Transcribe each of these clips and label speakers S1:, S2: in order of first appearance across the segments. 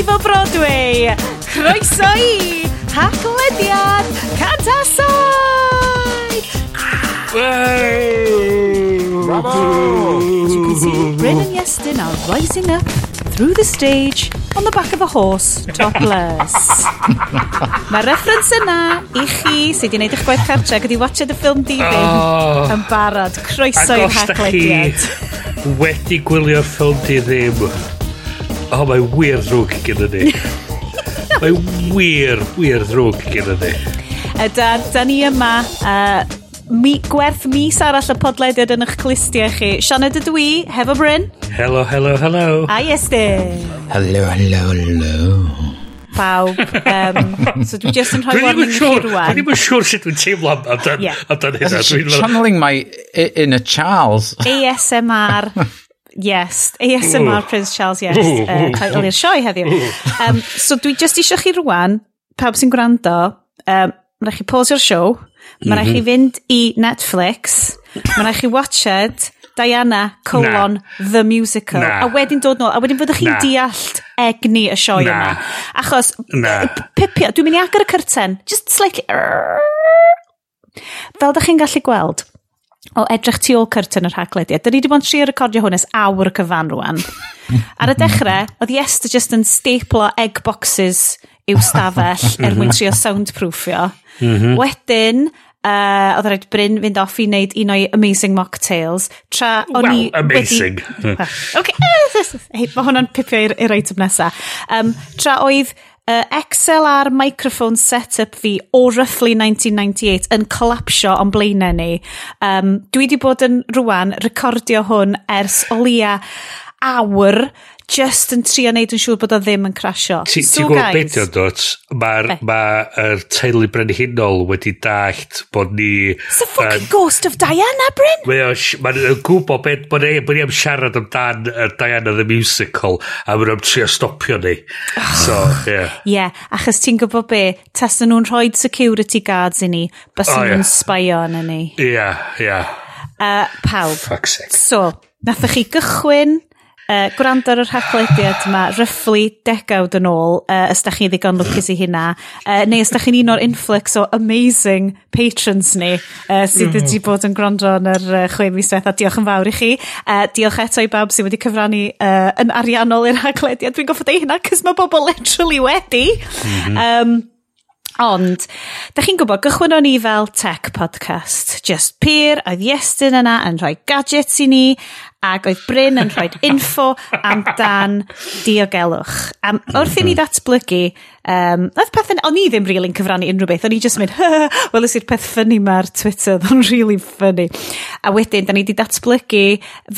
S1: efo Broadway. Croeso i Haglediad Cantasau! Bravo! As you can see, Bryn and Yestin are rising up through the stage on the back of a horse, topless. Mae reference yna i chi sydd wedi gwneud eich gwaith cartre gyda watched y ffilm Diving
S2: oh,
S1: yn barod. Croeso i'r haglediad.
S2: wedi gwylio'r ffilm di ddim, oh, mae wir ddrwg gyda ni. mae wir, wir ddrwg gyda ni.
S1: Da, da ni yma, uh, mi, gwerth mis arall y podlediad yn eich clistiau chi. Sian ydw dwi, hefo Bryn.
S2: Hello, hello, hello.
S1: A Estyn.
S3: Hello, hello, hello.
S1: Pawb. Um, so dwi just yn rhoi warning i chi
S2: rwan. Dwi'n ddim yn siŵr sut dwi'n teimlo amdan,
S1: yeah.
S2: amdan hynna.
S3: Channeling my inner Charles.
S1: ASMR Yes, ASMR Prince Charles, yes, uh, title i'r sioe heddiw. Um, so dwi just eisiau chi rwan, pawb sy'n gwrando, um, mae'n rhaid chi pause'r show, mae'n rhaid chi fynd i Netflix, mae'n rhaid chi watched Diana colon na. The Musical.
S2: Na.
S1: A wedyn dod nôl, a wedyn fyddwch chi'n deallt egni y sioe yma. Achos, pipio, dwi'n mynd i agor y cyrten, just slightly... Fel da chi'n gallu gweld, o edrych tu ôl cyrtyn yr haglediad. Dyn ni wedi bod yn trio recordio hwn ys awr y cyfan rwan. Ar y dechrau, oedd Iesta just yn staplo egg boxes i'w stafell er mwyn trio soundproofio. Mhm. Wedyn, uh, oedd rhaid Bryn fynd off i wneud un o'i amazing mocktails. Tra o'n well,
S2: i... amazing.
S1: Wedi... well, okay. Mae hwnna'n pipio i'r item nesaf. Um, tra oedd uh, XLR microphone setup fi o roughly 1998 yn collapsio o'n blaenau ni. Um, dwi wedi bod yn rwan recordio hwn ers o lia awr just yn trio neud yn siŵr bod o ddim yn crasio.
S2: Ti'n
S1: so,
S2: gwybod beth yw'n dod? Mae'r ma teulu brenhinol wedi dallt bod ni...
S1: It's the fucking
S2: um,
S1: ghost of Diana, Bryn!
S2: Mae'n ma gwybod beth bod ni, bod ni am siarad amdan uh, Diana the Musical a mae'n am trio stopio ni. so, yeah.
S1: Yeah, achos ti'n gwybod be? Tas nhw'n rhoi security guards i ni, bys
S2: oh,
S1: nhw'n yeah. sbio yn ni.
S2: Yeah, yeah.
S1: Uh, pawb.
S2: Fuck's sake.
S1: So, nathach chi gychwyn uh, gwrando ar y rhaglediad yma, ryfflu degawd yn ôl, uh, os da chi ddigon lwcus i hynna, uh, neu os da chi'n un o'r influx o amazing patrons ni, uh, sydd wedi mm bod yn gwrando yn yr uh, chwe mis diwetha. Diolch yn fawr i chi. Uh, diolch eto i bawb sydd wedi cyfrannu uh, yn ariannol i'r rhaglediad. Dwi'n goffod ei hynna, cys mae bobl literally wedi. Mm -hmm. um, Ond, da chi'n gwybod, gychwyn o'n i fel tech podcast. Just Peer, oedd Iestyn yna yn rhoi gadgets i ni, ac oedd Bryn yn rhoi info amdan diogelwch. Um, wrth i ni ddatblygu, um, oedd pethau, o'n i ddim really'n cyfrannu unrhyw beth, o'n i just mynd, wel ys i'r peth ffynnu ma'r Twitter, oedd o'n really ffynnu. A wedyn, da ni wedi datblygu,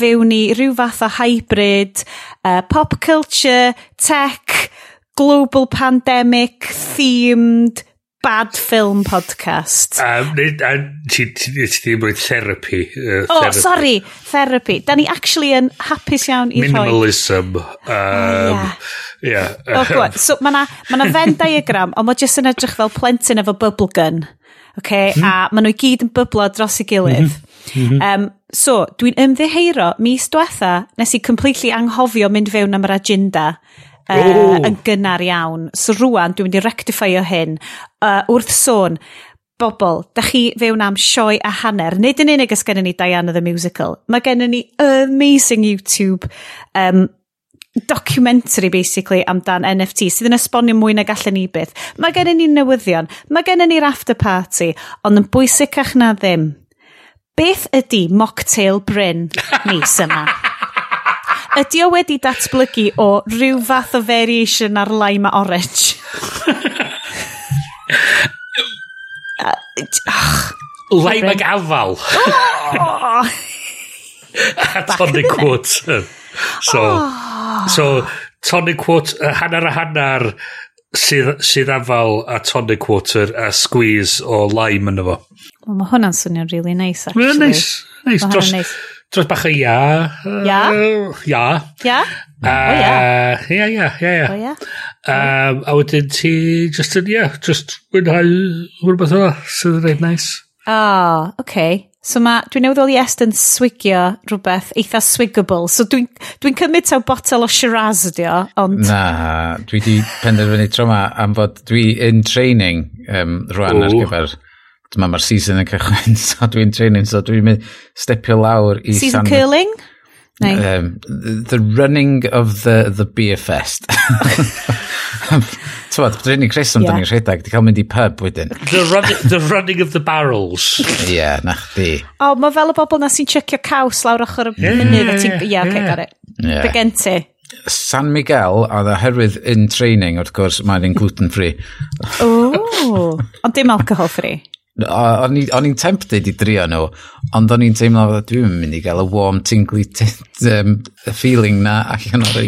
S1: fewn ni rhyw fath o hybrid, uh, pop culture, tech, global pandemic, themed, bad film podcast.
S2: Um, ti ddim wedi therapy. Uh,
S1: oh,
S2: therapy.
S1: sorry, therapy. Da ni actually yn hapus iawn i Minimalism. rhoi.
S2: Minimalism. Um, oh, yeah. yeah.
S1: oh, go so, mae na, ma na Venn diagram, ond mae jyst yn edrych fel plentyn efo bubble gun. Okay? Mm. A maen nhw i gyd yn byblo dros ei gilydd. Mm -hmm. um, so, dwi'n ymddeheiro mis diwetha nes i completely anghofio mynd fewn am yr agenda uh, yn gynnar iawn. So rwan, dwi'n mynd i rectifio hyn. Uh, wrth sôn, bobl, da chi fewn am sioe a hanner, nid yn unig ys gennym ni Diana the Musical, mae gennym ni amazing YouTube um, documentary basically amdan NFT sydd yn esbonio mwy na gallen ni byth. Mae gennym ni newyddion, mae gennym ni'r after party, ond yn bwysicach na ddim. Beth ydy mocktail Bryn mis yma? Ydy o wedi datblygu o rhyw fath o variation ar lime a orange?
S2: lime ag afal.
S1: Oh!
S2: a tonic water. So, oh. so tonic water, uh, hanner a hanner sydd, sydd afal a tonic water a squeeze o lime yn efo.
S1: Well, mae hwnna'n swnio'n really nice, actually.
S2: Mae'n
S1: nice. nice.
S2: Dros,
S1: nice
S2: dros bach o ia.
S1: Ia?
S2: Ia.
S1: Ia? Ia,
S2: ia, ia, ia, ia. A wedyn ti, just yn, ia, just wynhau rhywbeth yna, sydd yn reit nice.
S1: Ah, oh, okay. So ma, dwi'n newydd oli est yn swigio rhywbeth eitha swigable. So dwi'n dwi, dwi cymryd taw botel o Shiraz ydi o, ond...
S3: Na, dwi di penderfynu tro ma am fod dwi in training um, rwan Ooh.
S2: ar
S3: gyfer dyma mae'r season yn cychwyn, so dwi'n training, so dwi'n mynd stepio lawr i...
S1: Season
S3: sandwich.
S1: curling? Neu?
S3: Um, the running of the, the beer fest. Tywad, dwi'n ni Chris
S1: am
S3: yeah. dyn ni'n rhedeg, di cael mynd i pub wedyn.
S2: The, run, the running of the barrels.
S3: Ie, yeah, na chdi.
S1: O, oh, mae fel y bobl na sy'n checio caws lawr ochr y
S2: yeah,
S1: mynydd. Ie,
S2: yeah,
S1: yeah,
S2: okay,
S1: got it. Yeah. ti?
S3: San Miguel, a oherwydd in training, wrth gwrs, mae'n gluten-free.
S1: o, ond dim
S3: alcohol-free. O'n i'n tempted i drio nhw, ond o'n i'n teimlo dwi'n mynd i gael y warm, tingly um, feeling na allan o'r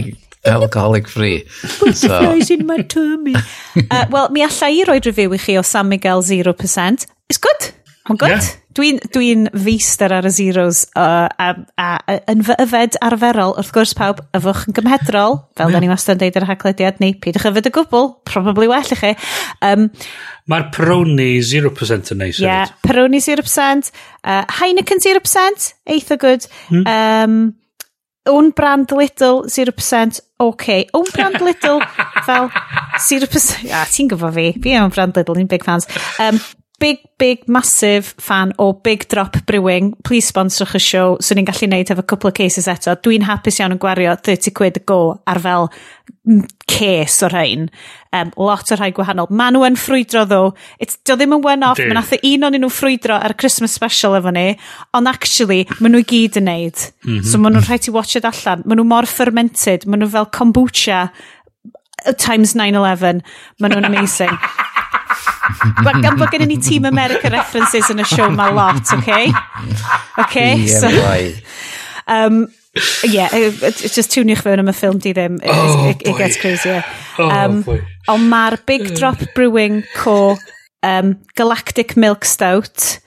S3: alcoholic free. So.
S1: flies in my tummy. uh, Wel, mi allai i roi review i chi o San Miguel 0%. It's good. Oh, Mae'n gwrdd?
S2: Yeah.
S1: Dwi'n dwi, n, feistr ar y zeros uh, a, a, a, yn fy yfed arferol, wrth gwrs pawb, yfwch yn gymhedrol, fel yeah. da ni wastad yn deud ar y haglediad ni, pidwch yfed y gwbl, probably well i chi. Um,
S2: Mae'r Peroni 0% yn neis.
S1: Yeah, Peroni 0%, uh, Heineken 0%, eitha good. Hmm. Um, Own brand little, 0%, OK. Own brand little, fel 0%. Ah, ti'n gyfo fi, fi am brand little, ni'n big fans. Um, big, big, massive fan o Big Drop Brewing. Please sponsorwch y show. So ni'n gallu neud efo couple of cases eto. Dwi'n hapus iawn yn gwario 30 quid go ar fel ces o'r rhain. Um, lot o'r rhai gwahanol. Ma nhw yn ffrwydro ddo. It's, dio ddim yn one-off. Mae nath e un o'n nhw ffrwydro ar Christmas special efo ni. Ond actually, ma nhw i gyd yn neud. Mm -hmm. So ma nhw'n rhaid i watch it allan. Ma nhw mor fermented. Ma nhw fel kombucha uh, times 9-11. Ma nhw'n amazing. gan bod gen ni Team America references yn y show ma lot, okay? Okay,
S3: yeah,
S1: so... Um, yeah, just tuniwch fewn am y ffilm di ddim. It,
S2: oh,
S1: it, it gets crazy,
S2: yeah.
S1: Um,
S2: oh,
S1: ond mae'r Big Drop Brewing Co. Um, Galactic Milk Stout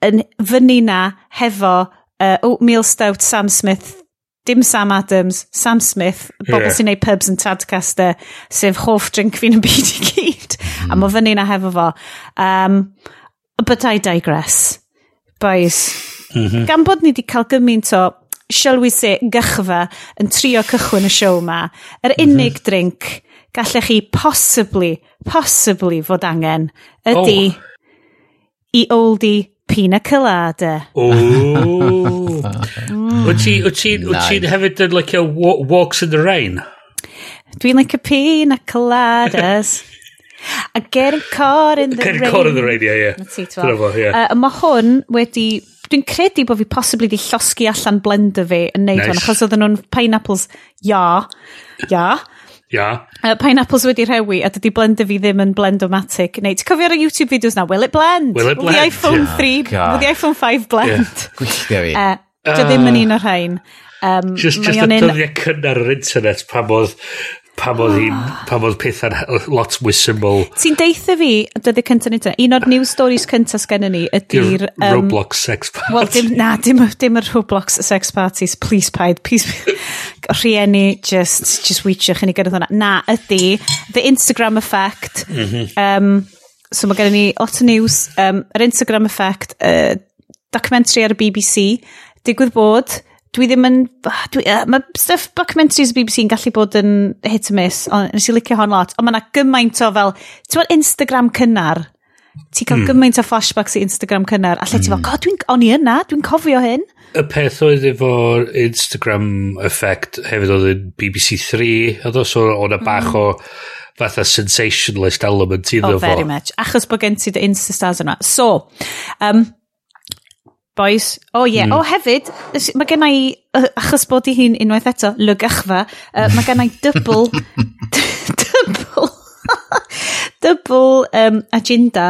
S1: yn fyny na hefo uh, Oatmeal Stout Sam Smith dim Sam Adams, Sam Smith, bobl
S2: yeah.
S1: sy'n neud pubs yn Tadcaster, sef hoff drink fi'n y byd i gyd. Mm. A mae fyny na hefo fo. Um, but I digress. Boys, mm -hmm. gan bod ni wedi cael gymaint o, shall we say, gychfa yn trio cychwyn y siow ma, yr er unig mm -hmm. drink gallech chi possibly, possibly fod angen ydy oh. i oldie pina colada.
S2: O! Wyt
S3: ti'n
S2: hefyd yn like a walks in the rain?
S1: Dwi'n like a pina coladas. A getting caught in the
S2: getting
S1: rain.
S2: Getting caught in the rain, ie, ie. Dyna fo,
S1: Mae hwn wedi... Dwi'n credu bod fi posibly di llosgi allan blender fi yn neud
S2: nice.
S1: hwn, achos oedden nhw'n pineapples, ia,
S2: ia. Yeah.
S1: Uh, pineapples wedi rhewi a dydy blender fi ddim yn blend-o-matic. Neu, ti'n cofio ar y YouTube videos na, will it blend?
S2: Will it blend?
S1: Will the iPhone
S2: yeah.
S1: 3,
S3: God.
S1: will the iPhone 5 blend? Yeah.
S3: Gwylltio fi.
S1: Uh, Dio ddim yn un o'r rhain. Um,
S2: just just y dyddiau cynnar yr internet pan oedd pam oedd hi'n, ah. pam oedd pethau'n lot mwy syml.
S1: Ti'n deitha fi, dyddi cyntaf ni un o'r news stories cyntaf sgen ni ydy'r... Um,
S2: Roblox sex party.
S1: Wel, dim, na, dim, dim y Roblox sex parties, please paid, please Rhieni, just, just weitioch i ni gyrraedd hwnna. Na, ydy, the Instagram effect. Mm -hmm. um, so mae gen ni lot o news. Um, yr Instagram effect, uh, documentary ar y BBC, digwydd bod, dwi ddim yn... Ah, dwi, uh, mae stuff documentaries y BBC yn gallu bod yn hit and miss, ond nes i licio hon lot, ond mae yna gymaint o fel, ti'n bod Instagram cynnar, ti'n cael mm. gymaint o flashbacks i Instagram cynnar, a lle mm. ti'n fel, hmm. god, dwi'n o'n i yna, dwi'n cofio hyn.
S2: Y peth oedd efo'r Instagram effect hefyd oedd yn BBC 3, oedd o, so y bach mm. o fatha sensationalist element iddo fo.
S1: Oh, very much. Achos bod gen ti dy Instastars yna. So, um, Boys. O oh, ie. Yeah. Mm. O oh, hefyd, mae gen i, achos bod i hi'n unwaith eto, lygachfa, uh, mae gen i double, double, double um, agenda,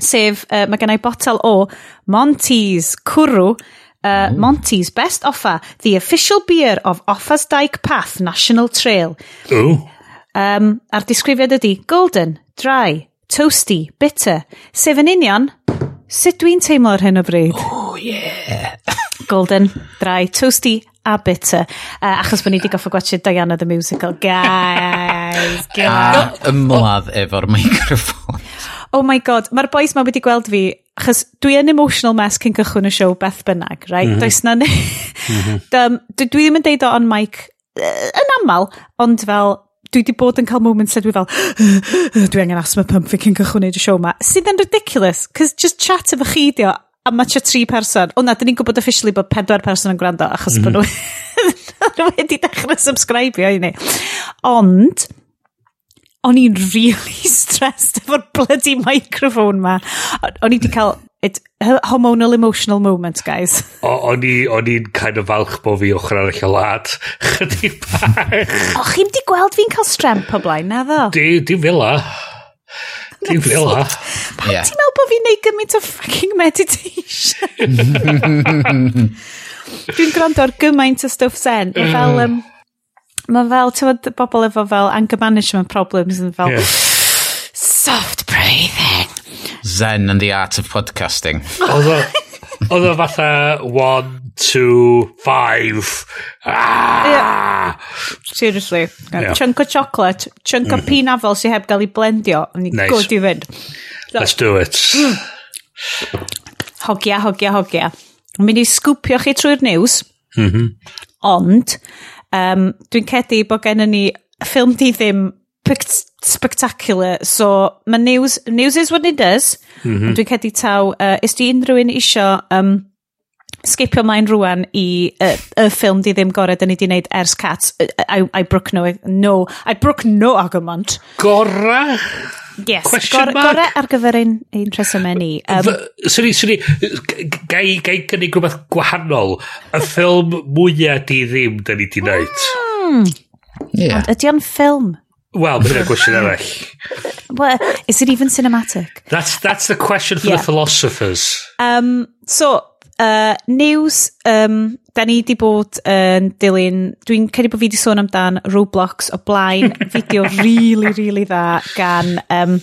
S1: sef uh, mae gen i botel o Monty's Cwrw, Uh, Monty's best offer, the official beer of Offers Dyke Path National Trail.
S2: Ooh.
S1: Um, a'r disgrifiad ydy golden, dry, toasty, bitter, sef yn union Sut dwi'n teimlo ar hyn o bryd? Oh, yeah. Golden, dry, toasty a bitter. Uh, achos bod ni wedi goffa gwachio Diana the Musical. Guys, guys.
S3: A ymladd efo'r microphone.
S1: Oh my god, mae'r boys ma wedi gweld fi, achos dwi yn emotional mess cyn cychwyn y siow beth bynnag, right? Mm -hmm. Does na... mm -hmm. dwi, dwi ddim yn deud o on mic uh, yn aml, ond fel dwi wedi bod yn cael moments lle dwi fel, dwi angen asthma pump fi cyn cychwyn neud y siow ma. Sydd yn ridiculous, cos just chat efo chi dio, a mae chat tri person. O na, dyn ni'n gwybod officially bod pedwar person yn gwrando, achos mm -hmm. bod nhw wedi dechrau subscribe i ni. Ond, o'n i'n really stressed efo'r bloody microphone ma. O'n i wedi cael It, hormonal emotional moment, guys.
S2: O'n i'n kind of falch bod fi ochr arall y lad. Chydig bach.
S1: O, chi'n di gweld fi'n cael stremp o blaen, na ddo?
S2: Di, di fila. Di fila.
S1: Pam yeah. ti'n meddwl bod fi'n neud gymaint o fucking meditation? Dwi'n gwrando ar gymaint o stwff sen. Mae mm. fel, um, mae fel, ti'n bod bobl efo fel anger management problems yn fel yeah. soft breathing.
S3: Zen and the Art of Podcasting.
S2: Oedd o fatha one, two, five. Ah!
S1: Yeah. Seriously. Yeah. Chunk o chocolate, chunk mm. o pinafol sy'n heb gael ei blendio. Nice. Good i fynd.
S2: Let's do it. Mm.
S1: Hogia, hogia, hogia. Yn mynd i sgwpio chi trwy'r news. Mm -hmm. Ond, um, dwi'n cedi bod gen ni ffilm di ddim spectacular. So, mae news, news is what it does. Mm -hmm. Dwi'n cedi taw, uh, is di unrhyw un isio um, skipio mae'n rwan i y, y ffilm di ddim gorau dyn ni di wneud ers cat. I, I brook no, no, I brook no argument.
S2: Gora?
S1: Yes, Question gora, mark? gora ar gyfer ein, ein tresymau ni. Um,
S2: sorry, sorry, gai, gai gynnig rhywbeth gwahanol. Y ffilm mwyaf di ddim dyn ni di wneud. Mm.
S1: Yeah. Ond ydy o'n ffilm?
S2: Well, mae'n gwestiwn arall.
S1: Well, is it even cinematic?
S2: That's, that's the question for yeah. the philosophers.
S1: Um, so, uh, news, um, da ni di bod yn uh, dilyn, dwi'n credu bod fi di sôn amdan Roblox o blaen, fideo really, really dda gan, um,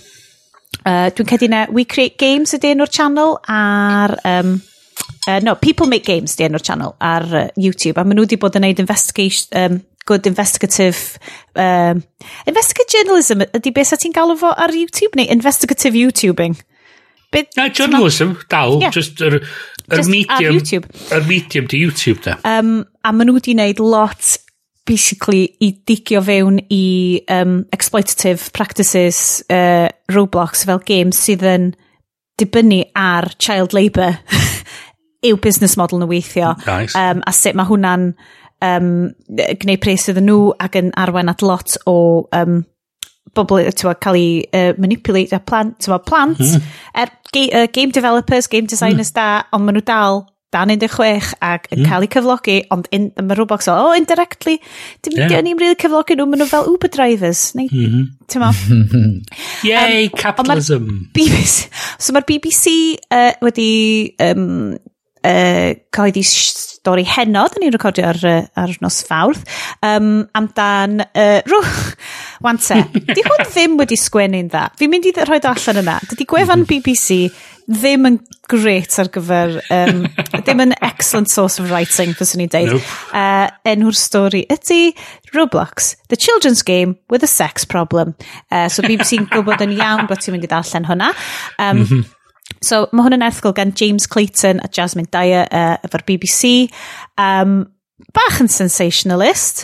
S1: uh, dwi'n credu na We Create Games ydy enw'r channel ar, um, uh, no, People Make Games ydy enw'r channel ar uh, YouTube, a maen nhw wedi bod yn gwneud investigation, um, good investigative... Um, investigative journalism ydy beth sa ti'n galw fo ar YouTube neu investigative YouTubing?
S2: Bit, Na, journalism, dal, yeah. just yr, yr just medium, YouTube. yr medium di YouTube da.
S1: Um, a maen nhw wedi wneud lot, basically, i digio fewn i um, exploitative practices uh, Roblox fel games sydd yn dibynnu ar child labour yw business model nhw weithio.
S2: Nice.
S1: Um, a sut mae hwnna'n um, gwneud pres iddyn nhw ac yn arwen at lot o um, bobl twa, cael ei uh, manipulate a plant, tywa, plant mm. er, ga, uh, game developers, game designers mm. da, ond maen nhw dal dan 16 ac yn mm. cael eu cyflogi, ond in, mae Roblox o, oh, indirectly, dim yeah. ni'n really cyflogi nhw, maen nhw fel Uber drivers, neu, mm -hmm. ti'n ma?
S2: Yay, um, capitalism!
S1: BBC, so mae'r BBC uh, wedi um, uh, cael ei stori henod, ni'n recordio ar, ar nos fawrth, um, amdan uh, rwch, wante. Di hwn ddim wedi sgwennu'n dda. Fi'n mynd i rhoi allan yna. Dydy gwefan BBC ddim yn great ar gyfer, um, ddim yn excellent source of writing, fyswn i'n deud. Nope. Uh, enw'r stori ydy Roblox, the children's game with a sex problem. Uh, so BBC'n gwybod yn iawn bod ti'n mynd i ddarllen hwnna. Um, mm -hmm. So mae hwn yn erthgol gan James Clayton a Jasmine Dyer uh, efo'r BBC. Um, bach yn sensationalist.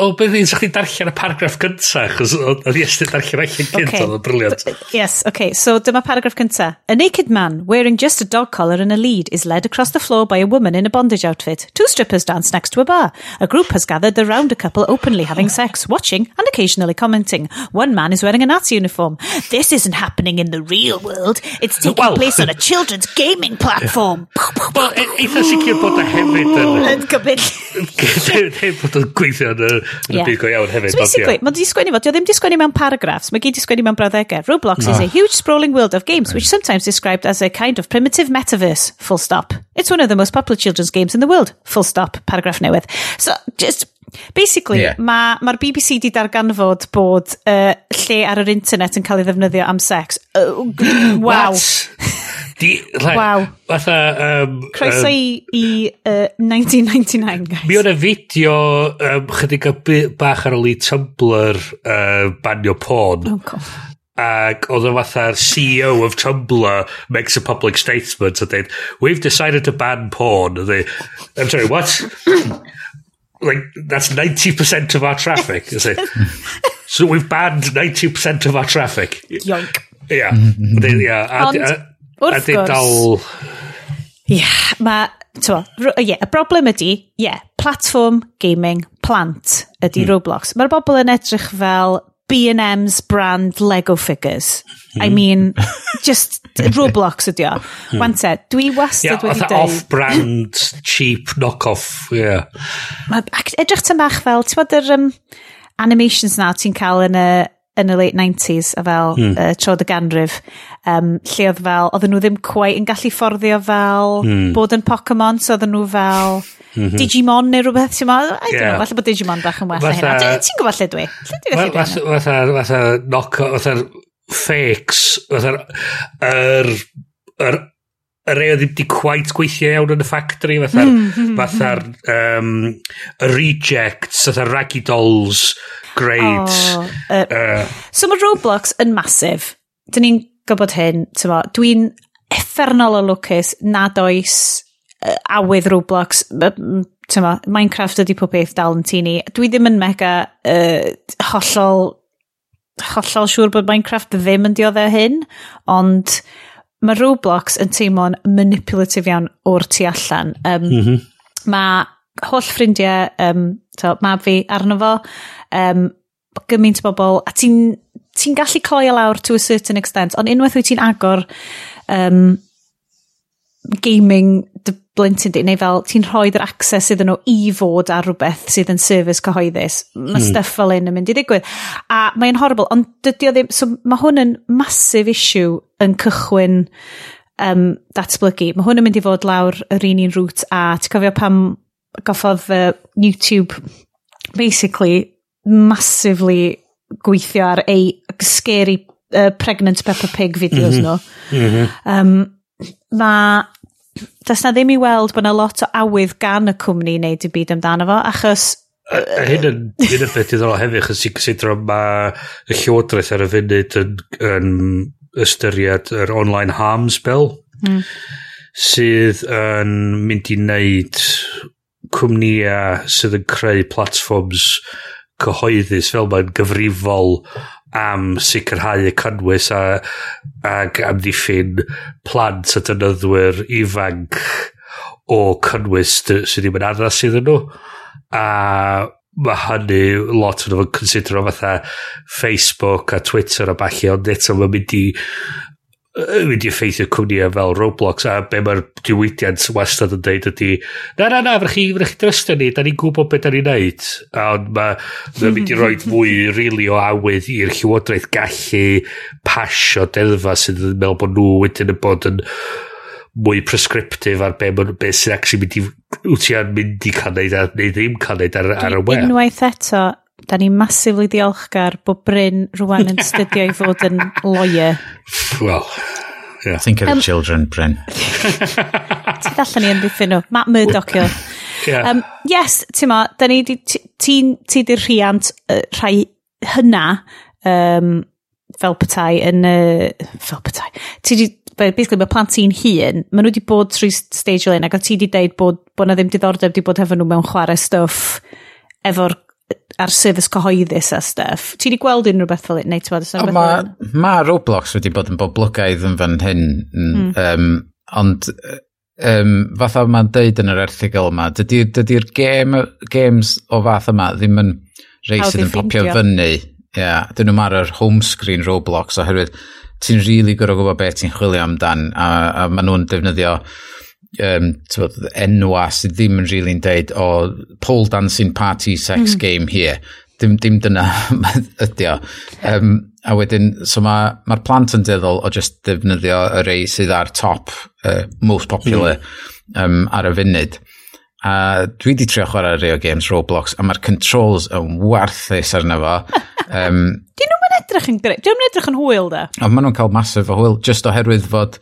S2: O, beth ni'n chi darllen y paragraff gynta, chos oedd i darllen allan gynta, okay. oedd briliant.
S1: Yes, okay, so dyma paragraff gynta. A naked man, wearing just a dog collar and a lead, is led across the floor by a woman in a bondage outfit. Two strippers dance next to a bar. A group has gathered around a couple openly having sex, watching and occasionally commenting. One man is wearing a Nazi uniform. This isn't happening in the real world. It's taking well, place on a children's gaming platform.
S2: Wel, eitha sicr bod y hefyd
S1: yn... Gobeithio.
S2: Ddim bod yn gweithio yn y byd go iawn hefyd.
S1: So basically, mae'n di sgwennu fo, di o ddim di sgwennu mewn paragraphs, mae gyd di sgwennu mewn brawddegau. Roblox is a huge sprawling world of games, which sometimes described as a kind of primitive metaverse, full stop. It's one of the most popular children's games in the world, full stop, paragraph newydd. So, just Basically, yeah. mae'r ma BBC di darganfod bod uh, lle ar yr internet yn cael ei ddefnyddio am sex. Oh, uh, wow.
S2: Di, like, wow. Fatha... Um,
S1: Croeso um, i, i uh, 1999, guys.
S2: Mi o'na fideo um, chydig bach ar ôl i Tumblr uh, banio porn. Oh, cool. Ac oedd o fatha'r CEO of Tumblr makes a public statement a dweud, we've decided to ban porn. They, I'm sorry, what? like, that's 90% of our traffic. So we've banned 90% of our traffic.
S1: Yoink.
S2: Yeah. Mm -hmm. Yeah.
S1: And,
S2: Ond,
S1: Wrth
S2: gwrs. A dal...
S1: Ie, yeah, mae... Ie, y broblem ydy, ie, yeah, platform gaming plant ydy mm. Roblox. Mae'r bobl yn edrych fel B&M's brand Lego figures. Mm. I hmm. mean, just Roblox ydy o. Mm. Wante, dwi wastad
S2: yeah, wedi dweud... off-brand, cheap knock-off, ie. Yeah.
S1: Ma, edrych tymach fel, ti'n bod yr um, animations na ti'n cael yn y yn y late 90s a fel mm. uh, trod y ganrif um, lle oedd fel, oedden nhw ddim cwai yn gallu fforddio fel mm. bod yn Pokemon so oedden nhw fel mm -hmm. Digimon neu rhywbeth ti'n meddwl yeah. falle bod Digimon bach yn well hynna ti'n gwybod lle dwi? lle dwi gallu
S2: dwi fatha fatha knock fatha fakes fatha yr er, yr er, y rei oedd ddim di quite gweithio iawn yn y factory, fatha'r mm, mm, mm. fatha um, rejects, fatha'r raggy dolls, great Oh, uh, uh,
S1: so mae Roblox yn masif. Dyn ni'n gwybod hyn, dwi'n effernol o lwcus nad oes uh, awydd Roblox. Tyma, Minecraft ydy pob beth dal yn tu ni. Dwi ddim yn mega uh, hollol hollol siŵr bod Minecraft ddim yn dioddau hyn, ond mae Roblox yn teimlo'n manipulative iawn o'r tu allan. Um, mm -hmm. Mae holl ffrindiau, um, to, mab fi arno fo, um, gymaint o bobl, a ti'n ti gallu cloi e lawr to a certain extent, ond unwaith wyt ti'n agor um, gaming dy blentyn di, neu fel ti'n rhoi'r access iddyn nhw i fod ar rhywbeth sydd yn service cyhoeddus. Mae mm. stuff fel un yn mynd i ddigwydd. A mae'n horrible, ond dydy o ddim... So mae hwn yn massive issue yn cychwyn um, datblygu. Mae hwn yn mynd i fod lawr yr un un rŵt a ti'n cofio pam goffodd uh, YouTube basically massively gweithio ar ei scary uh, pregnant Peppa Pig videos mm -hmm. nhw. No. Mm -hmm. um, ma' does na ddim i weld bod na lot o awydd gan y cwmni i wneud dim byd amdano fo, achos...
S2: A, hyn yn un o'r beth iddorol hefyd, achos sy'n gysidro mae y llywodraeth ar y funud yn, yn ystyried yr online harms bill, mm. sydd yn mynd i wneud cwmnïau sydd yn creu platforms cyhoeddus fel mae'n gyfrifol am sicrhau y cynnwys a, ag amddiffyn plant a dynyddwyr ifanc o cynnwys sydd ddim yn addas iddyn nhw. A mae hynny lot o'n nhw'n considero fatha Facebook a Twitter a balli, ond eto mae'n mynd i mynd i effeithio cwmnïau fel Roblox a be mae'r diwydiant wastad yn dweud ydy na na na fyrch chi, fyrch chi drystio ni da ni'n gwybod beth da ni'n neud a ond mae ma mynd i roi fwy rili o awydd i'r llywodraeth gallu pasio deddfa sydd yn meddwl bod nhw wedyn yn bod yn mwy prescriptif ar be, be sy'n actually mynd i wyt ti'n mynd i cael neud a neu ddim cael neud ar, ar y we.
S1: Unwaith eto, da ni masifly diolchgar bod Bryn rwan yn studio i fod yn lawyer.
S2: Well,
S3: yeah. Think of um, the children, Bryn.
S1: ti allan ni yn ddiffyn nhw. Matt Murdoch yw. Yeah. Um, yes, ti'n ma, da ni di, ti, ti, ti rhiant uh, rhai hynna um, fel petai yn... Uh, fel petai. Ti di, basically mae plant ti'n hun, maen nhw wedi bod trwy stage lane ac o ti wedi deud bod, bod na ddim diddordeb wedi bod hefo nhw mewn chwarae stuff efo'r ar sefys cyhoeddus a stuff. Ti wedi gweld unrhyw beth fel it, neu ti'n
S3: bod? Mae ma Roblox wedi bod yn boblogaidd yn fan hyn, mm. um, ond um, fatha mae'n deud yn yr erthigol yma, dydy'r dydy game, games o fath yma ddim yn rei sydd yn popio fyny. Yeah, dyn nhw'n ar yr home screen Roblox oherwydd ti'n rili really gorau gwybod beth ti'n chwilio amdan a, a maen nhw'n defnyddio um, tywod, enwa sydd ddim yn rili'n really deud o pole dancing party sex mm. game here. Dim, dim dyna ydy o. Um, a wedyn so mae'r ma, plant yn deddol o just defnyddio y rei sydd ar top uh, most popular mm. um, ar y funud. A dwi wedi trio chwarae rei o Games Roblox a mae'r controls yn warthus arno fo.
S1: Um, dyn nhw'n edrych yn greu dyn nhw'n edrych yn hwyl da
S3: ond maen nhw'n cael masif o hwyl just oherwydd fod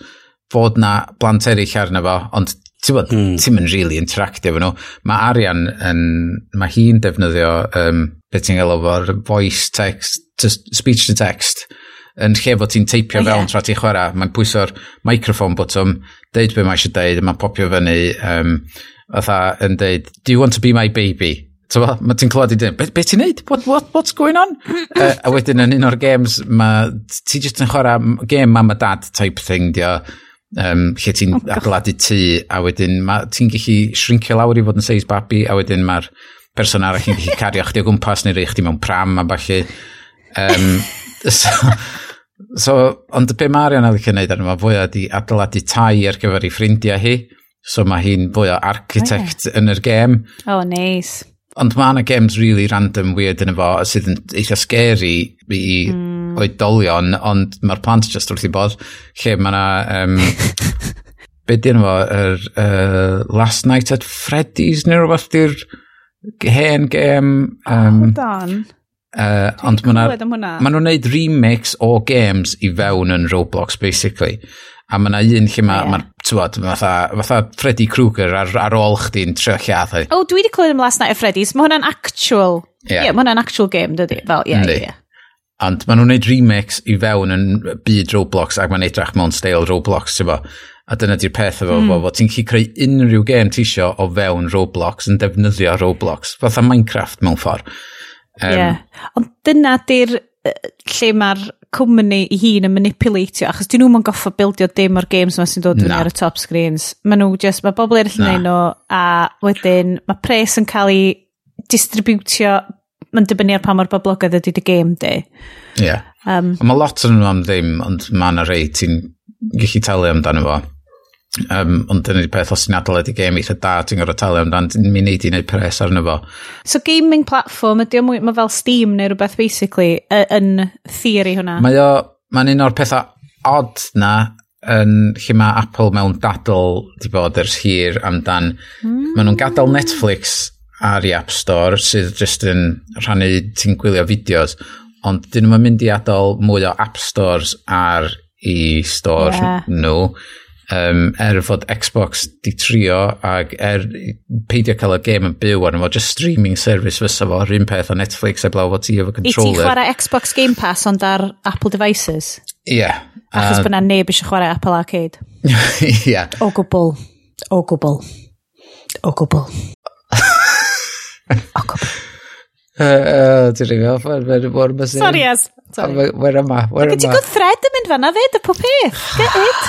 S3: fod na blant eraill arno fo, ond ti'n bod, mm. ti'n mynd really interactio fo nhw. Mae Arian, yn, mae hi'n defnyddio, um, beth ti'n gael o'r voice text, to speech to text, yn lle fod ti'n teipio
S1: oh,
S3: fewn yeah. tra ti'n chwarae, mae'n pwyso'r microphone bottom, deud be mae eisiau deud, mae'n popio fyny, um, otha yn deud, do you want to be my baby? So, mae ti'n clywed i dyn, beth be ti'n neud? What, what, what's going on? uh, a wedyn yn un o'r games, ti jyst yn chwarae game mam a dad type thing, dio, um, lle ti'n
S1: oh,
S3: adeiladu tŷ a wedyn ti'n gallu shrinkio lawr i fod yn seis babi a wedyn mae'r person arall yn gallu cario chdi o gwmpas neu rei chdi mewn pram a falle um, so, so ond be mae Arian alicio neud arno mae fwy o di adeiladu tai ar gyfer ei ffrindiau hi so mae hi'n fwy o architect oh, yeah. yn yr gêm
S1: oh nice
S3: ond mae yna games really random weird yn efo sydd yn eitha scary i mm Mm. oedolion, ond mae'r plant jyst wrth i bod, lle mae yna... Um, be dyn fo, er, uh, Last Night at Freddy's neu rhywbeth di'r hen gêm. Um,
S1: oh, dan.
S3: Uh, ond mae nhw'n neud remix o games i fewn yn Roblox, basically. A mae yna un lle mae, yeah. tywod, fatha, fatha Freddy Krueger ar, ar ôl chdi'n trio lladd.
S1: O, oh, dwi wedi clywed am Last Night at Freddy's. Mae hwnna'n actual...
S3: Yeah.
S1: yeah mae hwnna'n actual game, dydy. Fel, ie, yeah.
S3: Ond maen nhw'n neud remix i fewn yn byd Roblox ac mae'n edrach mewn stale Roblox, ti'n bo. A dyna di'r peth efo mm. fo, ti'n gallu creu unrhyw gêm ti isio o fewn Roblox yn defnyddio Roblox, fatha Minecraft mewn ffordd.
S1: Um, yeah. Ond dyna di'r lle mae'r cwmni i hun yn manipulatio, achos dyn nhw'n goffa bildio dim o'r games yma sy'n dod fyny ar y top screens. Mae nhw just, mae bobl eraill yn neud nhw, a wedyn mae pres yn cael ei distributio mae'n dibynnu ar pa mor boblogaidd ydy dy gêm di.
S3: Ie. Yeah.
S1: Um,
S3: mae lot yn nhw am ddim, ond mae yna rei ti'n gallu talu amdano fo. Um, ond dyna di peth, os ti'n adael ydy gêm eitha da, ti'n gorau talu amdano, ti'n mynd i wneud pres arno fo.
S1: So gaming platform, ydy o mwy, mae fel Steam neu rhywbeth basically yn theori hwnna?
S3: Mae o, mae'n un o'r pethau odd na yn lle mae Apple mewn dadl di bod ers hir amdan mm. maen nhw'n gadael Netflix ar i App Store sydd jyst yn rhannu ti'n gwylio fideos ond dyn nhw'n mynd i adael mwy o App Stores ar i store
S1: yeah.
S3: nhw um, er fod Xbox di trio ac er peidio cael y game yn byw arno fo just streaming service fysa fo rhywun peth o Netflix a blaw fo ti efo controller
S1: I ti chwarae Xbox Game Pass ond ar Apple devices
S3: ie yeah.
S1: achos uh, na neb eisiau chwarae Apple Arcade
S3: ie yeah.
S1: o gwbl o gwbl o gwbl O,
S3: goblin. Dwi'n rhywio, mae'n mor mysyn.
S1: Sorry, As.
S3: Wer yma, wer yma.
S1: Gwydi thread yn mynd fanna fyd, y pob peth. Get it.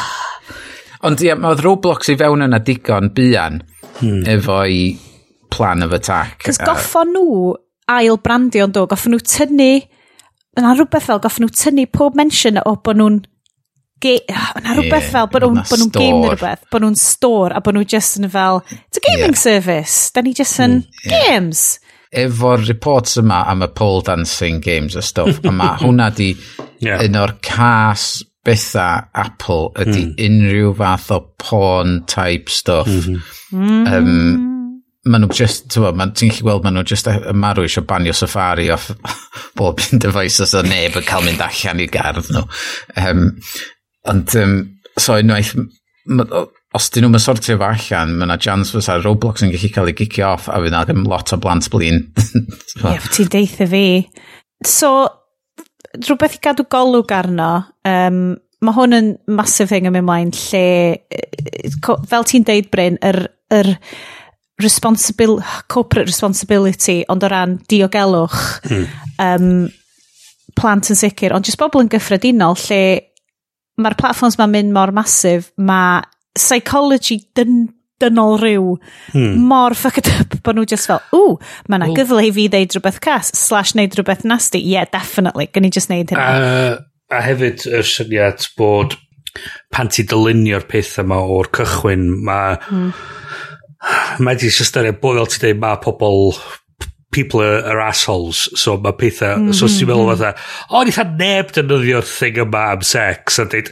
S3: Ond ie, mae oedd Roblox i fewn yna digon bian hmm. i plan of attack.
S1: Cys goffo nhw ail brandio'n do, goffo nhw tynnu, yna rhywbeth fel, goffo nhw tynnu pob mention o bod nhw'n yna rhywbeth fel, bod nhw'n game neu rhywbeth, bod nhw'n store, a bod nhw just yn fel, it's a gaming
S3: yeah.
S1: service, da ni just yn mm, yeah. games.
S3: Efo'r reports yma am y pole dancing games a stuff, a mae hwnna di
S2: yeah.
S3: un o'r cas betha Apple ydy mm. unrhyw fath o porn type stuff. Mhm. Mm -hmm. um, maen nhw just, ti'n ma, ti'n gallu gweld maen nhw just marw eisiau banio safari off bob un device os o neb yn cael mynd allan i gardd nhw. Um, Ond, um, so unwaith, os dyn nhw'n sortio fo allan, mae yna chance fysa Roblox yn gallu cael ei gicio off a fydd ddim lot o blant blin.
S1: Ie, ti'n deitha fi. So, rhywbeth i gadw golwg arno, um, mae hwn yn massive thing yn mynd mlaen lle, fel ti'n deud Bryn, yr, yr responsibil, corporate responsibility, ond o ran diogelwch, mm. um, plant yn sicr, ond jyst bobl yn gyffredinol lle mae'r platforms ma'n mynd mor masif, mae psychology dyn, dynol rhyw hmm. mor fucked up bod nhw just fel, ww, mae yna gyfle i fi ddeud rhywbeth cas, slash neud rhywbeth nasty. Yeah, definitely, gan i just neud hynny.
S2: A, a hefyd y syniad bod pan ti dylunio'r peth yma o'r cychwyn, mae... Mm. Mae di systyried bod fel ti dweud mae pobl people are, are assholes, so mae pethau, mm -hmm. so ti'n meddwl mm-hmm. fatha, o, ni nitha neb dynyddio'r thing yma am sex, a dweud,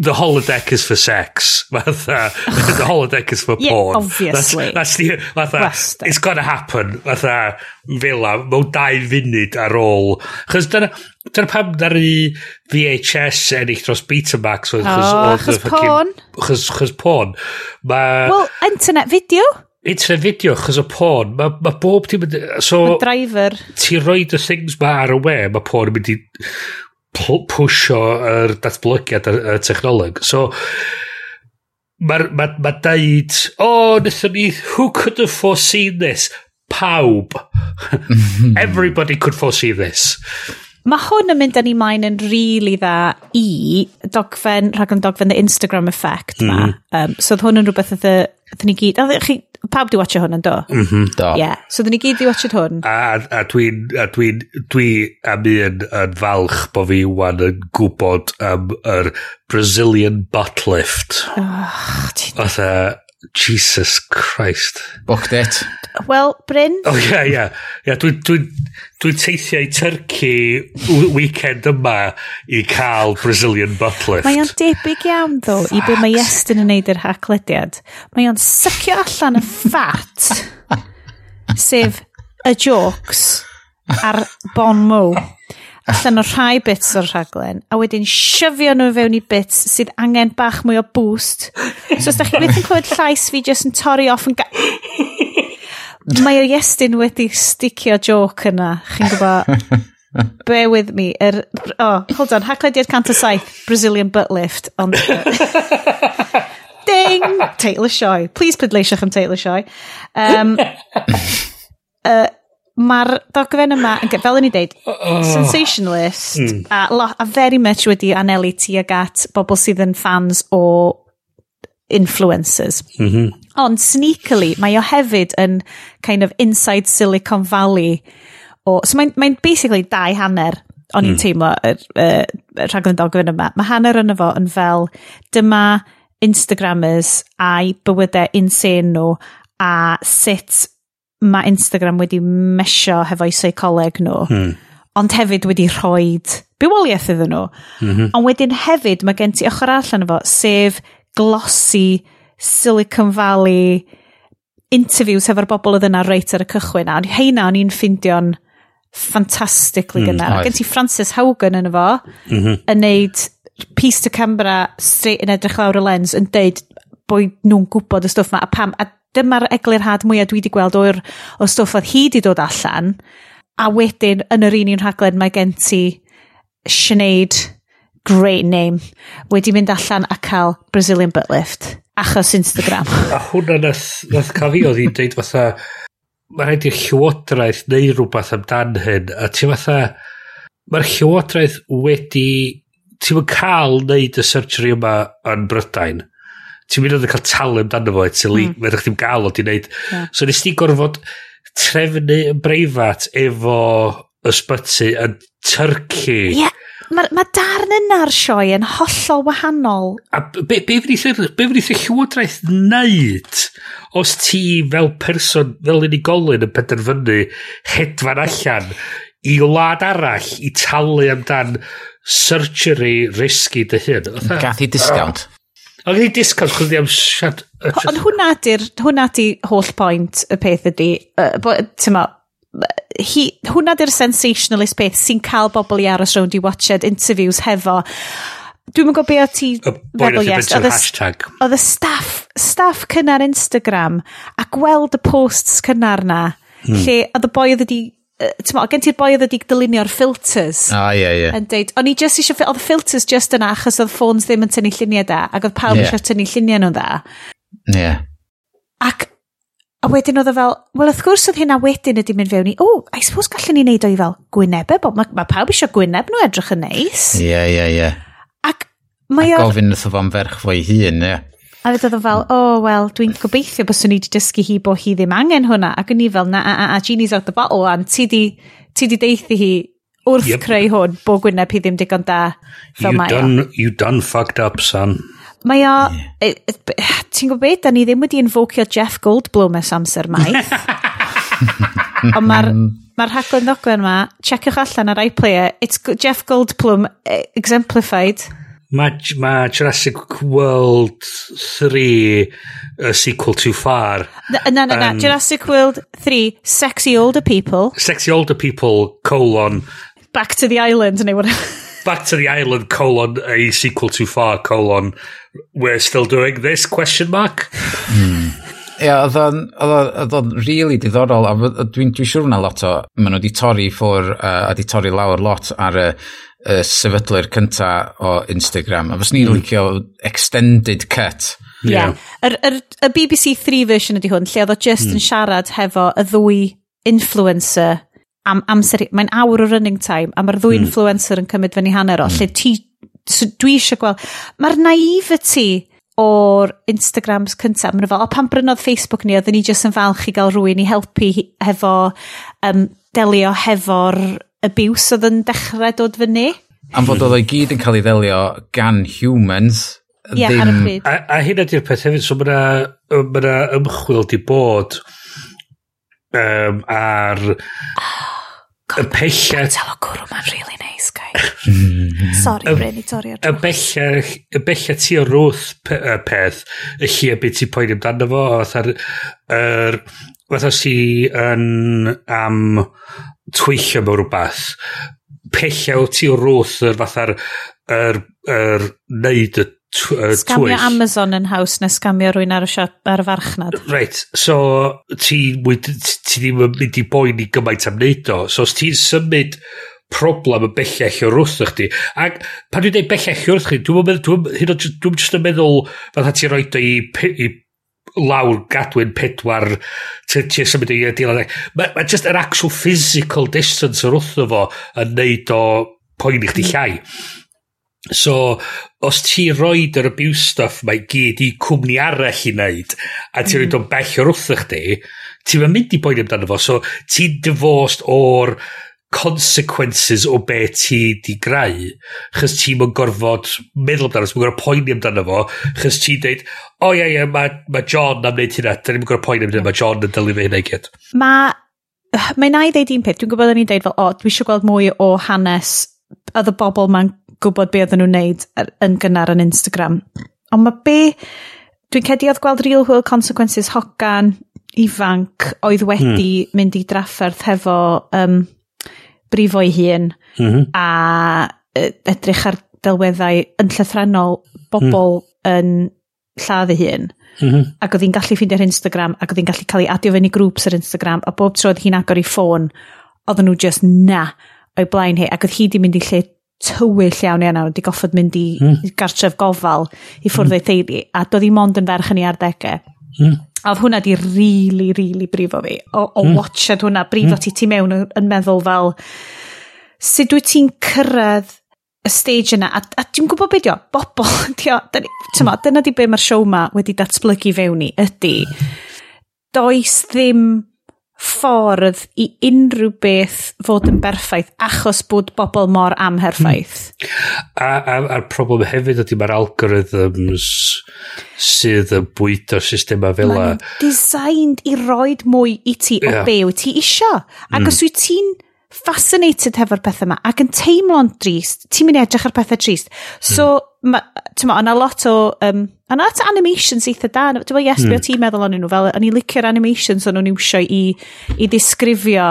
S2: the holodeck is for sex. Fatha, the holodeck is for
S1: yeah,
S2: porn.
S1: obviously.
S2: That's, that's the, fatha,
S1: Western.
S2: it's gonna happen. Fatha, fela, mewn dau funud ar ôl. Chos dyna, dyna pam dar i VHS ennill dros Betamax. Chos,
S1: oh,
S2: chos
S1: porn.
S2: Chos, chos porn. Ma,
S1: well, internet video
S2: internet video, chos o porn, mae ma bob ti'n mynd... So, ma
S1: driver.
S2: ti rhoi y things ma ar y we, mae porn yn mynd i pwysio yr datblygiad y y technoleg. So, mae ma, ma daid, o, oh, nethon ni, who could have foreseen this? Pawb. Everybody could foresee this.
S1: Mae hwn yn mynd â ni maen yn rili really dda i dogfen, rhag yn dogfen the Instagram effect ma. Mm um, so oedd hwn yn rhywbeth oedd ni gyd, oedd chi Pawb di watcha hwn yn do?
S3: Mhm, mm do.
S1: Yeah. So, dyn ni gyd di watcha hwn.
S2: A, a dwi'n, a dwi'n, dwi am un yn falch bod fi wan yn gwybod am yr Brazilian butt lift. Oh, Otha, Jesus Christ.
S3: Booked it.
S1: Wel, Bryn?
S2: O, oh, ia, ia. ia Dwi'n dwi, dwi teithio i Turkey weekend yma i cael Brazilian buttlift.
S1: Mae o'n debyg iawn, ddo, i be mae Iestyn yn neud yr haclediad. Mae o'n sycio allan y ffat, sef y jokes ar Bon Mo allan o rhai bits o'r rhaglen, a wedyn syfio nhw fewn i bits sydd angen bach mwy o boost. So os da chi beth yn clywed llais fi jyst yn torri off yn... Mae o Iestyn wedi sticio joke yna, chi'n gwybod? Bear with me. Er, oh, hold on, Hacklediad cant o saith. Brazilian butt lift. Ond... Ding! Teitl y sioe. Please pleidleisiwch am teitl y sioe. Um, uh, Mae'r dogfen yma, fel yn i ddeud, oh. sensationalist mm. a, a very much wedi anelu ag at bobl sydd yn fans o influencers. Mm -hmm. Ond sneakily, mae o hefyd yn kind of inside Silicon Valley. O, so mae'n mae basically dau hanner o'n i'n mm. teimlo y er, er, rhaglen dogfen yma. Mae hanner yna fo yn fel, dyma Instagrammers a'i bywydau insane nhw a sut mae Instagram wedi mesio hefo'u seicoleg nhw, Hmm. ond hefyd wedi rhoi bywoliaeth iddyn nhw. Mm -hmm. Ond wedyn hefyd mae gen ti ochr allan efo, sef glossy Silicon Valley interviews hefo'r bobl oedd yna reit ar y cychwyn a heina o'n i'n ffindio'n fantastically mm, gyda. Gen ti Francis Haugen yn efo mm -hmm. yn neud piece to camera straight yn edrych lawr y lens yn deud bod nhw'n gwybod y stwff ma a pam a dyma'r eglurhad mwyaf dwi wedi gweld o'r o stwff oedd hi wedi dod allan a wedyn yn yr un un rhaglen mae gen ti Sinead great name wedi mynd allan a cael Brazilian butt lift achos Instagram.
S2: A hwnna nath, nath cael fi oedd hi'n deud fatha mae rhaid i'r llywodraeth neu rhywbeth amdan hyn. A ti fatha mae'r llywodraeth wedi ti'n cael neud y surgery yma yn Brydain ti'n mynd yn cael talent dan fo, ti'n mm. mynd o'ch ti'n gael o di wneud. Yeah. So nes ti gorfod trefnu yn breifat efo ysbyty yn Turkey.
S1: Ie, yeah. mae ma darn yna'r sioe yn hollol wahanol.
S2: A be, be fydd eich llywodraeth wneud os ti fel person, fel unigolyn yn penderfynu hedfan allan i wlad arall i talu amdan surgery risky dy hyn?
S3: Gath i discount.
S2: Ond ni discount chwrdd am siad...
S1: Ond hwnna di'r, hwnna di holl point y peth ydi, uh, ma... hi, hwnna di'r sensationalist peth sy'n cael bobl i aros rownd i watched interviews hefo. Dwi'n mynd gobeithio ti...
S2: Y boi nath hashtag.
S1: Oedd y staff, staff cynnar Instagram a gweld y posts cynnar na, hmm. lle oedd y boi oedd wedi Tyma, gen ti'r boi oedd wedi dylunio'r filters.
S3: Ah, ie, ie.
S1: Yn deud, o'n i just eisiau, oedd filters just yna achos oedd ffôns ddim yn tynnu lluniau da, ac oedd pawb yeah. eisiau tynnu lluniau nhw'n dda.
S3: Ie. Yeah.
S1: Ac, a wedyn oedd o fel, wel wrth gwrs oedd hynna wedyn ydi mynd fewn i, o, oh, I suppose gallwn ni wneud o'i fel gwynebau, bod mae ma pawb eisiau gwyneb nhw edrych yn neis.
S3: Ie, ie, ie.
S1: Ac mae
S3: o... Gofyn wrth o fan ferch fo'i hun, ie.
S1: A fydd oedd fel, o, oh, wel, dwi'n gobeithio byswn ni wedi dysgu hi bod hi ddim angen hwnna. Ac yn i fel, na, a, a, a genie's out the bottle, and ti di, ti di deithi hi wrth yep. creu hwn bod Gwyneb hi ddim digon da
S2: fel mae done, o. You done fucked up, son.
S1: Mae o, yeah. E, e, ti'n gwybod beth, da ni ddim wedi invocio Jeff Goldblum ys amser maith. Ond mae'r mae'r rhaglen ddogfen yma, checiwch allan ar iPlayer, it's Jeff Goldblum e, exemplified.
S2: Mae, ma Jurassic World 3 a sequel too far.
S1: Na, na, na. Um, Jurassic World 3, sexy older people.
S2: Sexy older people, colon.
S1: Back to the island, neu whatever.
S2: Back to the island, colon, a sequel too far, colon. We're still doing this, question mark?
S3: Mm. Ie, yeah, oedd o'n really diddorol, a dwi'n dwi siwr na lot o, maen nhw wedi torri ffwr, uh, a wedi torri lawr lot ar y uh, y sefydlu'r cynta o Instagram. A fos ni'n mm. licio extended cut.
S1: Ie. Yeah. Yr, yeah. yr, y BBC 3 version ydy hwn, lle oedd o just mm. yn siarad hefo y ddwy influencer am amser... Mae'n awr o running time, a mae'r ddwy mm. influencer yn cymryd fyny hanner o, mm. lle ti... So dwi eisiau gweld... Mae'r naivety o'r Instagrams cyntaf, mae'n fel, o pan brynodd Facebook ni, oedden ni jyst yn falch i gael rhywun i helpu hefo um, delio hefo'r abuse oedd yn dechrau dod fyny.
S3: Am fod oedd o'i gyd yn cael ei ddelio gan humans.
S1: Ie, yeah, ddim... ar y pryd.
S2: A, a hyn ydy'r peth hefyd, so mae'na ma, ymchwil di bod um, ar y pellach...
S1: Tawa gwrw mae'n really nice, guy. sorry, Bryn, i torri
S2: ar Y bellach, y bellach ti o rwth peth, y lle beth ti'n poen amdano fo, fatha'r... Er, fatha si yn am twyllio mewn rhywbeth pella o tu o'r rwth yr fatha'r yr, yr neud y twyll.
S1: Scamio Amazon yn haws na scamio rwy'n ar y siop ar y farchnad.
S2: Reit, so ti, ti ddim yn mynd i boen i gymaint am neud o. So os ti'n symud problem yn bellach o'r wrth chdi. Ac pan dwi'n dweud bellach o'r wrth chdi, dwi'n meddwl, dwi'n dwi just yn meddwl fatha roed o i, i lawr gadwyn pedwar ti'n symud i adeilad mae ma just yr actual physical distance o'r wrtho fo yn neud o poen i chdi hmm. llai. So os ti roed yr abuse stuff mae gyd i cwmni arall i wneud a ti'n mm. roed o'n hmm. bell o'r wrtho chdi ti'n mynd i boen amdano fo. So ti'n divorced o'r consequences o be ti di grau chys ti mwyn gorfod meddwl amdano so mwyn gorfod poeni amdano fo chys ti dweud o oh, ia ia mae ma John am wneud hynna dyn ni'n gorfod poeni amdano mae John yn dylu fe hynna i gyd
S1: mae mae na i ddeud un peth dwi'n gwybod o'n i'n dweud fel o dwi eisiau gweld mwy o hanes oedd y bobl ma'n gwybod be oedden nhw'n neud yn gynnar yn Instagram ond mae be dwi'n cedi oedd gweld real world consequences hogan ifanc oedd wedi hmm. mynd i drafferth hefo um, brifo'i hun mm -hmm. a edrych ar delweddau yn llythrenol bobl mm. yn lladd ei hun. Mm -hmm. Ac oedd hi'n gallu ffeindio ar Instagram ac oedd hi'n gallu cael ei adio fyny grŵps ar Instagram a bob tro oedd hi'n agor i ffôn oedd nhw just na o'i blaen hi ac oedd hi di mynd i lle tywyll iawn iawn wedi goffod mynd i mm. gartref gofal i ffwrdd mm. ei theulu a doedd hi mond yn ferch yn ei ardegau. Mm a oedd hwnna di rili, really, rili really brifo fi. O, o mm. watchad hwnna, brifo mm. ti ti mewn yn meddwl fel, sut wyt ti'n cyrraedd y stage yna, a, a dwi'n gwybod beth yw, bobl, dio, tyma, dyna di be mae'r siow ma wedi datblygu fewn i, ydy, does ddim ffordd i unrhyw beth fod yn berffaith achos bod bobl mor amherffaith.
S2: Hmm. A, a, a'r problem hefyd ydy mae'r algorithms sydd yn bwydo systema fel a... Mae'n
S1: designed i roed mwy i ti yeah. o be wyt ti isio. Ac mm. os wyt ti'n fascinated hefo'r pethau yma ac yn teimlo'n drist, ti'n mynd i edrych ar pethau trist. So, mm. ti'n ma, yna lot o, um, yna lot o animations eitha da. Dwi'n meddwl, yes, mm. be hmm. o ti'n meddwl o'n nhw fel, o'n i'n licio'r animations o'n nhw'n iwsio i, i ddisgrifio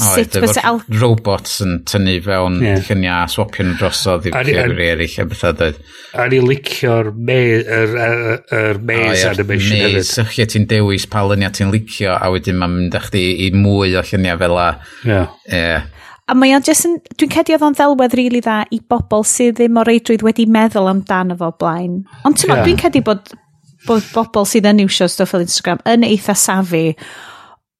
S1: sut fysa al...
S3: robots yn tynnu fewn yeah. lluniau a swapio nhw drosodd i ffyrwyr eraill a bethau dweud.
S2: A ni licio'r maze oh, animation hefyd. Maze,
S3: Sychio ti'n dewis pa lyniau ti'n licio a wedyn mae'n mynd â chdi i mwy o lluniau fel la.
S2: Yeah.
S3: Yeah.
S1: A mae o'n jyst yn, dwi'n cedi oedd o'n ddelwedd rili really dda i bobl sydd ddim o reidrwydd wedi meddwl amdano fo blaen. Ond ti'n yeah. dwi'n cedi bod, bod bobl sydd yn iwsio stwff fel Instagram yn eitha safi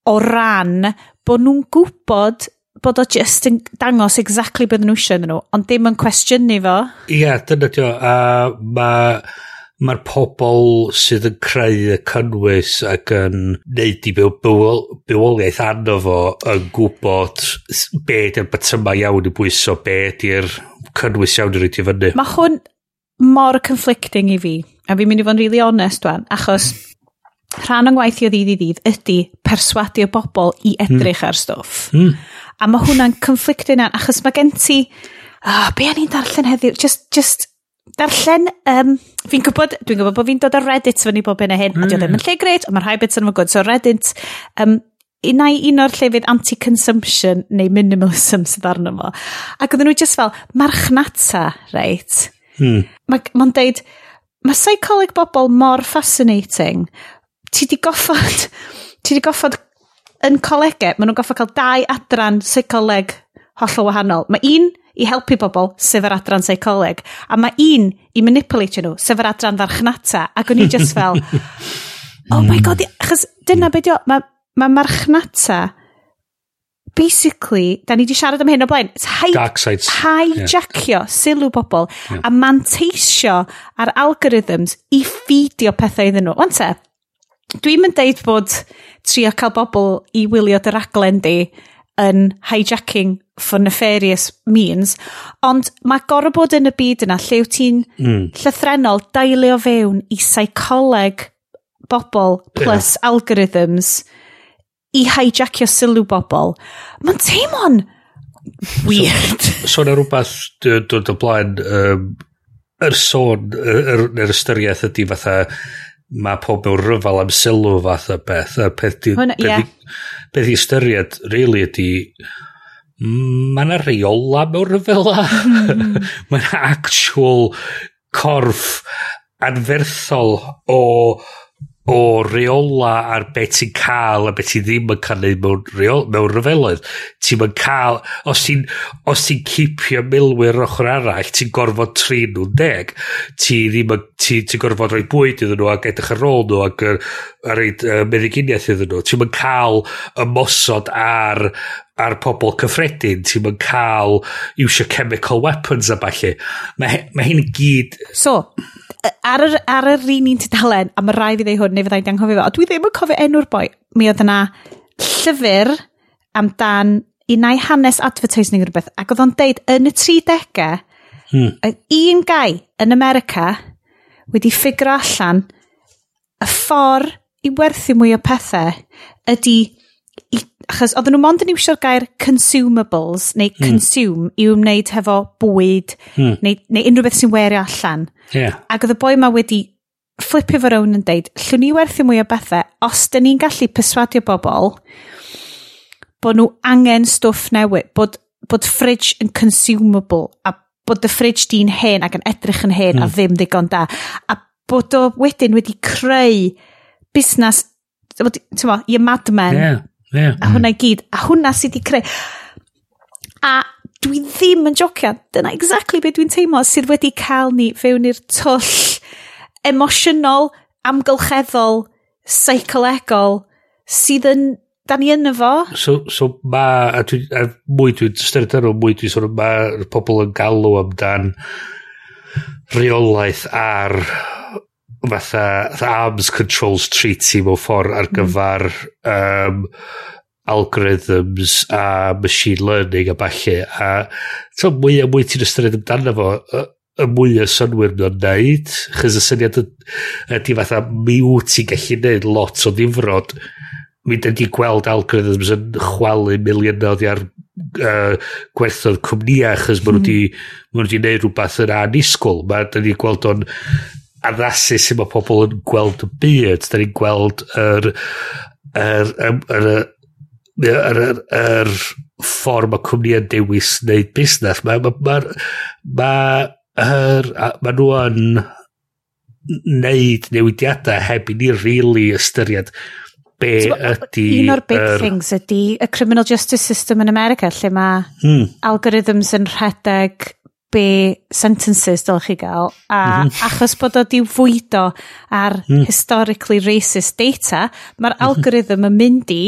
S1: o ran bod nhw'n gwybod bod o just yn dangos exactly beth nhw eisiau nhw, ond dim yn cwestiynu fo.
S2: Ie, yeah, dyna ti o. A mae mae'r pobl sydd yn creu y cynnwys ac yn neud i bywoliaeth anno fo yn gwybod be ydy'r batyma iawn i bwyso, be ydy'r cynnwys iawn i rydw i fyny.
S1: Mae hwn mor conflicting i fi, a fi'n mynd i fod yn really honest wan, achos rhan o'n gwaith i o ddydd i ddydd ydy perswadio bobl i edrych mm. ar stwff. Mm. A mae hwnna'n conflict yna, achos mae gen ti, oh, be o'n i'n darllen heddiw, just, just darllen, um, fi'n gwybod, dwi'n gwybod bod fi'n dod ar Reddit fyny bob hyn a hyn, mm. a di ddim yn lle greit, ond mae'r rhai bits yn fawr gwrdd, so Reddit, um, unai un o'r llefydd anti-consumption neu minimalism sydd arno fo. Ac oedden nhw just fel, marchnata, reit? Hmm. Mae'n ma deud, mae psycholic bobl mor fascinating, ti di goffod, ti di goffod yn colegau, maen nhw'n goffod cael dau adran seicoleg hollol wahanol. Mae un i helpu bobl sef yr adran seicoleg, a mae un i manipulatio nhw sef yr adran farchnata, ac o'n i just fel, oh my mm. god, achos dyna beth yw, mae ma marchnata, basically, da ni wedi siarad am hyn o blaen, hijacio yeah. sylw bobl yeah. a manteisio ar algorithms i ffidio pethau iddyn nhw. Wan te? dwi'n mynd deud bod trio cael bobl i wylio dy raglen di yn hijacking for nefarious means, ond mae gorau bod yn y byd yna lle wyt ti'n mm. llythrenol dailio fewn i seicoleg bobl plus yeah. algorithms i hijackio sylw bobl. Mae'n teimlo'n weird.
S2: So, so na rhywbeth dod o blaen um, er sôn, yr er, er ystyriaeth ydy fatha mae pob mewn ryfal am sylw fath o beth. A peth di, Hwna, beth, yeah. di, peth i ystyried, really, ydi mm, mae yna reola mewn ryfela. Mm. mae yna actual corff anferthol o o reola ar beth ti'n cael a beth ti ddim yn cael neud mewn, reol, mewn ryfeloedd. Ti'n yn cael, os ti'n os ti cipio milwyr ochr arall, ti'n gorfod tri nhw'n deg. Ti ddim yn, ti, ti gorfod rhoi bwyd iddyn nhw ac edrych ar ôl nhw ac ar, ar reid uh, meddyginiaeth iddyn nhw. Ti'n yn cael ymosod ar ar pobl cyffredin, ti'n mynd cael iwsio chemical weapons a falle. Mae, mae hyn gyd...
S1: So, ar yr, ar yr un un tudalen, a mae rai fi ddeu hwn, neu fyddai'n anghofio fo, a dwi ddim yn cofio enw'r boi, mi oedd yna llyfr amdan unau hanes advertising rhywbeth, ac oedd o'n deud yn y 30au, hmm. un gai yn America wedi ffigro allan y ffordd i werthu mwy o pethau ydy achos oedden nhw mond yn iwsio'r gair consumables neu hmm. consume mm. i wneud hefo bwyd mm. neu, neu unrhyw beth sy'n werio allan.
S2: Yeah.
S1: Ac oedd y boi ma wedi flipio fo rown yn deud, llwn ni werthu mwy o bethau, os dyn ni'n gallu perswadio bobl bod nhw angen stwff newid, bod, bod fridge yn consumable a bod y fridge di'n hen ac yn edrych yn hen mm. a hmm. ddim ddigon da. A bod o wedyn wedi creu busnes, ti'n i y madmen,
S2: yeah Yeah.
S1: A hwnna i gyd. A hwnna sydd wedi creu... A dwi ddim yn jocio. Dyna exactly beth dwi'n teimlo sydd wedi cael ni fewn i'r twll emosiynol, amgylcheddol, seicolegol sydd yn... Da ni yn efo.
S2: So, so ma... A, dwi, a mwy dwi'n styrt arno, mwy dwi'n sôn, mae'r pobl yn galw amdan reolaeth ar fatha, fatha arms controls treaty mewn ffordd ar hmm. gyfer mm. um, algorithms a machine learning a falle a to, mwy a mwy ti'n ystyried amdano fo y mwy o synwyr mae'n neud chys y syniad ydy fatha mi wyt ti'n gallu neud lot o ddifrod mi dyn ni gweld algorithms yn chwalu miliynod ar uh, gwerthodd cwmnïau achos maen nhw wedi mm. ma hmm. neud rhywbeth yn anisgwl. Mae dyn ni gweld o'n addasu sy'n mae pobl yn gweld y byd. Da ni'n gweld yr, yr, yr, yr, yr, yr, yr ffordd mae cwmnïau'n dewis wneud busnes. Mae ma, ma, ma, ma, ma nhw yn wneud newidiadau heb i ni really ystyried be ydy...
S1: Un o'r big er... things ydy y criminal justice system yn America lle mae hmm. algorithms yn rhedeg be sentences dylech chi gael a mm -hmm. achos bod o di fwydo ar mm. historically racist data mae'r mm -hmm. algorithm yn mynd i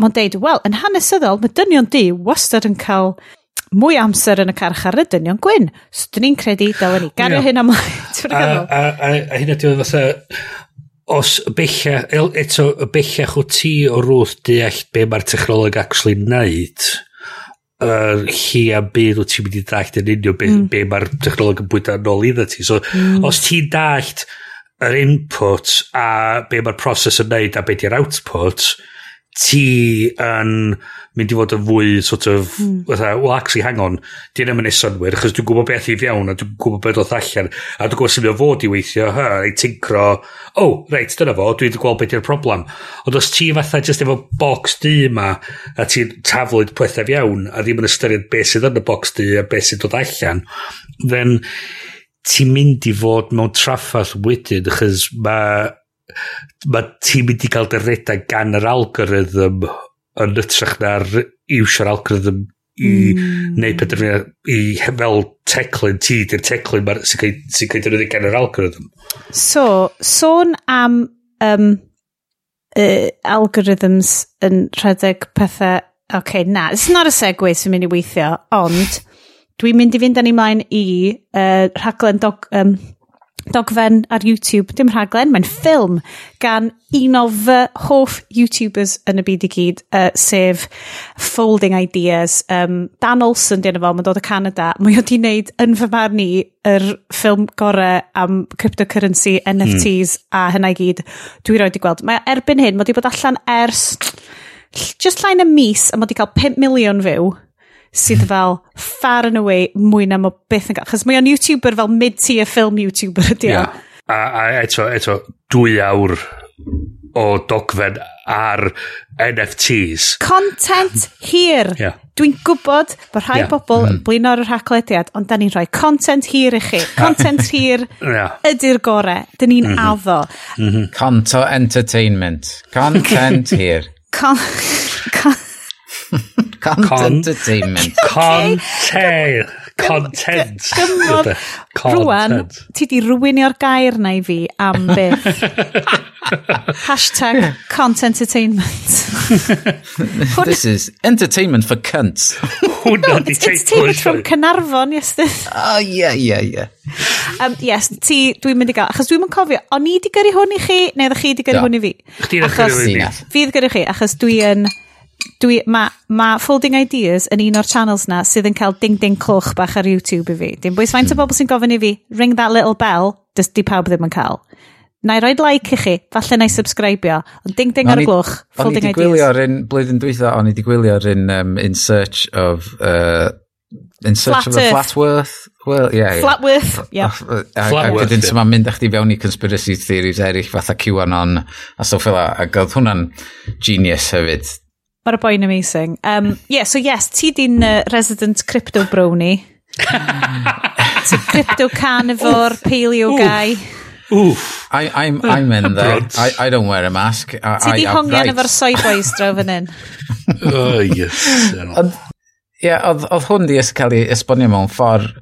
S1: mae'n deud wel yn hanesyddol mae dynion di wastad yn cael mwy amser yn y carch ar y dynion gwyn so dyn ni'n credu dylen ni gario hyn ymlaen.
S2: a, a, a, a hyn ydy fatha os bella eto y bellach o ti o rwth deall be mae'r technoleg actually wneud uh, hi am byd wyt ti'n mynd i dallt yn union be, mm. be mae'r technolog yn bwyta nôl iddo ti. So, mm. os ti'n dallt yr input a be mae'r proses yn neud a be di'r output, ti yn mynd i fod yn fwy sort of, mm. fatha, well actually hang on, di yna mynd i synwyr, achos dwi'n gwybod beth i fiewn, a dwi'n gwybod beth oedd allan, a dwi'n gwybod sy'n mynd fod i weithio, ha, i tincro, oh, reit, dyna fo, dwi'n gweld beth yw'r problem. Ond os ti fatha just efo box di yma, a ti'n taflwyd pethau fiewn, a ddim yn ystyried beth sydd yn y box di, a beth sydd dod allan, then ti'n mynd i fod mewn traffath wedyn, achos mae mae ti'n mynd i gael dy redag gan yr algorithm yn ytrach na'r iwsio'r algorithm i mm. neu penderfyniad i fel teclyn ti di'r teclyn sy'n cael sy defnyddio gan yr algorithm
S1: So, sôn am um, uh, algorithms yn rhedeg pethau OK, na, it's not a segue sy'n mynd i weithio, ond dwi'n mynd i fynd â ni mlaen i uh, rhaglen dog, um, dogfen ar YouTube, dim rhaglen, mae'n ffilm gan un o fy hoff YouTubers yn y byd i gyd, uh, sef Folding Ideas. Um, Dan Olsen dyn fo, mae'n dod o Canada. Mae wedi wneud yn fy marn i yr ffilm gorau am cryptocurrency, NFTs mm. a hynna i gyd. Dwi roed i gweld. Mae erbyn hyn, mae wedi bod allan ers just llain y mis a mae wedi cael 5 miliwn fyw sydd fel far and away mwy na mo beth yn gael. Chos mae o'n YouTuber fel mid-tier film YouTuber ydi
S2: yeah. A, a eto, eto, dwy awr o dogfen ar NFTs.
S1: Content hir. Yeah. Dwi'n gwybod bod rhai yeah. bobl yn mm. blino ar y rhaglediad, ond da ni'n rhoi content hir i chi. Content hir yeah. ydy'r gore. Dyn ni'n mm -hmm. addo.
S3: Mm -hmm. Conto entertainment. Content hir. Con... con Content entertainment.
S2: Content. Content. Gymod.
S1: Rwan, ti di rwynio'r gair na i fi am beth. Hashtag content entertainment.
S3: This is entertainment for cunts.
S2: Hwna di
S1: teitl. It's David from Cynarfon, yes.
S3: Oh, yeah, yeah, yeah.
S1: Um, yes, ti, dwi'n mynd i gael, achos dwi'n mynd cofio, o'n i di gyrru hwn i chi, neu ddech chi di gyrru hwn i fi?
S2: Chdi ddech chi gyrru hwn i fi.
S1: Fi ddech gyrru chi, achos dwi'n... yn dwi, ma, ma Folding Ideas yn un o'r channels na sydd yn cael ding-ding clwch bach ar YouTube i fi. Dim bwys faint o hmm. bobl sy'n gofyn i fi, ring that little bell, dys di pawb ddim yn cael. Na i roed like i chi, falle na i subscribio, ond ding-ding ar y glwch, Folding Ideas. O'n i di gwylio
S3: ar un, blwyddyn dwytha, o'n i di gwylio ar un um, In Search of... Uh, in search flat of a flat worth. Well, yeah,
S1: uh, Flatworth, yeah.
S3: Flatworth, yeah. Ac wedyn sy'n mynd eich di fewn i conspiracy theories eraill fatha QAnon a stuff fel a Ac oedd hwnna'n genius hefyd.
S1: Mae'r boi'n amazing. Um, yeah, so yes, ti di'n uh, resident crypto brownie. Ti'n crypto carnivore, paleo guy.
S2: Oof.
S3: I, I'm, I'm in there. I, I don't wear a mask. I,
S1: Ti di hongian efo'r soyboys draw fan hyn.
S2: oh, yes.
S3: Ie, yeah, oedd hwn di cael ei esbonio mewn ffordd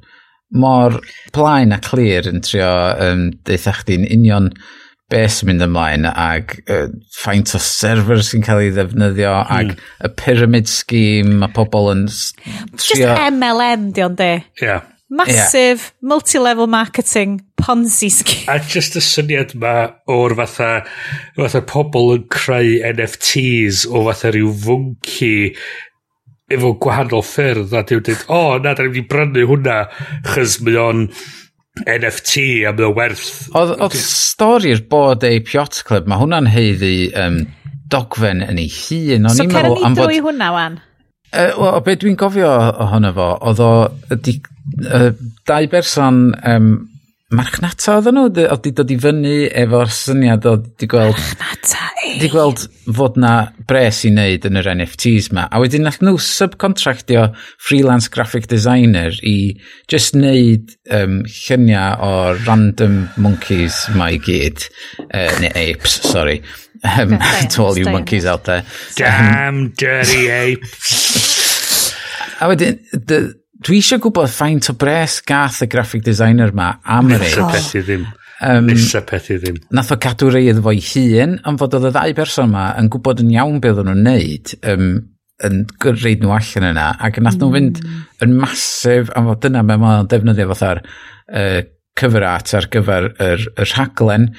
S3: mor plaen a clir yn trio um, deitha chdi'n union beth sy'n mynd ymlaen ag uh, faint o server sy'n cael ei ddefnyddio mm. ag hmm. y pyramid scheme mae pobl yn
S1: trio... Just MLM di ond de.
S2: Yeah.
S1: Massive, yeah. multi-level marketing, Ponzi scheme.
S2: A just y syniad ma o'r fatha, fatha pobl yn creu NFTs o fatha rhyw fwnci efo gwahanol ffyrdd a dwi'n dweud, o, oh, na, da ni'n mynd i brynu hwnna, chys mae o'n NFT a mae o werth...
S3: Oedd, oedd stori'r bod ei Piot Club, mae hwnna'n heiddi um, dogfen yn ei hun.
S1: So cer ni drwy hwnna wan?
S3: Uh, o, be dwi'n gofio ohono fo, oedd o, di, uh, dau berson um, marchnata oedden nhw, oedd di dod i fyny efo'r syniad o di gweld...
S1: Marchnata, ei!
S3: Di gweld fod na bres i wneud yn yr NFTs ma. A wedyn nath nhw subcontractio freelance graphic designer i just wneud um, lluniau o random monkeys ma i gyd. Uh, neu apes, sorry. Um, to all you monkeys out there.
S2: Damn dirty apes!
S3: a wedyn, dwi eisiau gwybod faint o bres gath y graphic designer ma am yr
S2: eich. peth i ddim. Um, Nisa peth i ddim.
S3: Nath o cadw rei iddo fo'i hun, ond fod oedd y ddau person ma yn gwybod yn iawn beth o'n nhw'n neud, um, yn gyrraedd nhw allan yna, ac nath mm. nhw fynd mm. yn masif, am fod dyna mewn ma'n defnyddio fatha'r uh, cyfrat ar gyfer yr, yr rhaglen,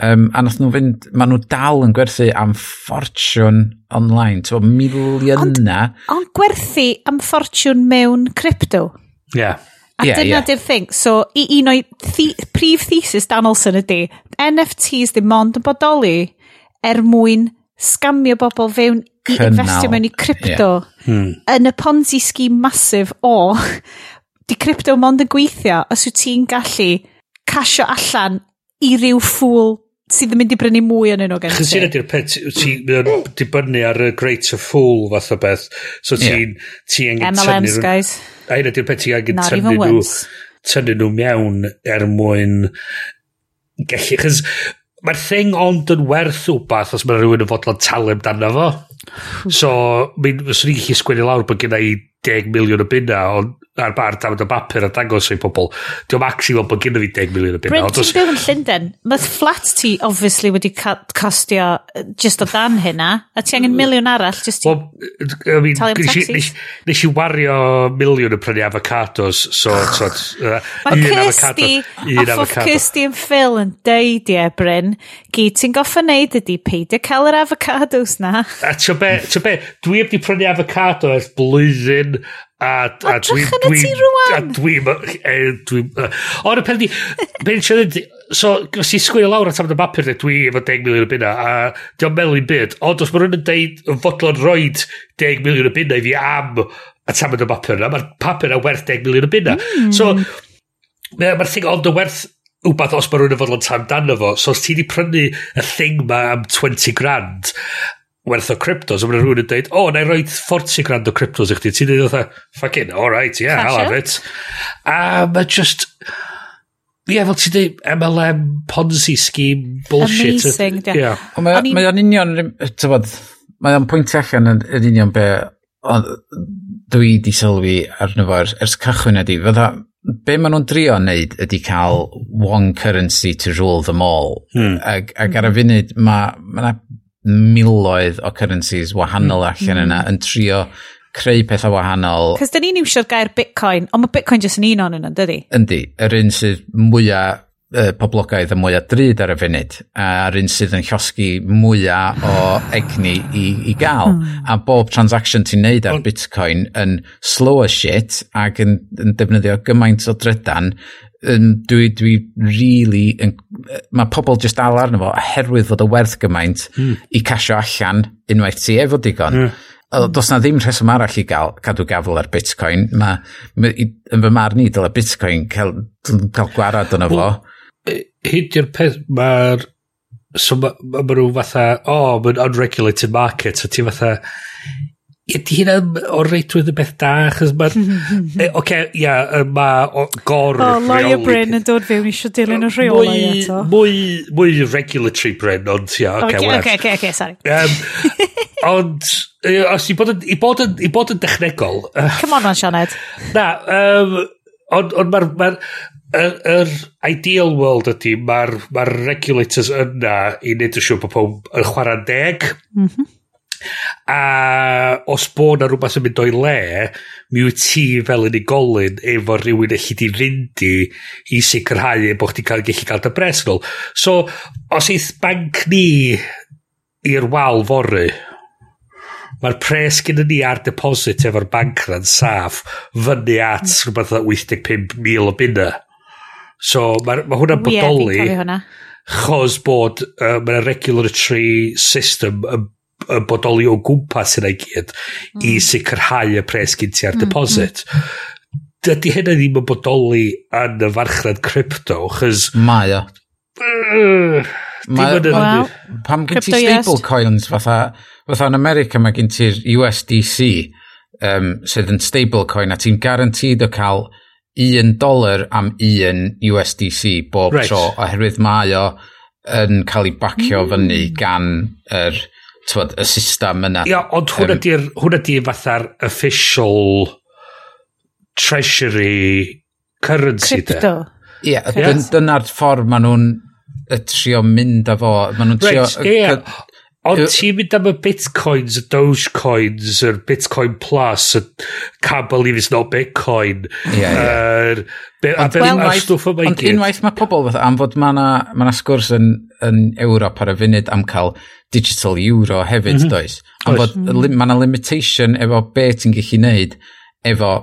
S3: Um, a nath nhw fynd, maen nhw dal yn gwerthu am ffortiwn online, ti'n bod miliynau.
S1: Ond, ond gwerthu am ffortiwn mewn crypto.
S2: Ie. Yeah.
S1: A yeah, dyna yeah. di'r thing. So, i un o'i thi, prif thesis Dan ydy, NFTs ddim ond yn bodoli er mwyn scamio bobl fewn i Cynnal. investio mewn i crypto yeah. hmm. yn y ponzi scheme masif o di crypto mond yn gweithio os wyt ti'n gallu casio allan i ryw ffwl sydd yn mynd i brynu mwy yn nhw gen
S2: ti. Chos ydy'r di'r peth, ti'n dibynnu ar y Great of fool fath o beth. So ti'n... Ti
S1: angen MLMs, guys.
S2: A hyn ydy'r peth ti'n angen tynnu nhw, tynnu nhw mewn er mwyn gallu. Chos mae'r thing ond yn werth wbath os mae rhywun yn fodlon talu amdano fo. so, mi'n swn i'n gallu sgwennu lawr bod gen i 10 miliwn o bunna, ond ar bar dafod o bapur a dangos o'i pobl. Diolch actually fel bod gynnu fi 10 miliwn o bunna.
S1: Bryn, ti'n byw yn Llundain. Mae'r flat ti obviously wedi costio just o dan hynna. A ti angen miliwn arall just i
S2: well, I mean, talu am taxis. Nes i wario miliwn yn prynu avocados. So, so, uh,
S1: Mae Kirsty, a ffodd Kirsty yn Phil yn deud ie, Bryn, gyd ti'n goffa neud ydi peidio cael yr avocados na.
S2: A ti'n be, be, dwi heb di prynu avocado ers blwyddyn A,
S1: a dwi... Dwi, ti rwan! a
S2: dwi... E, dwi Ond y pen di... Be'n siarad. So, gos i sgwil lawr at amdano bapur, dwi efo 10 miliwn o bunna, a diolch meddwl i'n byd. Ond os mae rhywun yn deud, yn fodlon roed 10 miliwn o bunna i fi am at amdano bapur, a mae'r papur a werth 10 miliwn o bunna. Mm. So, mae'r ma thing ond yn werth wbath os mae rhywun yn fodlon tam dan fo. So, os ti wedi prynu y thing ma am 20 grand, werth o cryptos, a mae rhywun yn dweud, o, oh, na i roi 40 grand o cryptos i chdi, ti'n dweud oedd fucking, alright, yeah, I'll have it. A mae just, ie, yeah, fel ti'n dweud, MLM, Ponzi scheme, bullshit.
S1: Amazing,
S3: ie. Yeah. Mae o'n union, tyfod, mae o'n pwynt allan yn, yn union be dwi di sylwi arno fo ers cychwyn ydi, fydda, be maen nhw'n drio wneud ydy cael one currency to rule them all. Hmm. Ag, ag ar y funud, mae ma miloedd o currencies wahanol mm, allan mm. yna yn trio creu pethau wahanol.
S1: Cos dyn ni'n iwsio'r gair Bitcoin, ond mae Bitcoin jyst yn un o'n yna, dydy?
S3: Yndi, yr un sydd mwyaf uh, poblogaidd a mwyaf drud ar y funud, a'r un sydd yn llosgu mwyaf o egni i, i gael. Hmm. A bob transaction ti'n neud ar Bitcoin yn slow as shit ac yn, yn defnyddio gymaint o drydan yn, dwi, dwi really, yn, mae pobl just dal arno fo oherwydd fod y werth gymaint mm. i casio allan unwaith ti efo digon. Mm. Does na ddim rheswm arall i gael cadw gafel ar Bitcoin. Mae, ma, yn fy marn i, dyle Bitcoin cael, cael gwarad yna fo.
S2: Hyd i'r peth, mae'r so mae ma, ma nhw fatha, o, oh, mae'n unregulated market, so ti fatha, Ydy hynna o'r reitwydd y beth da, achos mae... Oce, ia, mae gor
S1: O, Lawyer Bryn yn dod fewn eisiau dilyn y rheolau eto.
S2: Mwy, mwy regulatory Bryn, ond ia, oce,
S1: oce, oce, oce, sorry. Um,
S2: ond, e, os i bod yn, i bod yn, i bod yn dechnegol...
S1: E, Come on, man, Sianed.
S2: Na, um, ond on, mae'r... Ma yr, yr ideal world ydy, mae'r ma regulators yna i wneud yn siŵr bod pob yn chwarae deg. Mm -hmm A os bod na rhywbeth yn mynd o'i le, mi wyt ti fel yn unigolyn efo rhywun allu di fynd i i sicrhau bod chdi cael gallu cael dy bres nhw. So, os eith banc ni i'r wal fory, mae'r pres gyda ni ar deposit efo'r banc na'n saff fyny at mm. rhywbeth 85,000 o bunna. So, mae ma hwnna'n bodoli. Ie. Chos bod uh, mae'n regulatory system yn y bodoli o gwmpas yna i gyd mm. i sicrhau y pres gyn ti ar mm. mm. deposit. Dydy hynny ddim yn bodoli yn y farchnad crypto, chys...
S3: Mae o. Mae o. Pam gen ti stable coins fatha, fatha yn America mae gen ti'r USDC um, sydd yn stable coin a ti'n garantid o cael un dolar am un USDC bob right. tro oherwydd mae o yn cael ei bacio mm. fyny gan yr er, twod, y system yna.
S2: Ia, ond hwn ydy'r um, hwn ydy fatha'r official treasury currency
S1: Crypto.
S3: Ie, yeah, yeah. dyna'r ffordd maen nhw'n trio mynd â fo. Maen nhw'n trio...
S2: Right, yeah. Ond ti'n mynd am y bitcoins, y dogecoins, y bitcoin plus, y can't believe it's not bitcoin. Yeah, yeah. Er, ond well,
S3: unwaith mae pobl fath am fod mae yna ma, na, ma sgwrs yn, yn Ewrop ar y funud am cael digital euro hefyd, mm -hmm. does? Am fod mm mae yna limitation efo be ti'n gallu neud efo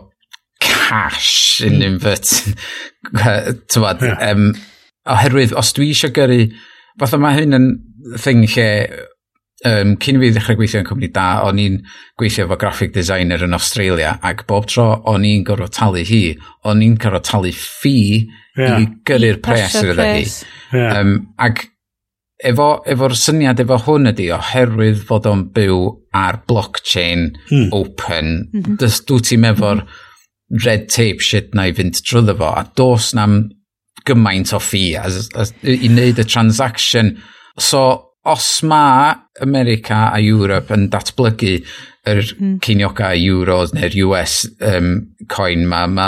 S3: cash in inverted. Tywad, yeah. um, oherwydd os dwi eisiau gyrru, fatha mae hyn yn thing lle um, cyn i fi ddechrau gweithio yn cwmni da, o'n i'n gweithio efo graphic designer yn Australia ac bob tro o'n i'n gorfod talu hi, o'n i'n gorfod talu ffi yeah. i gyrru'r pres iddo hi. Yeah. Um, ac efo, efo'r syniad efo hwn ydy oherwydd fod o'n byw ar blockchain hmm. open mm -hmm. dys dwi ti'n efo'r red tape shit na i fynd drwyddo fo a dos na'm gymaint o ffi i wneud y transaction so os ma' America a Europe yn datblygu yr mm. ceiniogau euros neu'r US um, coin ma, ma,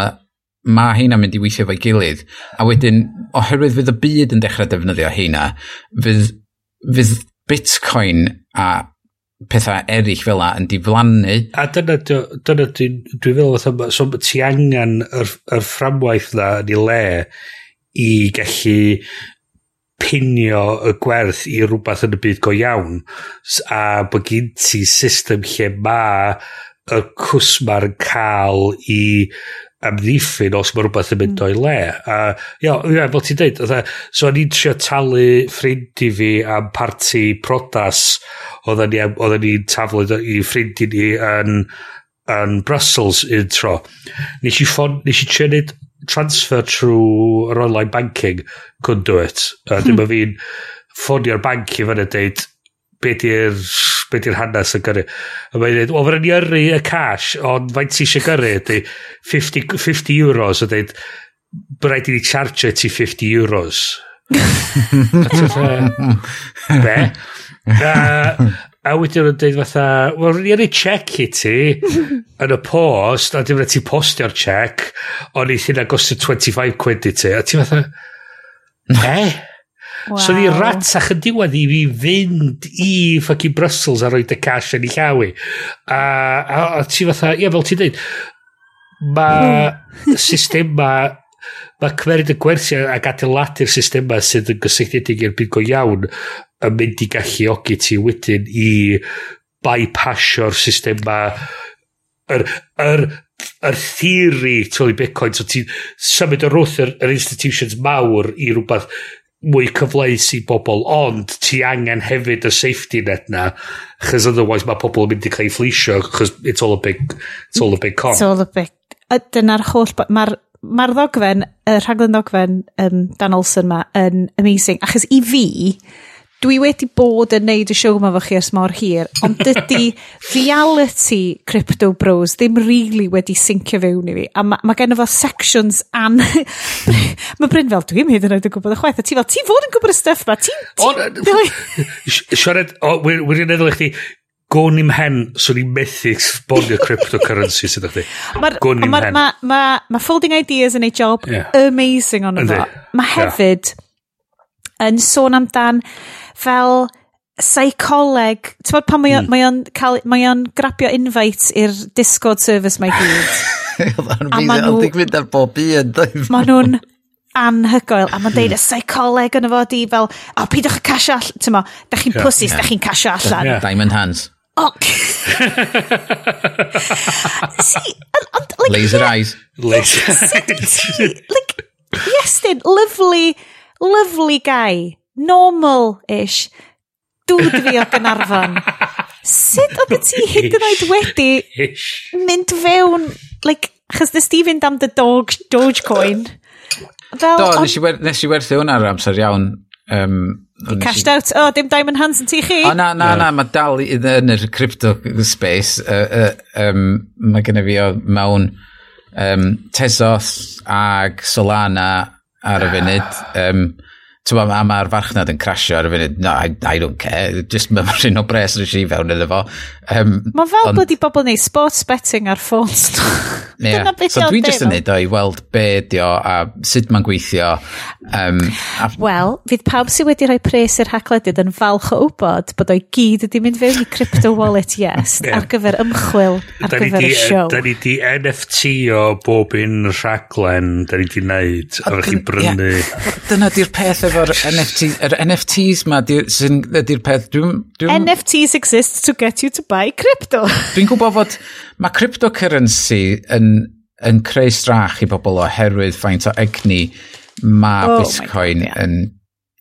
S3: ma heina'n mynd i weithio fo'i gilydd. A wedyn, oherwydd fydd y byd yn dechrau defnyddio heina, fydd, fydd bitcoin a pethau eraill fel yna yn diflannu.
S2: A dyna, dyna dwi'n dwi feddwl, fatha, so ti angen yr, yr fframwaith na yn ei le i gallu pinio y gwerth i rhywbeth yn y byd go iawn a bod gen ti system lle mae y cwsma'r yn cael i amddiffyn os mae rhywbeth yn mynd o'i le. A, ia, ia fel ti'n dweud, e, so o'n i'n trio talu ffrind i fi am parti prodas oedden ni'n ni taflu i ffrind i ni yn, yn Brussels un tro. Nes i, ffon, nes i trio neud transfer trwy yr online banking could do it. A hmm. dim ond fi'n ffonio'r bank i fyny dweud be di'r be di'r hanes yn gyrru. A mae'n dweud, o, fyr yn i yrru y cash, ond faint ti eisiau gyrru, ydy 50, 50 euros, a dweud, rhaid i ni charge ti 50 euros. be? Uh, A wedyn nhw'n dweud fatha, wel, rwy'n ni check i ti yn y post, a dim ti postio'r check, ond eith hyn agos 25 quid i ti. A ti fatha, eh? Wow. So ni ratach yn diwedd i fi fynd i fucking Brussels a roed y cash yn ei llawi. A, a, a ti fatha, ie, fel ti'n dweud, mae ma, hmm. mae cymeryd y gwersi ac adeiladu'r system ma sydd yn gysylltiedig i'r byd go iawn yn mynd i gallu ogi ti wedyn i bypassio'r system ma. Yr, yr, yr theory trwy Bitcoin so ti'n symud o'r wrth yr, yr institutions mawr i rhywbeth mwy cyfleus i bobl ond ti angen hefyd y safety net na chys otherwise mae pobl yn mynd i cael ei fflisio chys it's all a big it's all a big con.
S1: It's all a big dyna'r holl mae'r mae'r ddogfen, y rhaglen ddogfen um, Dan Olsen ma yn amazing, achos i fi, dwi wedi bod yn neud y siw yma fo chi ers mor hir, ond dydy reality Crypto Bros ddim really wedi syncio fewn i fi. A mae ma gen fo sections an... mae Bryn fel, dwi'n hyd yn oed yn gwybod y chwaith. A ti fel, ti fod yn gwybod y stuff ma? Ti...
S2: Siarad, wedi'n meddwl i chdi, gwn i'm hen, swn i'n methu exponio cryptocurrency sydd o'ch di. Gwn i'm hen.
S1: Mae ma, ma, ma folding ideas yn ei job yeah. amazing ond efo. Mae hefyd... Yeah yn sôn amdan fel seicoleg, ti'n bod pan mae o'n mm. mae o'n grabio invite i'r Discord service mae gyd.
S3: a ma nhw... digwydd ar bob un,
S1: Ma nhw'n anhygoel, a mae'n deud y hmm. seicoleg yn y fod i fel, o, oh, pidwch casio allan, ti'n mo, da chi'n yeah, pwsis, yeah. da chi'n casio allan.
S3: Yeah. Diamond hands.
S1: Oh. See, and, like,
S3: Laser yeah, eyes.
S2: Laser
S1: eyes. like, yes, then, lovely Lovely guy. Normal-ish. Dŵd fi o Gynarfon. Sut oedd ti hyd yn oed wedi mynd fewn, like, chas nes ti fynd am dy dog, Dogecoin.
S3: Fel, Do, nes i, wer nes i werthu hwnna ar amser iawn. Um,
S1: cashed i... out. O, oh, dim Diamond Hands yn ti chi.
S3: O, na, na, yeah. na, mae dal yn yr crypto space. Uh, uh, um, mae gennym fi o mewn um, Tezos ag Solana ar y funud. Um, Tewa, a mae'r farchnad yn crasio ar y funud, no, I, I don't care, just mae'n rhan o bres rydych chi fewn iddo fo. Um,
S1: Mae fel on... bod i bobl neud sports betting ar ffôns.
S3: yeah. So dwi'n just yn neud o i weld be di o a sut mae'n gweithio. Um, a...
S1: Wel, fydd pawb sydd wedi rhoi pres i'r hacledydd yn falch o wybod bod o'i gyd wedi mynd fewn i crypto wallet yes yeah. ar gyfer ymchwil ar da gyfer y siow.
S2: Da ni di NFT o bob un rhaglen da ni di wneud a rach chi brynu. Yeah.
S3: Dyna di'r peth efo'r NFT, er NFTs ma, di, sy'n, di'r peth, dwi'n...
S1: Dwi NFTs exist to get you to buy i crypto.
S3: Dwi'n gwybod fod mae cryptocurrency yn, yn creu strach i bobl oherwydd faint o egni mae oh Bitcoin God, yeah. yn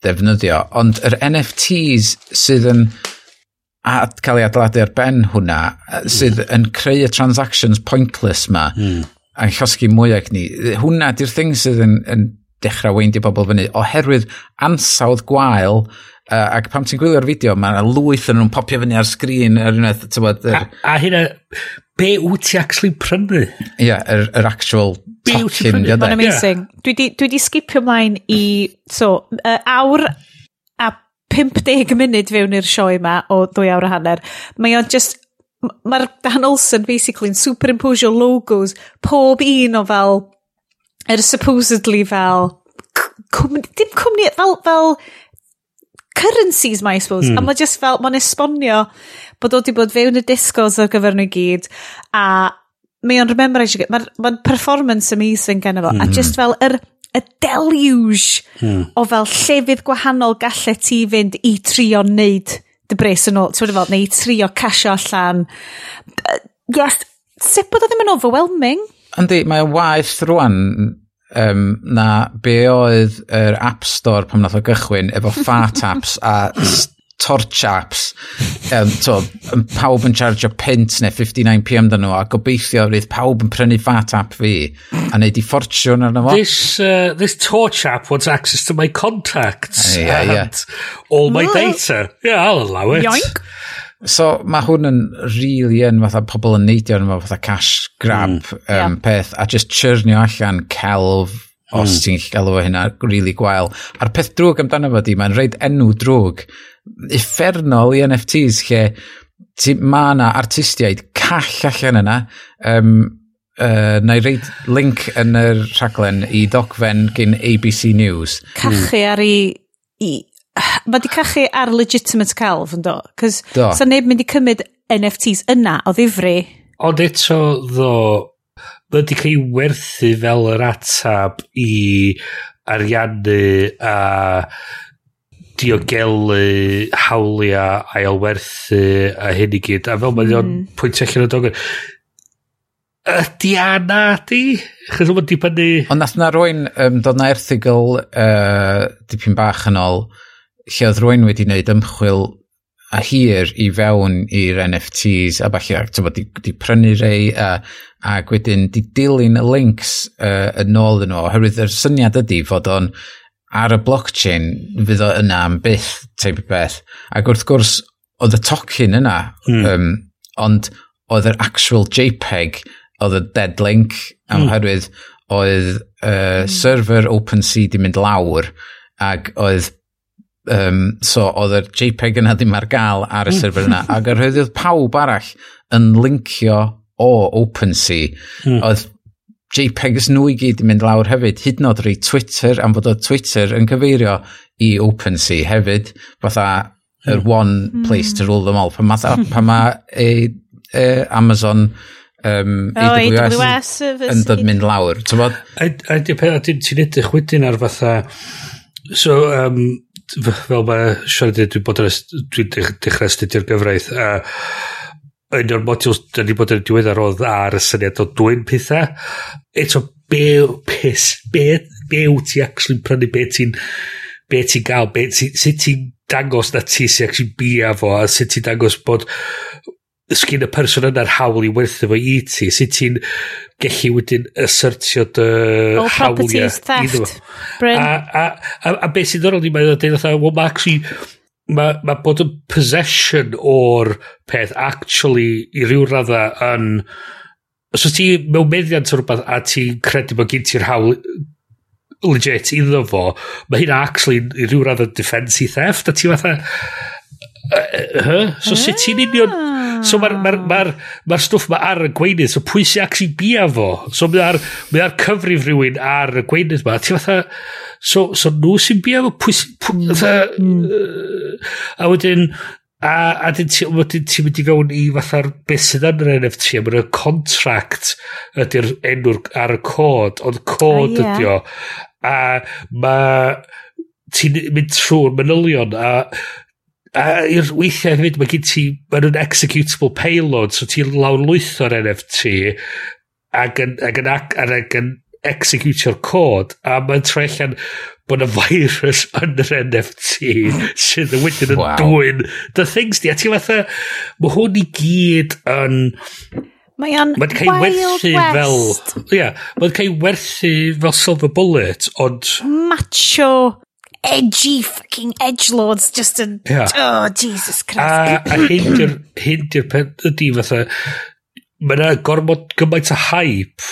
S3: ddefnyddio. Ond yr NFTs sydd yn a cael ei adeiladu ar ben hwnna hmm. sydd mm. yn creu y transactions pointless ma mm. a'n llosgu mwy ag ni. Hwnna di'r thing sydd yn, yn dechrau weindio bobl fyny oherwydd ansawdd gwael Uh, ac pam ti'n gwylio'r fideo, mae yna lwyth yn nhw'n popio fyny ar sgrin yr unwaith,
S2: ti'n bod... Er... A, a hynna, be wyt ti actually prynu?
S3: Ie, yeah, yr, er, er actual
S1: be wyt ti'n prynu? Mae'n amazing. Yeah. Dwi, di, dwi di skipio mlaen i, so, uh, awr a 50 munud fewn i'r sioe yma o 2 awr a hanner. Mae o'n just mae'r Dan Olsen basically yn superimposio logos pob un o fel yr er supposedly fel cwmni, dim cwmni, fel, fel currencies mae, I suppose. Mm. A mae just fel, mae'n esbonio bod o wedi bod fewn y discos ar gyfer nhw gyd, a mae o'n remember eisiau, mae'n ma performance amazing gen fo, mm. a hmm. just fel yr, y deluge mm. o fel llefydd gwahanol gallu ti fynd i trio wneud dy bres yn ôl, ti'n fel, neu trio casio allan. Yes, sut bod o ddim yn overwhelming?
S3: Yndi, mae'n waith rwan um, na be oedd yr App Store pan nath o gychwyn efo fat apps a torch apps? Um, to, um, pawb yn charge pint neu 59p amdano nhw a gobeithio rydd pawb yn prynu fat app fi a neud i ffortiwn arno fo.
S2: This, uh, this torch app wants access to my contacts uh, yeah, and yeah. all my data. Yeah I'll allow it. Yoink.
S3: So mae hwn yn really yn fatha pobl yn neidio yn fatha cash grab mm. um, yeah. peth a just churnio allan celf os mm. ti'n galw o hynna really gwael. A'r peth drwg amdano fo di, mae'n rhaid enw drwg effernol i NFTs lle ti, mae yna artistiaid call allan yna um, uh, na i reid link yn y rhaglen i ddogfen gyn ABC News.
S1: Cachu mm. ar ei, i, mae di cachu ar legitimate celf yn do? Cos sa neb mynd i cymryd NFTs yna o ddifri.
S2: Ond eto ddo, mae di cael werthu fel yr atab i ariannu a diogelu hawliau ailwerthu a hyn i gyd. A fel mae'n mm. pwynt allan o dogon, ydy anna di? Chos o'n dibynnu...
S3: Ond nath na rwy'n um, dod na erthigol uh, dipyn bach yn ôl lle oedd rwy'n wedi wneud ymchwil a hir i fewn i'r NFTs a falle ac tyfod di, di prynu rei a, a wedyn di dilyn y links uh, yn ôl yn nhw oherwydd yr syniad ydy fod o'n ar y blockchain fydd o yna am byth teip beth ac wrth gwrs oedd y tocyn yna mm. um, ond oedd yr actual JPEG oedd y dead link am mm. oherwydd oedd uh, server OpenSea di mynd lawr ac oedd Um, so oedd yr JPEG yna ddim ar gael ar y hmm. server yna. Ac yr oedd pawb arall yn linkio o OpenSea. mm. Oedd JPEGs nhw i gyd yn mynd lawr hefyd, hyd nod oed rei Twitter, am fod o Twitter yn cyfeirio i OpenSea hefyd, fatha yr mm. one place to hmm. rule them all. Pan ma, pa ma e, e, Amazon um, oh, AWS, AWS yn dod mynd lawr.
S2: Ti'n edrych wedyn ar fatha... So, um, fel mae Sean dweud, dwi'n bod yn dwi'n dechrau astudio'r gyfraith a yn o'r modules da ni bod yn diweddar oedd ar y syniad o dwy'n pethau eto be pes be, be wyt ti actually prynu be ti'n be ti'n gael be ti, sut ti'n dangos na ti sy'n actually bia fo a sut ti'n dangos bod sgyn y person yna'r hawl i werthu fo i ti, sut ti'n gellu wedyn assertio dy
S1: All hawliau theft. Bryn.
S2: A, a, a, a beth sy'n ddorol ni mae'n dweud, well, mae actually, mae ma bod yn possession o'r peth actually i ryw radda yn... Os so, oes ti mewn meddiant o rhywbeth a ti'n credu bod gen ti'r hawl legit iddo fo, mae hynna actually i ryw radda defensi theft, a ti fatha... Uh, uh, so sut ti'n union ah. So mae'r ah. ma ma ma stwff mae ar y gweinydd, so pwy sy'n actually bia fo? So mae ar, mae ar cyfrif rhywun ar y gweinydd ma. Ti'n fatha, so, so nhw sy'n bia fo? Pwy sy'n... Mm. Uh, a wedyn, A, a dyn ti'n ti, ti mynd i fewn i fatha'r beth sydd yn yr NFT a mae'n contract ydy'r enw'r ar y cod ond cod uh, yeah. ydy o a mae ti'n mynd trwy'r manylion a a i'r weithiau hefyd, mae gen ti, mae'n nhw'n executable payload, so ti'n lawnlwytho'r NFT ac yn, ac yn, ac yn, ac yn executio'r cod, a mae'n troi allan bod y virus yn yr NFT sydd yn wedyn yn wow. dwy'n the things di, a ti fatha mae hwn i gyd yn
S1: mae o'n ma wild werthu west
S2: fel, yeah, mae'n cael werthu fel silver bullet ond
S1: macho edgy fucking edgelords just yn... Yeah. Oh, Jesus Christ.
S2: A, a hyn di'r hyn di'r ydy fatha mae yna gormod gymaint o hype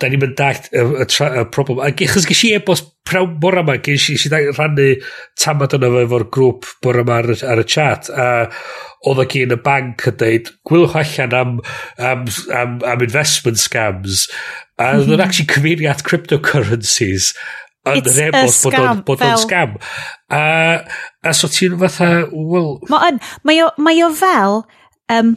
S2: da ni'n mynd dalt y, y, y problem. A achos gysi e-bos prawn bora yma, gysi si rannu tamad yna efo'r grŵp bora yma ar, ar, y chat, a oedd o gyn y banc yn dweud, gwylwch allan am, am, am, am investment scams, a oedd mm -hmm. actually cyfeiriad cryptocurrencies, yn rebos bod o'n bod
S1: fel...
S2: scam. A, a so ti'n fatha, well...
S1: Mae o'n, mae o, mae o fel um,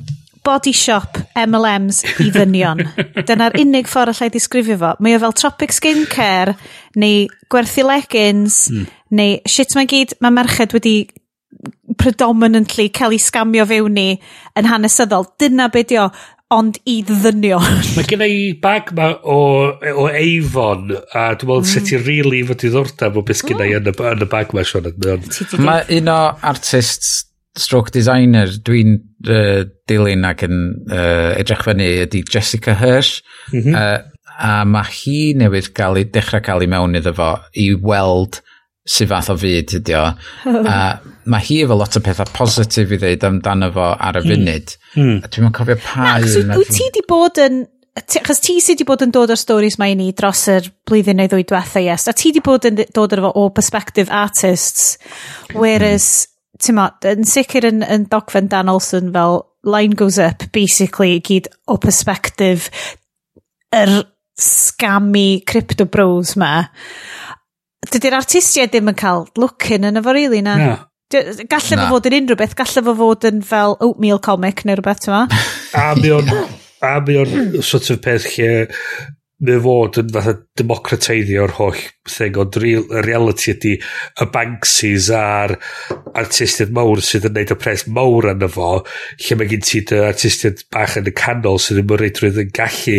S1: body shop MLMs i ddynion. Dyna'r unig ffordd allai disgrifio fo. Mae o fel tropic skincare, neu gwerthu leggings, mm. neu shit mae gyd, mae merched wedi predominantly cael ei scamio fewn ni yn hanesyddol. Dyna be di o ond i ddynion.
S2: Mae gen i bag ma o, o Avon, a dwi'n meddwl mm. sut i really fod i ddordab o beth gen i yn y, y bag ma,
S1: Sean.
S3: Mae un o artists stroke designer dwi'n uh, dilyn ac yn uh, edrych fyny ydy Jessica Hirsch mm -hmm. uh, a mae hi newydd gael ei, dechrau cael ei mewn iddo fo i weld sydd fath o fyd ydy o. a mae hi efo lot o pethau positif i ddeud amdano fo ar y hmm. funud.
S2: Mm.
S3: A dwi'n cofio pa un.
S1: Wyt ti di bod yn... Achos ti sydd wedi bod yn dod o'r stories mae ni dros yr blwyddyn neu ddwy diwetha, yes. A ti wedi bod yn dod o'r fo o perspective artists. Whereas, mm. ti'n ma, yn sicr yn, yn dogfen Dan Olsen fel line goes up, basically, gyd o perspective yr er scammy crypto bros ma dydy'r artistiaid ddim yn cael looking yn efo rili na. No. Galle fo fod yn unrhyw beth, galle fo fod yn fel oatmeal comic neu rhywbeth yma.
S2: a mi o'n, a mi o'n sort of peth lle mae fod yn fatha democrateiddio'r holl thing, ond y reality ydy y Banksys a'r artistiaid mawr sydd yn neud y pres mawr yn fo, lle mae gen ti dy artistiaid bach yn y canol sydd yn mynd rhaid yn gallu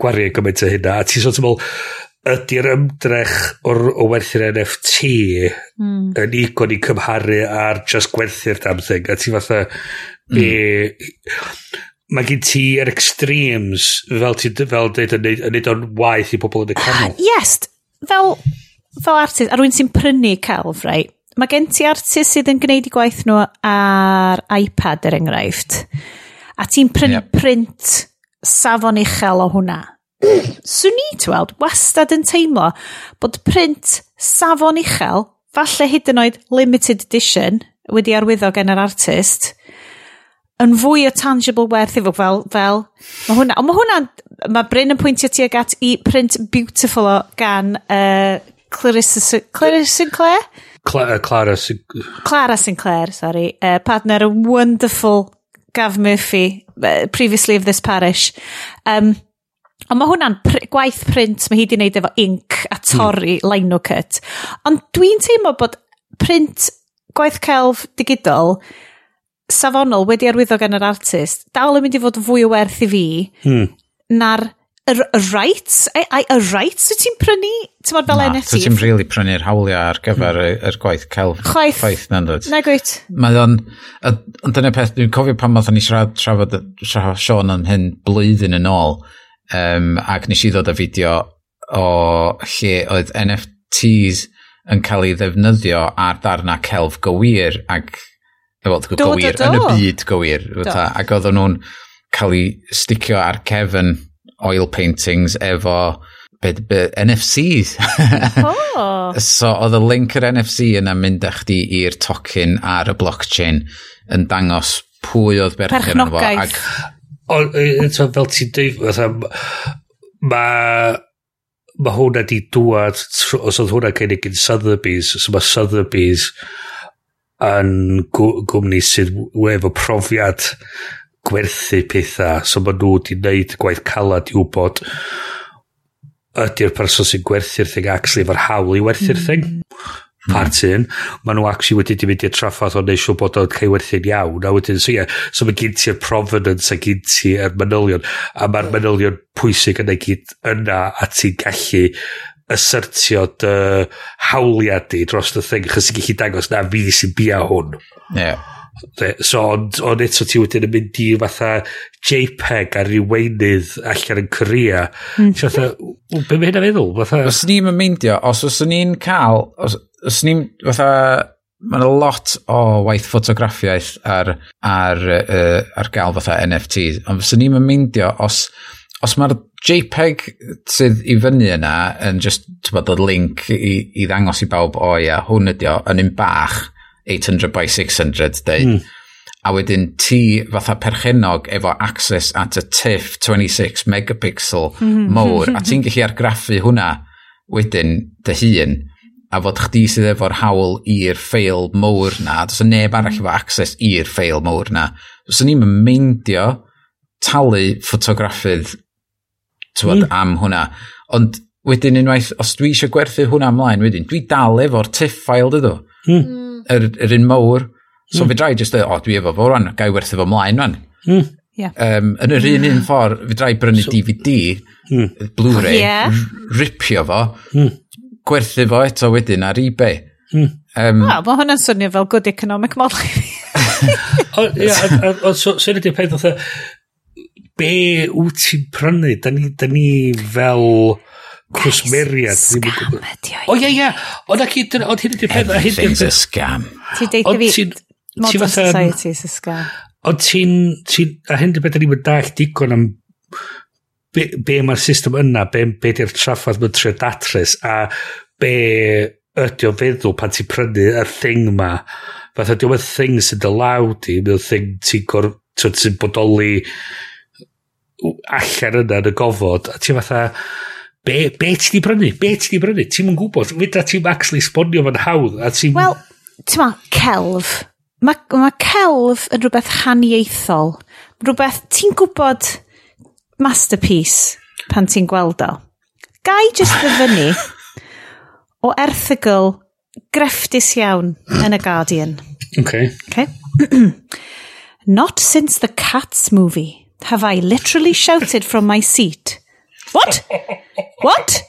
S2: gwario gymaint o hynna, a ti sort of meddwl, ydy'r ymdrech o'r, o werthu'r NFT
S1: mm.
S2: yn igon i cymharu ar just gwerthu'r damn thing. A ti fatha, mm. be... Mae gen ti yr extremes fel ti fel dweud yn neud, yn neud o'n waith i pobl yn y canol.
S1: Ah, yes, fel, fel artist, a rwy'n sy'n prynu celf, right? Mae gen ti artist sydd yn gwneud i gwaith nhw ar iPad er enghraifft. A ti'n prynu
S3: yep.
S1: print safon uchel o hwnna Swn i, ti weld, wastad yn teimlo bod print safon uchel, falle hyd yn oed limited edition, wedi arwyddo gen yr artist, yn fwy o tangible werth efo fel, fel mae hwnna, ond mae hwnna mae Bryn yn pwyntio tuag at i print beautiful o gan uh, Clarissa, Clarissa Sinclair?
S2: Cla uh, Clara Sinclair.
S1: Clara Sinclair, sorry. Uh, partner, a wonderful Gav Murphy, uh, previously of this parish. Um, Ond mae hwnna'n pr gwaith print mae hi wedi wneud efo ink a torri mm. lino cut. Ond dwi'n teimlo bod print gwaith celf digidol safonol wedi arwyddo gan yr artist dal yn mynd i fod fwy o werth i fi
S2: mm.
S1: na'r y rights, e, ai y rights wyt ti'n prynu? Ti'n bod fel
S3: Na,
S1: NFT?
S3: Na, ti'n really prynu'r hawliau ar gyfer mm. yr gwaith celf.
S1: Chwaith.
S3: Chwaith, na'n dod.
S1: Na gwyt.
S3: Mae o'n, ond dyna peth, dwi'n cofio pan math ni i siarad, trafod Sean am hyn blwyddyn yn ôl, Um, ac nes i ddod â fideo o lle oedd NFTs yn cael ei ddefnyddio ar darna celf gywir ac efo
S1: do,
S3: gywir,
S1: do, do.
S3: yn y byd gywir. Fyta, ac oedden nhw'n cael ei sticio ar cefn oil paintings efo be, be, NFCs.
S1: oh.
S3: so oedd y link yr NFC yna mynd â chdi i'r tocyn ar y blockchain yn dangos pwy oedd berchen yn
S1: fo.
S2: Ac Ond, eto, fel ti'n dweud, fatha, mae ma hwnna di dŵad, os oedd hwnna gen i gyn Sotheby's, so mae Sotheby's yn gwmni sydd efo profiad gwerthu pethau, so mae nhw wedi wneud gwaith calad i wybod ydy'r person sy'n gwerthu'r thing actually efo'r hawl i werthu'r hmm. thing. Hmm. party un maen nhw actually wedi di mynd i'r traffaith o neu siw bod o'n cael werthu'n iawn, a wedyn, so ie, yeah, so mae gen ti'r provenance a gen ti'r manylion, a mae'r manylion pwysig yna gyd yna, a ti'n gallu asertio dy hawliad di dros y thing, chos ti'n gallu dangos na fi sy'n bia hwn.
S3: Ie.
S2: Yeah. So, ond, ond eto ti wedyn yn mynd i fatha JPEG ar ryw weinydd allan yn Korea. Mm. So, fatha, be mae hynna'n feddwl? Fatha...
S3: Os ni'n myndio, os os ni'n cael, os, os ni'n, fatha, mae yna lot o waith ffotograffiaeth ar, ar, uh, ar gael fatha NFTs, ond os ni'n myndio, os, os mae'r JPEG sydd i fyny yna yn just, ti'n bod, y link i, i ddangos i bawb, o ia, hwn ydi o, yn un bach, 800 by 600 dweud. Mm. A wedyn ti fatha perchenog efo access at y TIFF 26 megapixel mm mowr a ti'n gallu argraffu hwnna wedyn dy hun a fod chdi sydd efo'r hawl i'r ffeil mowr na, dos y e neb arall efo access i'r ffeil mowr na. Dos e ni'n meindio talu ffotograffydd mm. am hwnna. Ond wedyn unwaith, os dwi eisiau gwerthu hwnna ymlaen wedyn, dwi dal efo'r tiff ffail dydw. Mm yr, yr un mawr. So mm. fi drai jyst, o, dwi efo fo rwan, gai werthu fo mlaen rwan. Mm. Yeah. Um, yn yr un un ffordd, fi drai brynu so, DVD, mm. Blu-ray, yeah. ripio fo, mm. gwerthu fo eto wedyn ar eBay. Mm.
S1: Um, Wel, mae hwnna'n swnio fel good economic model.
S2: o, ia, ond so, so ydy'r peth, oedd, be wyt ti'n prynu? Da ni, da ni fel cwsmeriad.
S1: Scam
S2: ydi o. O ie, ie. Ond ac ond hyn ydy'r peth.
S3: Everything's a scam.
S1: Ti'n deitha fi, modern society is a scam.
S2: Ond ti'n, a hyn ydy'r peth ni'n dall digon am be, be mae'r system yna, be, be di'r traffaith mae'n trio datrys, a be ydy o feddwl pan ti'n prynu y thing ma. Fath ydy o thing sy'n dylaw ti, mae o thing ti'n gor... ti'n bodoli allan yna yn y gofod, a ti'n fatha be, be ti di brynu? Be ti di brynu? Ti'n mwyn gwybod, Fyda ti'n actually sbonio fan hawdd a ti'n...
S1: Wel, ti'n ma, celf. Mae ma celf yn rhywbeth haniaethol. Rhywbeth, ti'n gwybod masterpiece pan ti'n gweld o. Gai just ddyfynu o erthigol grefftus iawn yn y Guardian.
S2: Okay.
S1: Okay. Not since the Cats movie have I literally shouted from my seat What? What?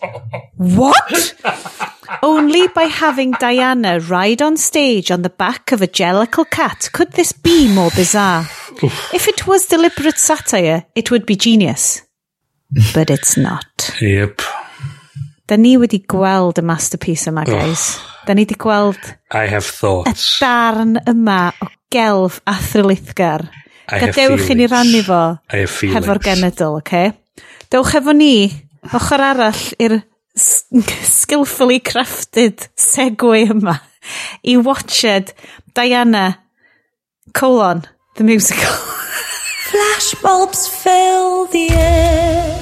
S1: What? Only by having Diana ride on stage on the back of a jellicle cat could this be more bizarre. if it was deliberate satire, it would be genius. But it's not.
S2: Yep.
S1: Da ni wedi gweld y masterpiece yma, guys. Da ni wedi gweld...
S2: I have thoughts.
S1: ...y darn yma o gelf a thrylithgar. I Gadewch i ni rannu fo hefo'r genedl, oce? Okay? Dewch efo ni, ochr arall i'r skillfully crafted segway yma i watched Diana colon the musical. Flashbulbs fill the air.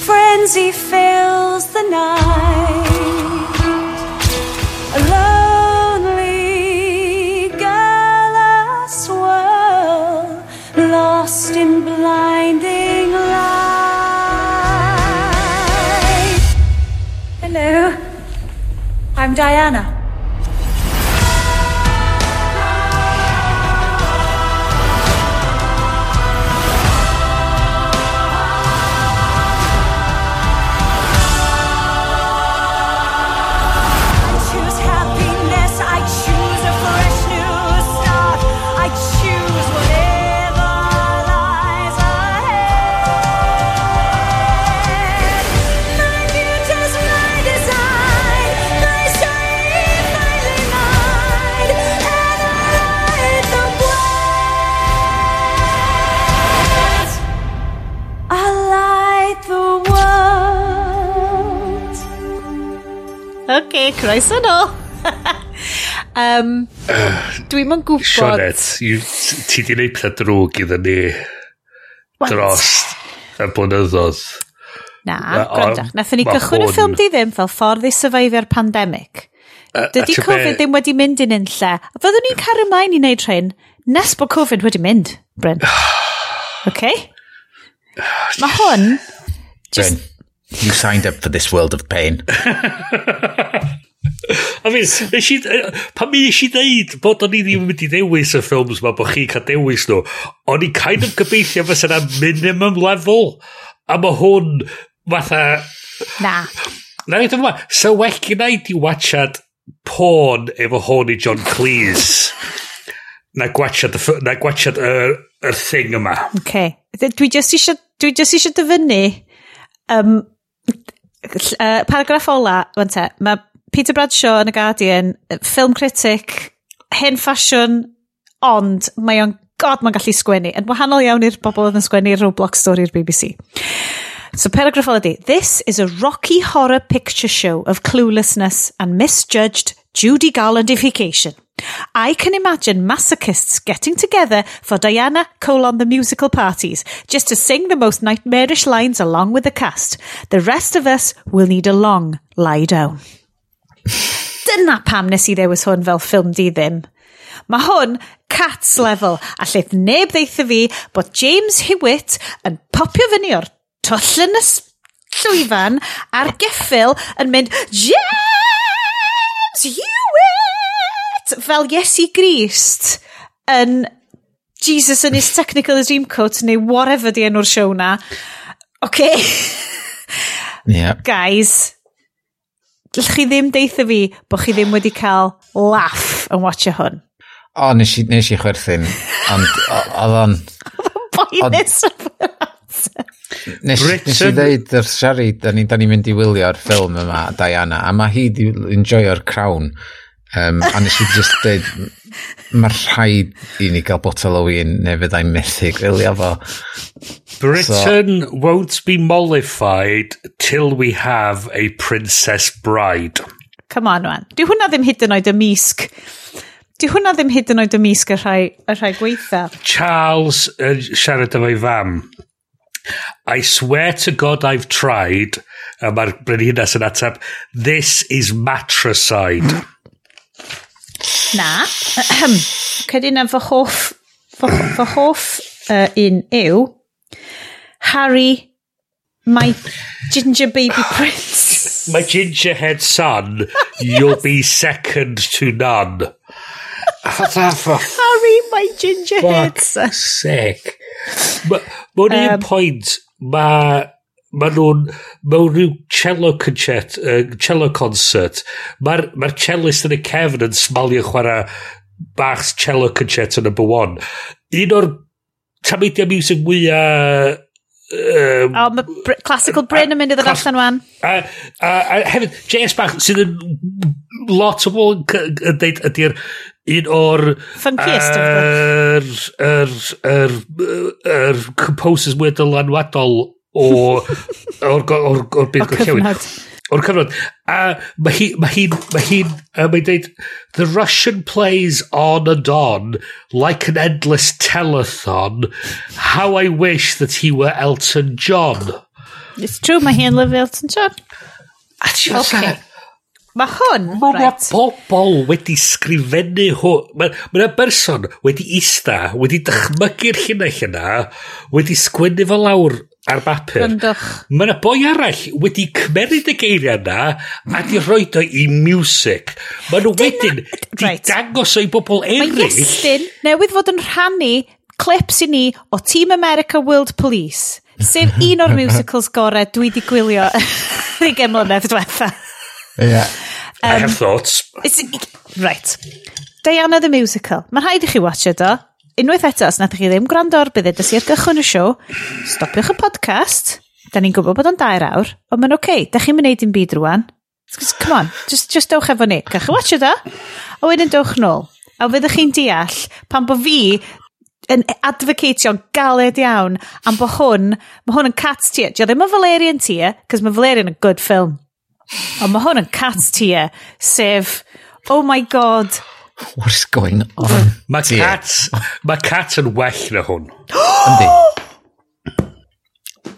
S1: Frenzy fills the night. Lost in blinding light. Hello, I'm Diana. OK, croeso nôl. um, Dwi'n yn gwybod...
S2: Sionet, ti di wneud pethau drwg iddyn ni dros y blynyddoedd.
S1: Na, gwrandach. Nathon ni gychwyn y ffilm di ddim fel ffordd i syfaifio'r pandemig. Dydy Covid ddim wedi mynd yn un lle. A fyddwn ni'n cario ymlaen i wneud rhain nes bod Covid wedi mynd, Bryn. OK? Mae hwn...
S3: Bryn. You signed up for this world of pain.
S2: I mean, nes i, pan mi nes i ddeud bod o'n i ddim yn mynd i ddewis y ffilms ma bod chi'n cael dewis nhw, o'n i kind of gobeithio fes yna minimum level, a mae hwn fatha...
S1: Na.
S2: Na, ni dyma, so well gen i di watchad porn efo hwn i John Cleese na gwachad, na gwachad yr, yr thing yma.
S1: Okay. Dwi just eisiau, dwi just eisiau dyfynu um, Uh, paragraff ola, fan te, mae Peter Bradshaw yn y Guardian, film critic, hen ffasiwn, ond mae o'n god mae'n gallu sgwennu, yn wahanol iawn i'r bobl oedd yn sgwennu Roblox stori'r BBC. So paragraph holiday. This is a rocky horror picture show of cluelessness and misjudged Judy Garlandification. I can imagine masochists getting together for Diana colon the musical parties just to sing the most nightmarish lines along with the cast. The rest of us will need a long lie down. Dyna pam nes i ddewis hwn fel ffilm di ddim. Mae hwn cats level, a lleith neb ddeitha fi bod James Hewitt yn popio fyny o'r twll yn y llwyfan a'r geffil yn mynd James t, fel Iesu Grist yn Jesus and his technical dreamcoat neu whatever di enw'r siow na. OK.
S3: Yeah.
S1: Guys, chi ddim deitha fi bod chi ddim wedi cael laff yn watcha hwn.
S3: O, nes i, nes i chwerthin, ond oedd o'n...
S1: Boenus
S3: Nes, nes i ddeud yr siari, da ni'n ni mynd i wylio'r ffilm yma, Diana, a mae hi di enjoyo'r crown. Um, a nes i just dweud, mae'r rhaid i ni gael botol o wyn neu fyddai'n methu gwylio fo.
S2: Britain so, won't be mollified till we have a princess bride.
S1: Come on, man. Di hwnna ddim hyd yn oed y misg. Di hwnna ddim hyd yn oed y misg y rhai, y rhai gweitha.
S2: Charles uh, siarad efo'i fam. I swear to God I've tried. A mae'r brenhinas yn ateb, this is matricide.
S1: Na. Cedi na fy hoff, fy, fy hoff uh, un yw Harry, my ginger baby prince.
S2: my ginger head son, yes. you'll be second to none.
S1: Harry, my ginger head
S2: son. Sick. Mae ma um, un pwynt, mae ma nhw'n mewn rhyw cello concert uh, cello concert mae'r ma cellist yn y cefn yn smalio chwarae bachs cello concert yn y bywon un o'r tamedia music mwyaf Um,
S1: oh, mae br classical Bryn yn mynd i ddod allan wan.
S2: A, a, a hefyd, J.S. Bach, sydd yn lot o bobl yn dweud ydy'r un o'r...
S1: Funkiest of
S2: yr, yr, yr, yr composers mwy dylanwadol o, o'r, or, or byd gorllewin. O'r cyfnod. A mae hi mae hi mae hi uh, mae'n deud, the Russian plays on and on like an endless telethon. How I wish that he were Elton John.
S1: It's true, mae hi'n lyfio Elton John.
S2: A ti'n
S1: okay. Mae hwn,
S2: Mae
S1: right.
S2: bobl wedi sgrifennu hwn. Mae yna berson wedi ista, wedi dychmygu'r llinell yna, wedi sgwennu fel lawr ar bapur.
S1: Gwrandwch.
S2: Mae yna boi arall wedi cymeryd y geiriau yna a di rhoi o i music. Mae nhw wedyn di
S1: right.
S2: dangos o'i bobl eraill.
S1: Mae Iestyn newydd fod yn rhannu clips i ni o Team America World Police. Sef un o'r musicals gore dwi di gwylio ddigen mlynedd diwetha.
S3: Yeah.
S2: Um, I have thoughts.
S1: It's, Right. Diana the Musical. Mae'n rhaid i chi watch it e, o unwaith eto, os nath chi ddim gwrando ar bydd edrych i'r gychwyn y siow, stopiwch y podcast. Da ni'n gwybod bod o'n dair awr, ond mae'n oce. Okay. Da chi'n mynd dim byd rwan. Just, come on, just, just dewch efo ni. Gach chi watch o da? A wedyn dewch nôl. A fyddwch chi'n deall pan bod fi yn advocateio'n galed iawn am bod hwn, mae hwn yn cat tier. Dio ddim yn Valerian tier, cos mae Valerian yn good film. Ond mae hwn yn cat tier, sef, oh my god,
S3: what is going on?
S2: Mae cat, ma cat yn well na hwn.
S3: Yndi.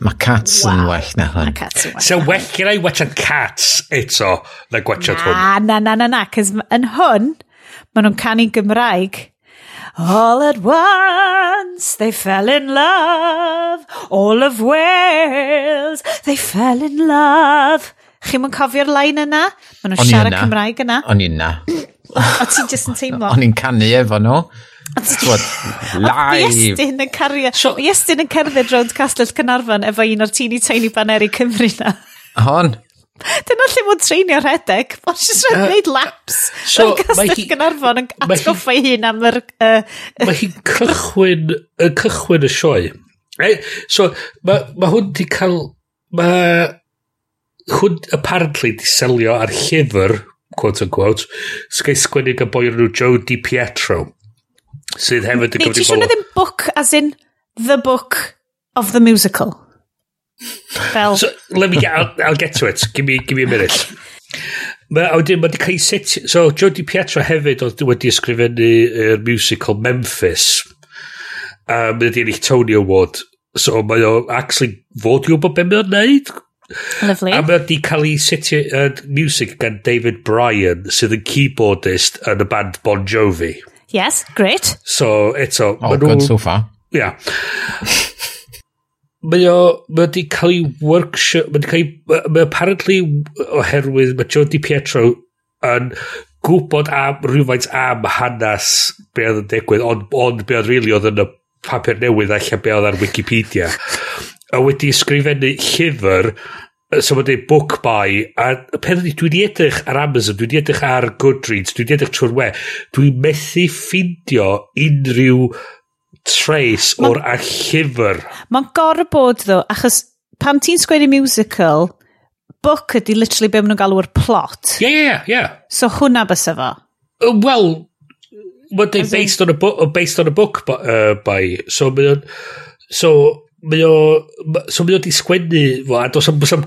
S3: Mae cats yn well na hwn.
S2: So well gyda i watcha cats eto na gwachod hwn.
S1: Na, na, na, na, cos yn hwn, maen nhw'n canu Gymraeg. All at once they fell in love, all of Wales, they fell in love. Chi'n mwyn cofio'r line yna? Maen nhw'n siarad Cymraeg yna.
S3: O'n i'n na.
S1: O ti'n just yn teimlo?
S3: O'n i'n canu efo nhw. Live!
S1: Iestyn yn cario...
S2: E.
S1: Iestyn yn cerdded rownd Castell Cynarfon efo un o'r teeny tiny baneri Cymru na.
S3: Hon.
S1: Dyna lle mwyn treinio rhedeg. Mae'n just rhaid gwneud laps.
S2: So,
S1: Castell Cynarfon yn atgoffa hun am yr... Uh,
S2: mae hi'n cychwyn, yn cychwyn y sioe. E, so, mae ma hwn di cael... Mae hwn apparently di selio ar llyfr quote unquote, sgai sgwennu gan boi o'r nhw Joe Di Pietro, sydd hefyd yn gyfrifol...
S1: Neu ti siwr ddim book as in the book of the musical? Fel...
S2: So, let me get, I'll, I'll get to it. Give me, give me a minute. Mae wedi ma cael ei set... So, Jody Pietro hefyd oedd wedi ysgrifennu yr musical Memphis. A um, mae wedi ennill Tony Award. So, mae o actually fod i wybod beth mae o'n neud.
S1: Lovely.
S2: A mae wedi cael ei setio uh, music gan David Bryan, sydd yn keyboardist yn y band Bon Jovi.
S1: Yes, great.
S2: So, eto...
S3: Oh, good
S2: nhw,
S3: so far.
S2: Ia. Mae o, mae wedi cael ei workshop, mae wedi cael ei, mae apparently oherwydd, mae Joe Di Pietro yn gwybod am rhywfaint am hanes be oedd yn digwydd, ond ond be oedd rili really oedd yn y papur newydd allan be oedd ar Wikipedia a wedi ysgrifennu llyfr so mae'n dweud e book by a peth ydy dwi wedi edrych ar Amazon dwi wedi edrych ar Goodreads dwi wedi edrych trwy'r we dwi methu ffindio unrhyw trace ma o'r a llyfr
S1: mae'n gorau bod ddo achos pan ti'n sgwennu musical book ydy literally be maen nhw'n galw'r plot
S2: ie yeah, ie yeah, ie yeah.
S1: so hwnna bys efo
S2: uh, well mae'n dweud based, on a book, based on a book by, uh, by. so mae'n so mae o... So mae o di sgwennu fo, a dos am... am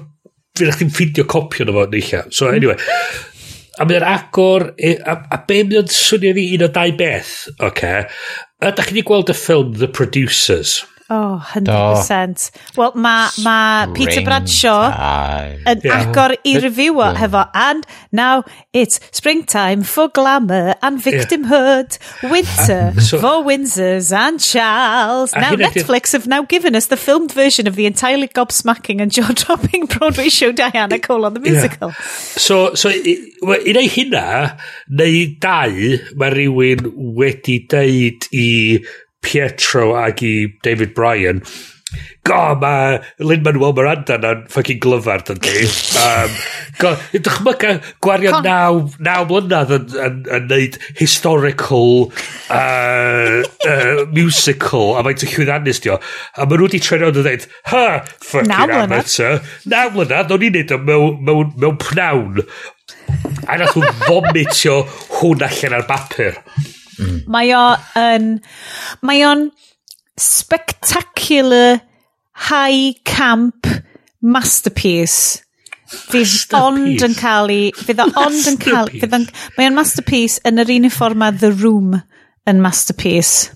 S2: Fyna chdi'n ffidio copio na fo, neilla. So mm. anyway. a mae o'n agor... E, a, a be mae o'n swnio fi un o dau beth, oce? Okay. Ydych chi wedi gweld y ffilm The Producers?
S1: Oh, 100%. Wel, mae ma Peter Bradshaw yn
S2: yeah.
S1: agor i o hefo, and now it's springtime for glamour and victimhood, winter uh,
S2: so,
S1: for Windsors and Charles. Now Netflix have now given us the filmed version of the entirely gobsmacking and jaw-dropping Broadway show Diana Cole on the musical. Yeah.
S2: So, so i, i neu hynna, neu dau, mae rhywun wedi deud i Pietro ag i David Bryan go, mae Lin-Manuel Miranda na'n ffucking glyfar, dydy. Um, go, dychmyga gwario
S1: Con...
S2: naw, naw mlynedd yn, yn, yn, neud historical uh, uh, musical, a mae'n tychwyd anis dio. A maen nhw wedi treno'n dweud, ha,
S1: ffocin
S2: amateur. Naw mlynedd, o'n i'n neud o mewn, mewn, mewn pnawn. A nath nhw vomitio hwn allan ar bapur. Mm.
S1: Mae o yn... Mae o'n spectacular high camp masterpiece. Fydd ond yn cael ei... Fydd ond yn cael... Fydd on, mae o'n masterpiece yn yr un ffordd mae The Room yn masterpiece.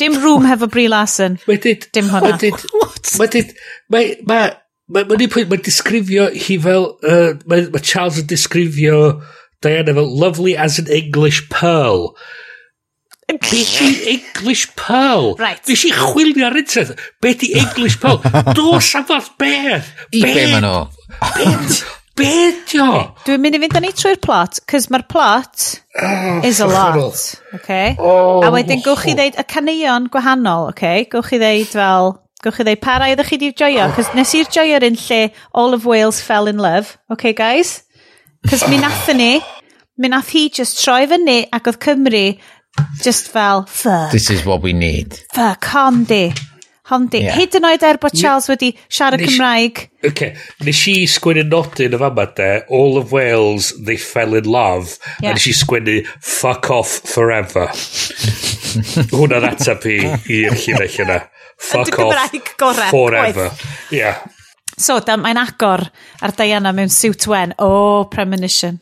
S1: Dim Room hefo Brie Larson.
S2: Did,
S1: Dim hwnna.
S2: Wedyn, mae... Mae... Mae'n ma, ma, ma, ma, ma, ma disgrifio hi fel... Uh, mae ma Charles yn disgrifio Diana fel, lovely as an English pearl. Be di English Pearl?
S1: Right.
S2: Nes si chwilio ar internet. Be di English Pearl? Dos am fath beth.
S3: I be ma'n o?
S2: Be di o?
S1: Dwi'n mynd i fynd â ni trwy'r plot, cos mae'r plot oh, is a lot. Okay?
S2: Oh,
S1: a wedyn gwch chi oh. ddeud y caneuon gwahanol, okay? gwch chi ddeud fel... Gwch chi ddeud para iddo chi di'r joio, cos nes i'r joio'r un lle All of Wales fell in love. Okay, guys? Cos mi nathyn ni, mi nath hi just troi fyny ac oedd Cymru just fel, fuck.
S3: This is what we need.
S1: Fuck, hondi. Hondi.
S3: Yeah.
S1: Hyd yn oed er bod Charles wedi siarad
S2: Nes,
S1: Cymraeg.
S2: Okay. Nes i sgwennu nodyn y fama de, All of Wales, they fell in love.
S1: Yeah.
S2: A nes i sgwennu, fuck off forever. Hwna'n atab i i'r llinell yna. Fuck off
S1: gorau,
S2: forever. Yeah.
S1: So, da, mae'n agor ar Diana mewn suit wen. O, oh, premonition.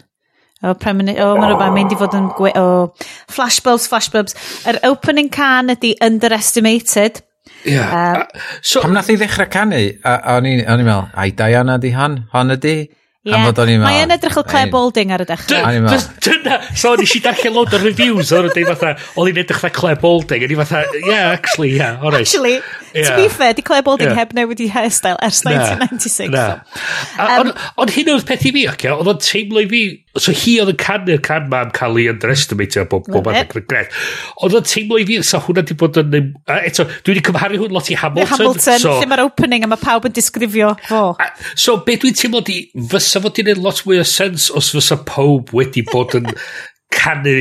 S1: O, oh, premonition. O, oh, mae'n rhywbeth, mynd i fod yn... O, oh. flashbulbs, flashbulbs. Yr er opening can ydy underestimated.
S2: Yeah.
S1: Um,
S2: so,
S3: Pam nath i ddechrau canu, a, a o'n i'n meddwl, ai Diana di hon, Hon ydi?
S1: Ie,
S3: yeah.
S1: mae yn edrych o Claire Balding ar y dechrau.
S2: Dyna, so nes i darllen load o reviews o'r dweud fatha, oedd hi'n edrych fatha Claire Balding, o'n i fatha, yeah, actually, yeah, alright.
S1: Actually, yeah.
S2: to
S1: be fair, di Claire Balding
S2: yeah.
S1: heb newid i hairstyle ers 1996.
S2: Na. Um, Ond hyn oedd peth i fi, oce, oedd o'n teimlo i fi, so hi oedd yn canu'r can ma'n cael ei underestimate o bob bob
S1: math
S2: o regret. Oedd o'n teimlo i fi, so hwnna di bod yn, eto, dwi wedi cymharu hwn lot i Hamilton.
S1: Hamilton,
S2: so,
S1: lle mae'r opening a mae pawb yn disgrifio fo.
S2: So, be dwi'n teimlo di, fys fysa fod i'n lot mwy o sens os fysa pob wedi bod yn canu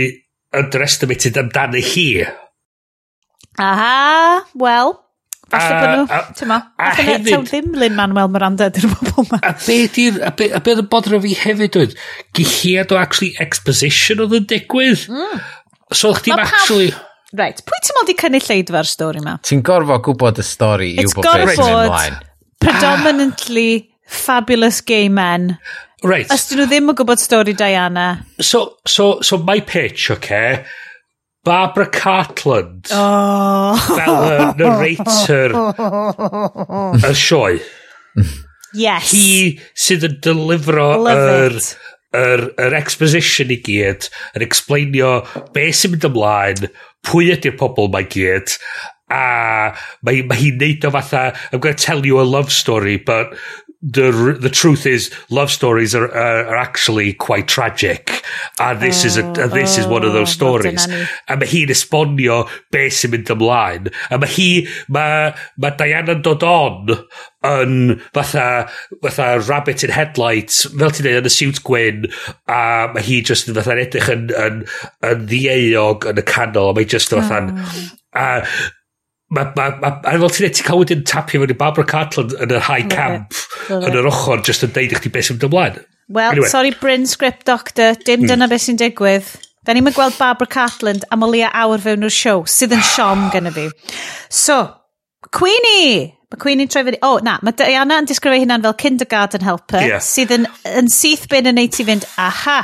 S2: underestimated amdani hi.
S1: Aha, wel, falle bod nhw, ti'n ma, falle ddim Lin-Manuel Miranda ydy'r bobl ma.
S2: A be di'r, a be, a be bodro fi hefyd oedd, gilliad o actually exposition oedd yn digwydd. Mm. So o'ch ti'n actually...
S1: Right, pwy ti'n meddwl di cynnig lleidfa'r stori ma?
S3: Ti'n gorfod gwybod y stori i wybod beth sy'n ymlaen. Ah.
S1: predominantly fabulous gay men.
S2: Right.
S1: Os dyn nhw ddim yn gwybod stori Diana.
S2: So, so, so my pitch, okay? Barbara Cartland
S1: oh.
S2: fel y narrator y sioe.
S1: Yes.
S2: Hi sydd yn delifro yr, yr, yr exposition i gyd, yn explainio be sy'n mynd ymlaen, pwy ydy'r pobl mae gyd, a mae, mae hi'n neud o fatha, I'm going to tell you a love story, but the the truth is love stories are are, are actually quite tragic. And this is a and this is one of those
S1: Oh,
S2: stories. A mae hi'n esbonio be sy'n mynd ymlaen. A mae hi mae, mae Diana dod on yn fatha fatha rabbit in headlights fel ti'n dweud yn y siwt gwyn a mae hi just yn fatha'n edrych yn, yn, yn ddieog yn y canol a mae just fatha'n a Mae, ma, ma, a fel ti'n ti cael wedyn tapio mewn i Barbara Cartland yn yr high camp yn yr ochr just yn deud i chdi beth sy'n ymlaen.
S1: Well,
S2: anyway.
S1: sorry Bryn Script Doctor dim mm. dyna beth sy'n digwydd da ni'n gweld Barbara Cartland am o leia awr fewn o'r siow sydd yn siom gyda fi so, Queenie Mae Queenie'n troi fyny... O, oh, na, mae Diana yn disgrifio hynna'n fel kindergarten helper,
S2: yeah.
S1: sydd yn, yn syth bin yn neud ti fynd, aha,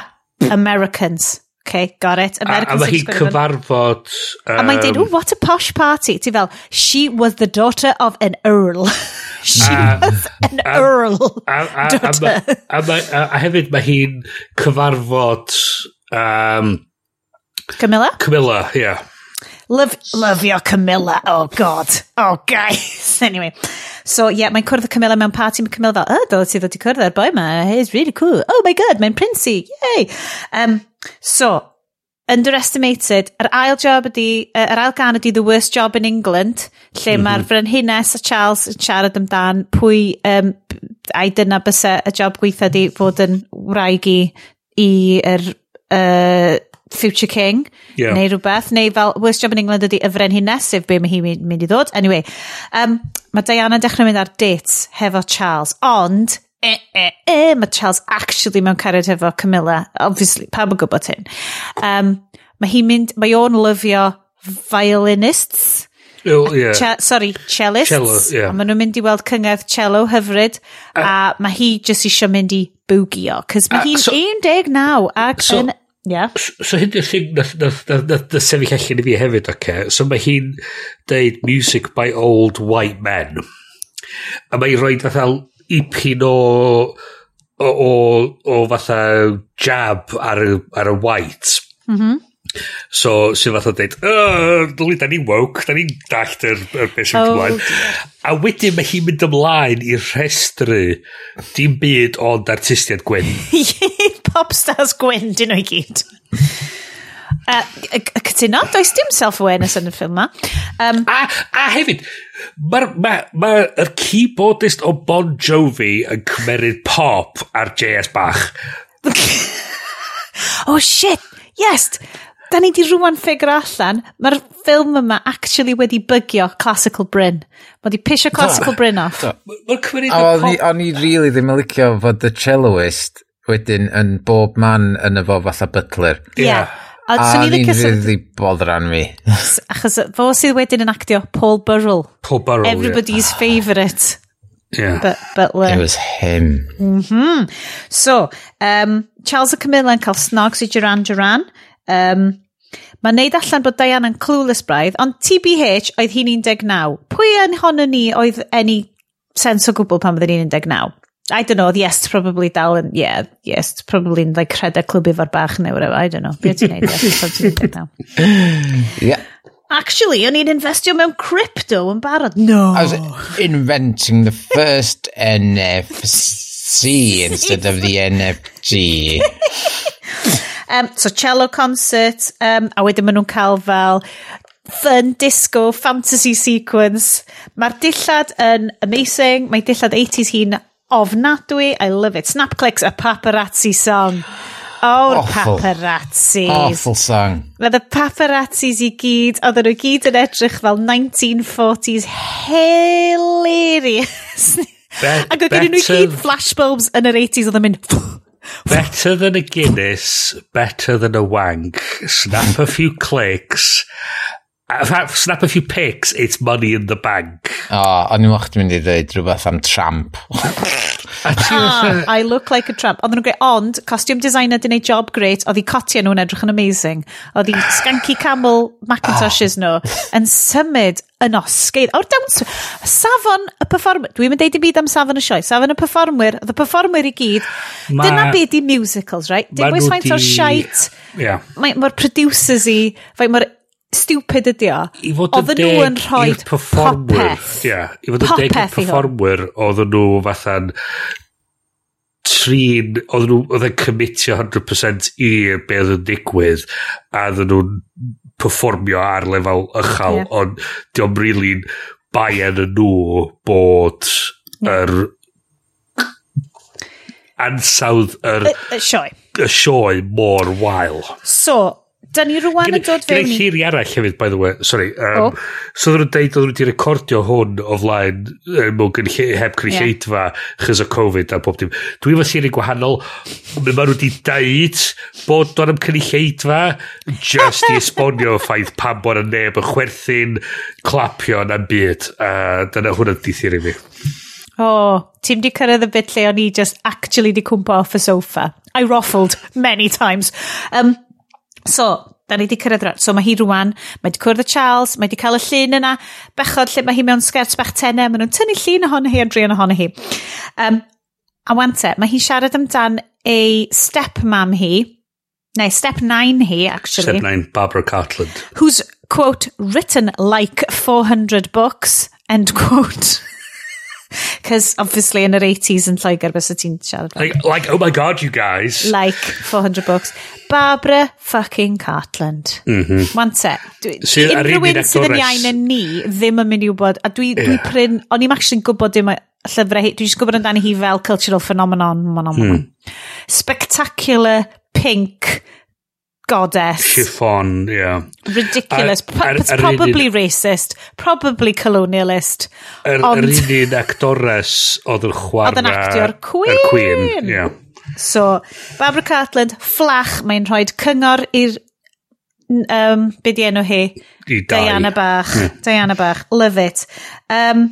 S1: Americans. Okay, got it.
S2: A, a
S1: Americans.
S2: mae hi
S1: sy'n disgrifio fyny.
S2: cyfarfod...
S1: A mae'n dweud, oh, what a posh party. Ti fel, she was the daughter of an earl. she
S2: A-
S1: was an earl.
S2: A, a, a,
S1: daughter.
S2: a, a, a, a, a hefyd mae hi'n cyfarfod um,
S1: Camilla?
S2: Camilla. Yeah.
S1: Love, love your Camilla. Oh, God. Oh, guys. Anyway. So, yeah, mae'n cwrdd Camilla mewn party. Mae Camilla fel, oh, dod ti ddod i cwrdd ar boi ma. He's really cool. Oh, my God, mae'n princey. Yay. Um, So, underestimated, yr ail job ydi, yr ail gan ydi The Worst Job in England, lle mm -hmm. mae'r frenhines a Charles yn siarad amdan pwy, um, ai dyna bysa y job gweithio di fod yn wraig i, i er, uh, Future King,
S2: yeah.
S1: neu rhywbeth, neu fel Worst Job in England ydi y frenhines, sef be mae hi'n mynd i ddod. Anyway, um, mae Diana dechrau mynd ar dates hefo Charles, ond e, e, e, mae Charles actually mewn cariad efo Camilla. Obviously, pa mae'n gwybod hyn. Um, mae hi'n mynd, mae o'n lyfio violinists.
S2: Oh, yeah.
S1: Ch sorry, cellists.
S2: Cello, yeah.
S1: A maen nhw'n mynd i weld cyngerdd cello hyfryd. Uh, a mae hi jyst eisiau mynd i bwgio. Cys mae hi'n
S2: so,
S1: 19 ac
S2: so,
S1: yn... Yeah.
S2: So, so hyn yw'r thing nath, nath, nath, nath, nath sefyll allan i fi hefyd, oce. Okay? So mae hi'n deud music by old white men. A mae hi'n rhoi nath ipin o o, o, o fatha jab ar y, ar y white.
S1: Mm -hmm.
S2: So, sy'n fatha dweud, dwi da ni woke, da ni'n dallt yr, yr beth sy'n
S1: oh,
S2: ymlaen. A wedyn mae hi'n mynd ymlaen i rhestru, dim byd ond artistiad Gwyn.
S1: Popstars Gwyn, dyn nhw i gyd. Uh, Cytuno, does dim self-awareness yn y ffilm ma. Um,
S2: a, a hefyd, mae'r ma, ma, ma keyboardist o Bon Jovi yn cymeryd pop ar JS bach.
S1: oh shit, yes! Da ni di rwan ffigur allan, mae'r ffilm yma actually wedi bygio Classical Bryn. Mae di pisio Classical Bryn off.
S2: Mae'r cymryd y pop...
S3: O'n i really ddim yn licio fod y celloist wedyn yn bob man yn efo fatha butler.
S1: Yeah.
S2: yeah.
S1: A
S3: ni'n ryddi boddran mi.
S1: Achos fo sydd wedyn yn actio, Paul Burrell.
S2: Paul Burrell,
S1: Everybody's yeah. favourite.
S2: Yeah.
S1: But, butler.
S3: Uh, It was him. Mm -hmm.
S1: So, um, Charles a Camilla yn cael snog sy'n Duran Duran. Um, Mae'n neud allan bod Diane yn clueless braidd, ond TBH oedd hi'n 19. Pwy yn honno ni oedd any sens o gwbl pan byddwn ni'n 19? I don't know, yes, probably dal yn, yeah, yes, probably yn like rhedeg clwb efo'r bach neu whatever, I don't know, beth ti'n neud, yes, beth ti'n neud now.
S3: Yeah.
S1: Actually, o'n i'n investio mewn crypto yn barod. No.
S3: I was inventing the first NFC instead of the NFG.
S1: um, so, cello concert, um, a wedyn maen nhw'n cael fel fun disco fantasy sequence. Mae'r dillad yn amazing. Mae dillad 80s hi'n ofnadwy. I love it. Snap clicks a paparazzi song. Oh,
S3: Awful.
S1: paparazzi.
S3: Awful song.
S1: Roedd y paparazzis i gyd, oedden nhw gyd yn edrych fel 1940s hilarious. Ac oedd gen nhw gyd flashbulbs yn yr 80s oedd yn mynd...
S2: Better than a Guinness, better than a wank. Snap a few clicks I've snap a few pics, it's money in the bank.
S3: O, oh, o'n i'n mwch mynd i ddweud rhywbeth am tramp.
S1: ah, I look like a tramp. Oedden nhw'n gweud, ond, costume designer di wneud job great, oedd i cotia nhw'n edrych yn amazing. Oedd i skanky camel Macintoshes ah. nhw yn symud yn osgydd. O'r dawns, safon y performer, dwi'n mynd deud i byd am safon y sioe, safon y performer, oedd y performer i gyd,
S2: ma,
S1: dyna byd i musicals, right? Dim
S2: bwys
S1: faint o'r siait,
S2: yeah.
S1: mae'r producers i, faint mae'r stupid ydi o.
S2: I fod yn deg i'r
S1: performwyr.
S2: Yeah, I fod yn deg i'r performwyr, oedden nhw fatha'n trin, oedden nhw, oedden commitio 100% i'r be oedd yn digwydd, a oedden nhw'n performio ar lefel ychal,
S1: yeah.
S2: ond diolch rili'n really baen yn nhw bod yr ansawdd yr...
S1: Y, y sioe.
S2: Y sioe mor wael.
S1: So, Da ni rwan yn dod fewn i...
S2: Gwneud lliri arall hefyd, by the way, sorry. Um,
S1: oh.
S2: So ddyn nhw'n deud oedd nhw wedi recordio hwn o flaen mewn heb cynulleidfa yeah. chys o Covid a pob dim. Dwi efo lliri gwahanol, mae nhw wedi deud bod do'n am cynulleidfa just i esbonio ffaith pam bod y neb yn chwerthin, clapio na'n byd. Uh, dyna hwnna di theori fi.
S1: O, oh, ti'n di cyrraedd y bit lle o'n i just actually di cwmpa off y sofa. I ruffled many times. Um, So, da ni wedi cyrraedd rhan. So mae hi rwan, mae wedi cwrdd y Charles, mae wedi cael y llun yna, bechod lle mae hi mewn sgert bach tenau, mae nhw'n tynnu llun ohono hi a drian ohono hi. Um, a wante, mae hi siarad amdan ei step-mam hi, neu step-9 hi, actually.
S2: Step-9, Barbara Cartland.
S1: Who's, quote, written like 400 books, end quote. Cos obviously in yr 80s yn Lloegr bys y ti'n siarad.
S2: Like, like, oh my god, you guys.
S1: Like, 400 bucks. Barbara fucking Cartland. Mm -hmm. Wante. Unrhyw
S2: un
S1: sydd yn iawn yn ni ddim yn mynd i wybod. A dwi, yeah.
S2: dwi
S1: pryn, o'n i'n actually gwybod dim llyfrau hi, dwi'n just gwybod amdani hi fel cultural phenomenon. Mm. Spectacular, pink, goddess.
S2: Chiffon, yeah.
S1: Ridiculous.
S2: Ar,
S1: er-
S2: ar,
S1: er-
S2: ar, er
S1: probably racist. Probably colonialist.
S2: Yr er,
S1: ond...
S2: er un actores oedd yn chwarae...
S1: Oedd yn actio'r Queen.
S2: Yr Queen, yeah.
S1: So, Barbara Cartland, fflach, mae'n rhoi cyngor i'r um, be di enw hi?
S2: I
S1: Diana Bach. Yeah. Diana Bach. Love it. Um,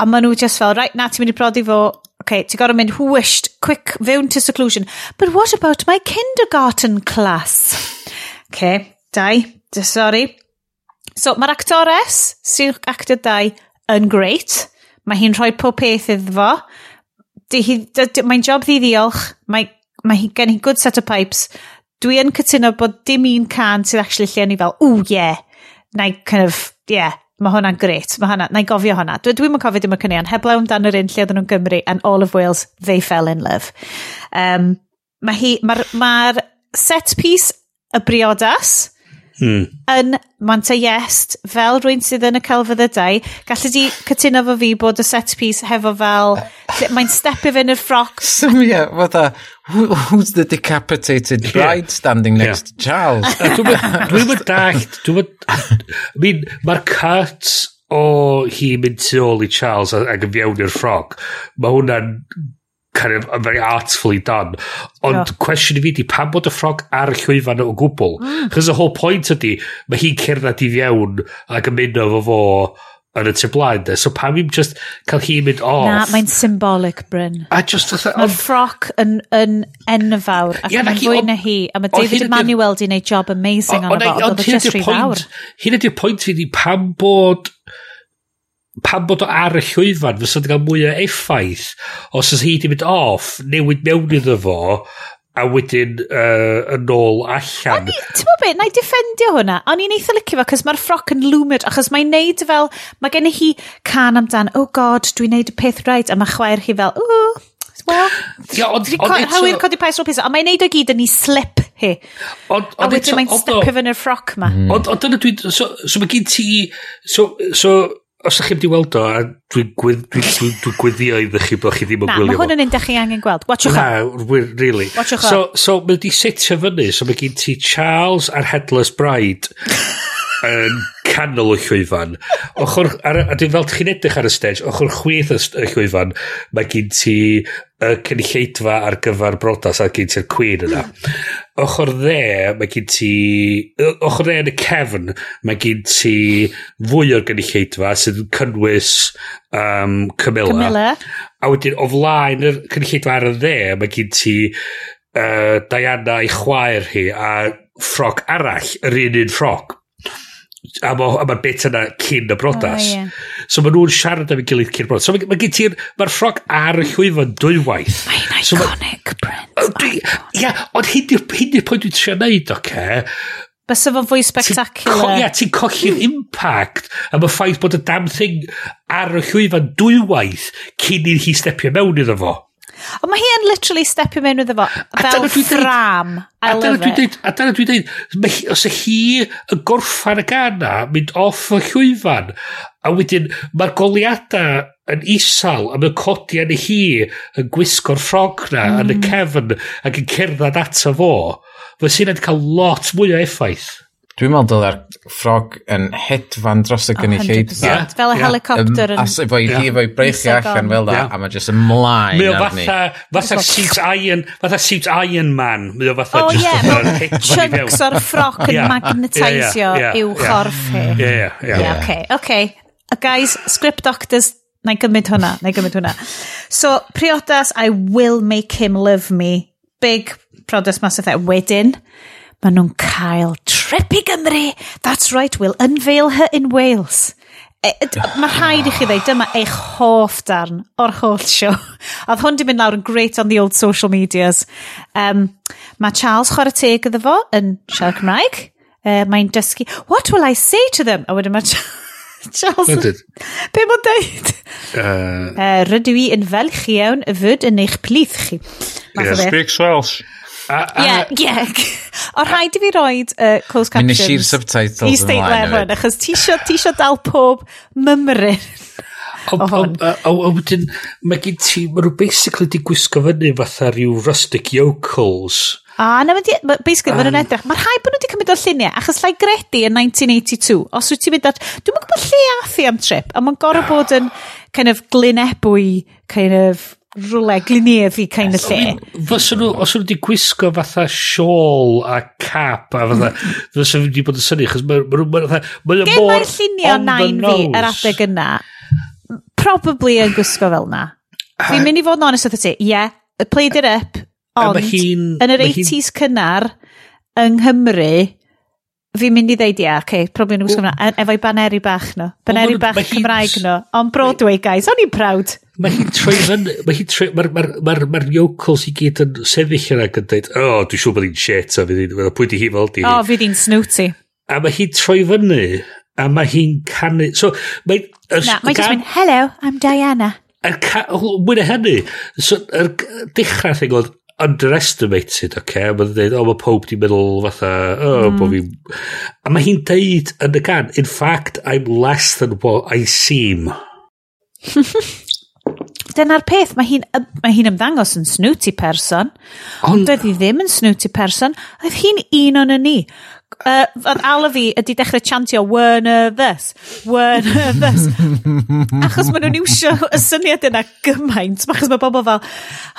S1: a maen nhw just fel, right, na, ti'n mynd i brodi fo Okay, ti'n gorau mynd whisht, quick, fewn to seclusion. But what about my kindergarten class? Okay, dau, sorry. So, mae'r actores sy'n actor dau yn great. Mae hi'n rhoi pob peth iddo fo. Mae'n job ddiolch. Mae, mae hi gen hi good set of pipes. Dwi yn cytuno bod dim un can sydd actually lle ni fel, ooh yeah. Na i kind of, yeah, Mae hwnna'n gret. Mae hwnna, na i gofio hwnna. Dwi, dwi'n yn cofio dim y cynnion. Heblaw amdano yr un lle oedden nhw'n Gymru and all of Wales, they fell in love. Um, mae hi, mae'r ma set piece y briodas,
S2: mm.
S1: yn Montaiest, fel rwy'n sydd yn y celfyddydau, gallu di cytuno fo fi bod y set piece hefo fel, mae'n step i fynd i'r ffroc.
S3: So, yeah, fatha, who, who's the decapitated bride standing next yeah. to Charles?
S2: Dwi'n mynd dallt, dwi'n mynd, mean, mae'r cut o hi mynd tu ôl i Charles ac yn fiewn i'r ffroc, mae hwnna'n kind of uh, very artfully done. Ond
S1: yeah.
S2: cwestiwn i fi di, pan bod y ffrog ar y llwyfan o gwbl? Mm. Chos y whole point ydi, mae hi'n cerdded i fiewn ac yn mynd efo fo yn y tu blaen. So pam i'n just cael hi mynd off?
S1: Na, mae'n symbolic, Bryn.
S2: A just...
S1: Mae'r ffroc yn, yn enfawr ac yeah,
S2: yn
S1: fwy na hi. A mae David Emanuel di wneud job amazing
S2: ond,
S1: ond,
S2: ond,
S1: ond,
S2: ond,
S1: ond,
S2: ond,
S1: ond,
S2: ond,
S1: ond,
S2: ond,
S1: ond,
S2: ond, ond, ond, ond, ond, pan bod o ar y llwyfan, fysa wedi cael mwy o effaith, os ys hi di mynd off, newid mewn iddo fo, a wedyn uh, yn ôl allan.
S1: Ti'n meddwl beth, na i defendio hwnna. O'n i'n eitha licio fo, cos mae'r ffroc yn lwmio, achos mae'n neud fel, mae gen i hi can amdan, oh god, dwi'n neud y peth right, a mae chwaer hi fel, ooh,
S2: Wel,
S1: hawyd codi pais o pisa, ond mae'n neud o gyd yn ei slip hi. A wedyn mae'n stepio fy'n y ffroc ma.
S2: Ond dyna dwi'n, so, so mae gen ti, so, so os ydych chi wedi weld o, a dwi'n gwydd, dwi, dwi, dwi gwyddio iddo chi bod chi ddim yn gwylio.
S1: Na, mae hwn yn un da chi angen gweld. Watchwch o.
S2: Na, really.
S1: Watchwch o.
S2: So, so mae wedi setio fyny, so mae gen ti Charles a'r Headless Bride yn canol y llwyfan. Ochr, ar, a dwi'n fel chi'n edrych ar y stage, ochr chwith y llwyfan, mae gen ti y cynulleidfa ar gyfer brodas a gen ti'r cwyn yna. Ochr dde, mae gen ti... Ochr dde yn y cefn, mae gen ti fwy o'r gynulleidfa sydd yn cynnwys um, Camilla.
S1: Camilla.
S2: A wedyn, o flaen y cynulleidfa ar y dde, mae gen ti uh, Diana i chwaer hi a ffrog arall, yr un un ffrog, a mae'r ma bit yna cyn y brodas.
S1: Oh, yeah.
S2: So mae nhw'n siarad am ei gilydd cyn y brodas. So mae ma gen ti'r, mae'r ffrog ar y llwyfan dwywaith.
S1: Mae'n
S2: so
S1: iconic, ma,
S2: Brent. Dwi, ia, ond hyn i'r pwynt dwi'n trio neud, oce?
S1: Bysa fo'n fwy spectacular.
S2: Ia, ti'n colli'r impact am y ffaith bod y damn thing ar y llwyfan dwywaith cyn i hi stepio mewn iddo fo.
S1: Ond mae hi yn literally stepio mewn iddo fo fel ffram.
S2: A dyna dwi'n Deud, a dyna dwi'n dweud, os y hi yn gorffan y gana, mynd off y llwyfan, a wedyn mae'r goliadau yn isal am y codi yn hi yn gwisgo'r ffrog na
S1: mm.
S2: yn y mm. cefn ac yn cerdded ato fo, fe sy'n cael lot mwy o effaith.
S3: Dwi'n meddwl dylai'r ffrog yn hedfan dros y gynulleidfa.
S1: Yeah, fel y
S2: yeah.
S1: helicopter yn...
S3: As efo i yeah. efo i
S1: breichu
S3: allan fel da,
S2: yeah.
S3: a mae jyst ymlaen
S2: Mae o fatha, fatha suit iron, fatha suit iron man. Mae o fatha
S1: oh,
S2: just yeah, o'n
S1: Chunks o'r ffroc yn magnetisio i'w chorff hi.
S2: Ie, ie, ie.
S1: Oce, oce. Uh, guys, script doctors, na i gymryd hwnna, na i gymryd hwnna. So, priodas, I will make him love me. Big priodas Mass Effect. Wedyn, maen nhw'n cael trip i Gymru. That's right, we'll unveil her in Wales. E, e Mae rhaid i chi ddeud, dyma eich hoff darn o'r holl sio. Oedd hwn di mynd lawr yn great on the old social medias. Um, Mae Charles chwarae teg iddo fo yn siarad Cymraeg. Uh, Mae'n dysgu, what will I say to them? A wedyn mae Charles... Be mae'n dweud?
S2: Uh,
S1: uh, rydw i yn felch iawn y fyd yn eich plith chi. Yeah,
S4: speaks Welsh.
S1: Ie, ie. O rhaid i fi roed uh, closed captions.
S3: Mi nes i'r subtitles
S1: ymlaen. I
S3: statement
S1: hwn, achos ti isio dal pob mymryn.
S2: O, o, o, o, wedyn, mae gen ti, mae nhw basically di gwisgo fyny fatha rhyw rustic yokels.
S1: A na, ma basically, mae'n nhw'n edrych. Mae rhai bod nhw wedi cymryd o'r lluniau, achos lai gredi yn 1982, os wyt ti'n mynd at... Dwi'n mynd gwybod lle athi am trip, a mae'n gorau ah. bod yn kind of glynebwy, kind of rwle glinieddi kind of lle.
S2: Fysa nhw, os nhw wedi gwisgo fatha siôl a cap a fatha, fysa nhw wedi bod yn syni, chos mae nhw mor on the.
S1: Gen mae'r llunio nain fi yr adeg yna, probably yn gwisgo fel na. Fi'n mynd i fod yn honest oedd ti, yeah, played it up, ond yn yr 80s cynnar, yng Nghymru, Fi'n mynd i ddeud ia, oce, okay, probably yn gwisgo hwnna. E, efo'i baneri bach no. Baneri bach Cymraeg no. On Broadway, guys, o'n i'n proud.
S2: Mae hi'n troi fyny, mae hi'n troi, mae'r ma, ma, ma, ma yokels i gyd yn sefyll yna yn dweud, o, oh, dwi'n siŵr bod hi'n shit, a fydd hi'n, pwynt i hi fel di.
S1: O, oh, fydd hi'n snooty.
S2: A mae hi'n troi fyny, a mae hi'n canu, so, mae...
S1: Na, mae jyst mynd, hello, I'm Diana.
S2: Er mwy na hynny, so, er, dechrau, thing oedd, underestimated, oce? Okay? Mae'n dweud, o, oh, mae pob di meddwl fatha, o, oh, mm. bod fi... A mae hi'n deud yn y gan, in fact, I'm less than what I seem.
S1: Dyna'r peth, mae hi'n mae hi ymddangos yn snooty person,
S2: ond
S1: doedd hi ddim yn snooty person, oedd hi'n un o'n ni uh, yn ala fi ydy dechrau chantio Werner this, Werner this. Achos maen nhw'n iwsio y syniad yna gymaint. Achos mae bobl fel,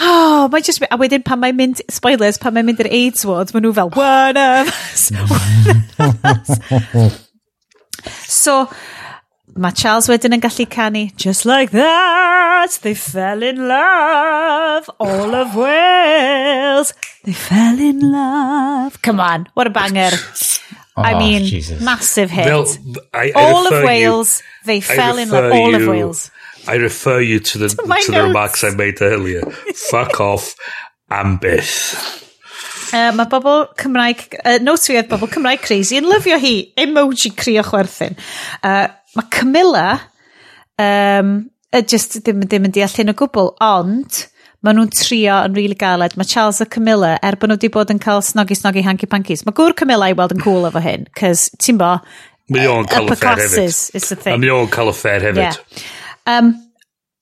S1: oh, mae just... A wedyn pan mae'n mynd, spoilers, pan mae'n mynd i'r AIDS ward, maen nhw fel, Werner this, Werner So, mae Charles wedyn yn gallu canu Just like that, they fell in love All of Wales They fell in love Come on, what a banger
S3: Oh, I
S1: mean,
S3: Jesus.
S1: massive hit.
S2: I, I
S1: all of Wales, you,
S2: they
S1: fell in love. All
S2: you, of
S1: Wales.
S2: I refer you to the
S1: to,
S2: to the remarks I made earlier. Fuck off, Ambith.
S1: Uh, mae bobl Cymraeg, uh, notes fi oedd bobl Cymraeg crazy yn lyfio hi, emoji crio chwerthin. Uh, mae Camilla um, uh, just ddim, ddim yn deall hyn o gwbl, ond maen nhw'n trio yn rili really galed. Mae Charles a Camilla, er bod nhw wedi bod yn cael snogi-snogi hanky-pankies, mae gwr Camilla i weld yn cool efo hyn, cys ti'n bo,
S2: Mae o'n cael y affair hefyd.
S1: Is the thing.
S2: Mae o'n cael y affair hefyd.
S1: Yeah. Um,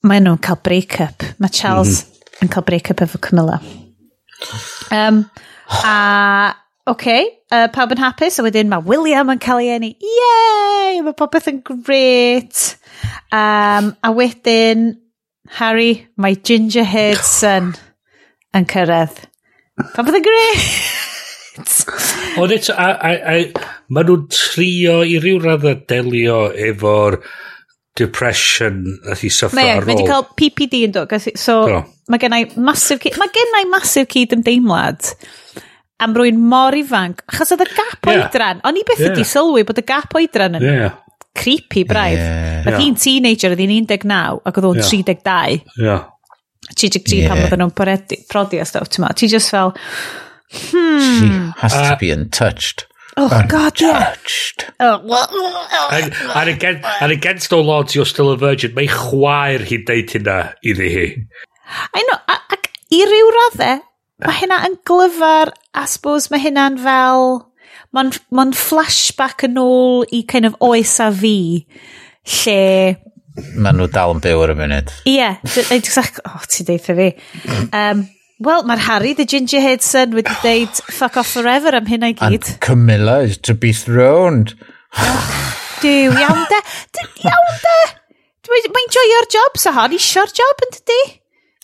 S1: mae nhw'n cael break-up. Mae Charles
S2: mm -hmm.
S1: yn cael break-up efo Camilla. Um, a, oce, okay, uh, pawb yn hapus, a wedyn mae William yn cael ei enni. Yay! Mae popeth yn great. Um, a wedyn, Harry, mae ginger haired son yn cyrraedd. Pa bydd y gret?
S2: Ond eto, a, a, a, maen nhw'n trio i ryw radda delio efo'r depression nath i suffer
S1: e,
S2: ar ôl.
S1: Mae wedi cael PPD yn dod. So,
S2: oh.
S1: mae gennau masif, mae gennau masif cyd ymdeimlad am rwy'n mor ifanc. Achos oedd y gap
S2: yeah.
S1: oedran, o'n i beth
S2: yeah.
S1: wedi sylwi bod y gap oedran yn
S2: yeah
S1: creepy braidd.
S3: Yeah.
S1: Nath
S2: yeah.
S1: hi'n teenager, oedd hi'n 19 ac oedd o'n
S2: yeah.
S1: 32.
S2: Yeah.
S1: 33 yeah.
S3: pan
S1: oedden nhw'n prodi a stuff, ti'n ma. Ti just fel, hmm.
S3: She has to be untouched.
S1: Oh, untouched. God, yeah. Oh.
S2: and, and, again, and against all odds, you're still a virgin. Mae chwaer hi'n deud hynna iddi hi.
S1: I know, ac i ryw raddau, mae hynna yn glyfar, a suppose mae hynna'n fel Mae'n ma flashback yn ôl i kind of oes a fi, lle...
S3: Mae nhw dal yn byw ar y munud.
S1: Ie, yeah, exactly. Oh, ti deitha fi. Um, Wel, mae'r Harry, the gingerhead son, wedi deud fuck off forever am hynna i gyd.
S3: And Camilla is to be throned.
S1: Dyw, iawn de. Iawn de. Mae'n joio'r job, sa hon isio'r job yn dydi?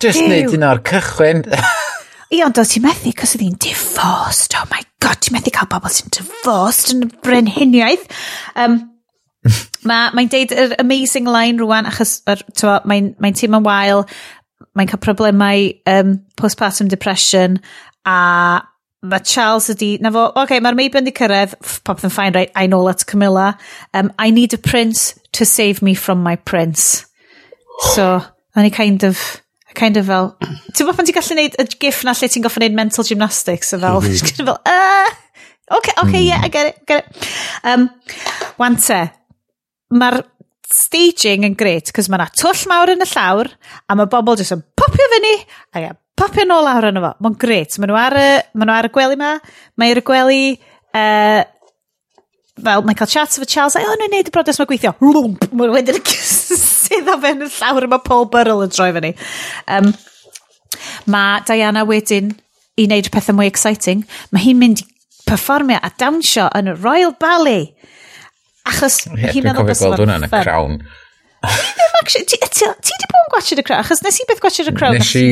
S3: Just neud un o'r cychwyn.
S1: i ond oedd ti'n methu, cos oedd hi'n divorced. Oh my god, ti'n methu cael bobl sy'n divorced yn y brenhiniaeth. Um, Mae'n ma deud yr amazing line rwan, achos mae'n mae teimlo'n wael, mae'n cael problemau um, postpartum depression, a mae Charles ydi, na fo, oce, okay, mae'r Mabel di cyrraedd, popeth yn ffain, right, I know that's Camilla, um, I need a prince to save me from my prince. So, o'n kind of kind of fel, ti'n bod pan ti'n gallu neud y gif na lle ti'n goffa neud mental gymnastics, so fel, mm -hmm. kind of fel, uh, okay, okay, mm. yeah, I get it, get it. Um, wante, mae'r staging yn great, cos mae yna twll mawr yn y llawr, a mae bobl jyst yn popio fyny, a popio nôl lawr yn fo. Mae'n great. Mae nhw ar y, ma nhw ar y gwely ma, mae'r gwely uh, fel mae'n cael chat efo Charles, oh, nhw'n neud y brodas mae gweithio. Rwmp, mae'n wedyn sydd o fewn y llawr yma Paul Burrell yn troi fyny. Um, mae Diana wedyn i wneud pethau mwy exciting. Mae hi'n mynd i performio a dawnsio yn y Royal Ballet. Achos
S3: yeah,
S1: hi'n meddwl bod
S3: gweld hwnna yn y
S1: crown.
S3: Ti
S1: actually, ti wedi bod yn gwachod y crown? Achos nes i beth gwachod y crown?
S3: Nes i,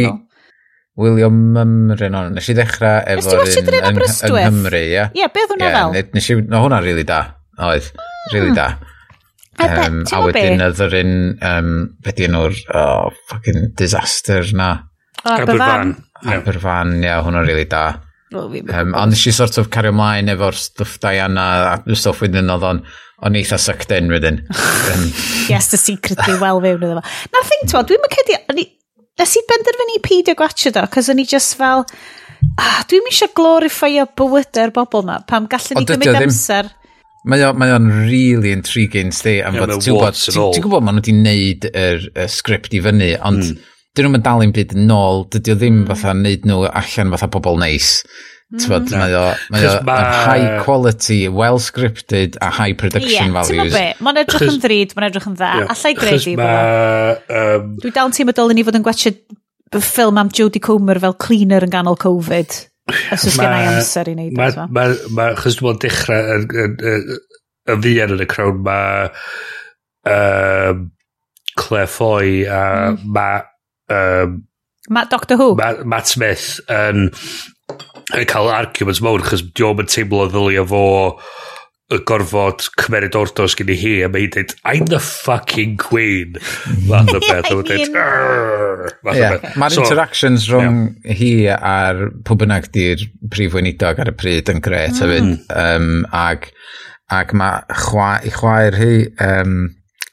S3: William Mymryn o'n. Nes i ddechrau efo...
S1: Nes ti
S3: watch Adrian
S1: Aberystwyth?
S3: Yng Nghymru, ie.
S1: Ie, beth hwnna fel?
S3: Nes i... No, hwnna'n really da. Oedd. Really
S1: hmm. da.
S3: Um, a wedyn oedd yr un... Um, beth yn enw'r... Oh, fucking disaster na.
S1: Aberfan.
S3: Aberfan, ie, hwnna'n really da. Um, ond nes i sort of cario mlaen efo'r stwff Diana a stwff wedyn oedd o'n o'n eitha sucked in wedyn. um,
S1: yes, the secretly well fewn iddo fo. Na'r thing, ti'n dwi'n mynd cedi, nes i benderfynu peidio gwachio do, cos o'n i just fel, ah, dwi'n eisiau glorifio bywydau'r bobl ma, pam gallwn ni gymryd amser.
S3: Mae o'n mae o'n really intriguing sti am fod ti'n gwybod ti'n gwybod maen nhw wedi neud yr y sgript i fyny ond mm. dyn nhw'n dal i'n byd yn ôl dydy o ddim hmm. fatha neud nhw allan fatha pobl neis nice. Tyfod, no. Mm. mae o, mae o
S2: ma...
S3: high quality, well scripted a high production
S1: yeah,
S3: values.
S1: Ie, mae'n edrych yn ddrud, mae'n edrych yn dda.
S2: Yeah.
S1: Allai gredu.
S2: Ma, um,
S1: Dwi dal yn teimlo dylen ni fod yn gwachio ffilm am Jodie Comer fel cleaner yn ganol Covid. Os oes gen i amser i wneud. Mae,
S2: mae, mae, chos dwi'n dechrau yn, yn, yn, yn ddian yn y crown, mae um, Claire Foy a
S1: mm.
S2: mae um,
S1: Matt Doctor Who.
S2: Ma, Matt Smith yn um, yn cael arguments mawr, chos diolch yn teimlo ddylio fo y gorfod cymerid ordos gen i hi a mae hi'n dweud I'm the fucking queen. Fath o beth a mae'n dweud
S3: mae'r interactions rhwng yeah. hi a'r pwy bynnag di'r prif weinidog ar y pryd yn gret mm. hefyd. Um, ag, ag mae chwa, i chwaer hi um,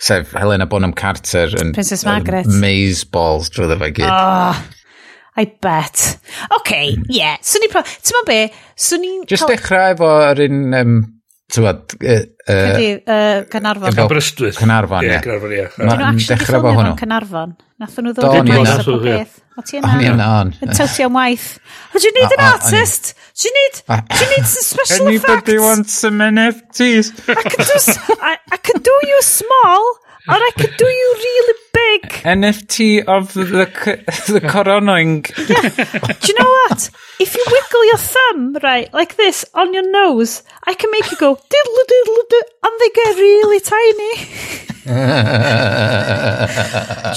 S3: sef Helena Bonham Carter yn
S1: Princess Margaret.
S3: Maze Balls drwy ddefa gyd.
S1: Oh. I bet. OK, yeah. Swn i'n... Ti'n ma be? Swn i'n...
S3: Just dechrau efo yr un... Um,
S1: Ti'n bod... Canarfon.
S2: Aberystwyth.
S3: Canarfon,
S2: ie. Cynarfon, ie.
S1: Dyn
S3: dechrau efo hwnnw.
S1: Canarfon. Nath nhw ddod yn maes o beth. O ti yna?
S3: O'n i
S1: yna
S3: on.
S1: Yn tywtio am waith. O, do you need an artist? Do you need, do you need some special effects?
S3: Anybody wants some NFTs?
S1: I can do, I, I can do you small All I could do you really big.
S3: NFT of the, the coronoing. Yeah.
S1: Do you know what? If you wiggle your thumb, right, like this, on your nose, I can make you go diddle diddle diddle, and they get really tiny. Do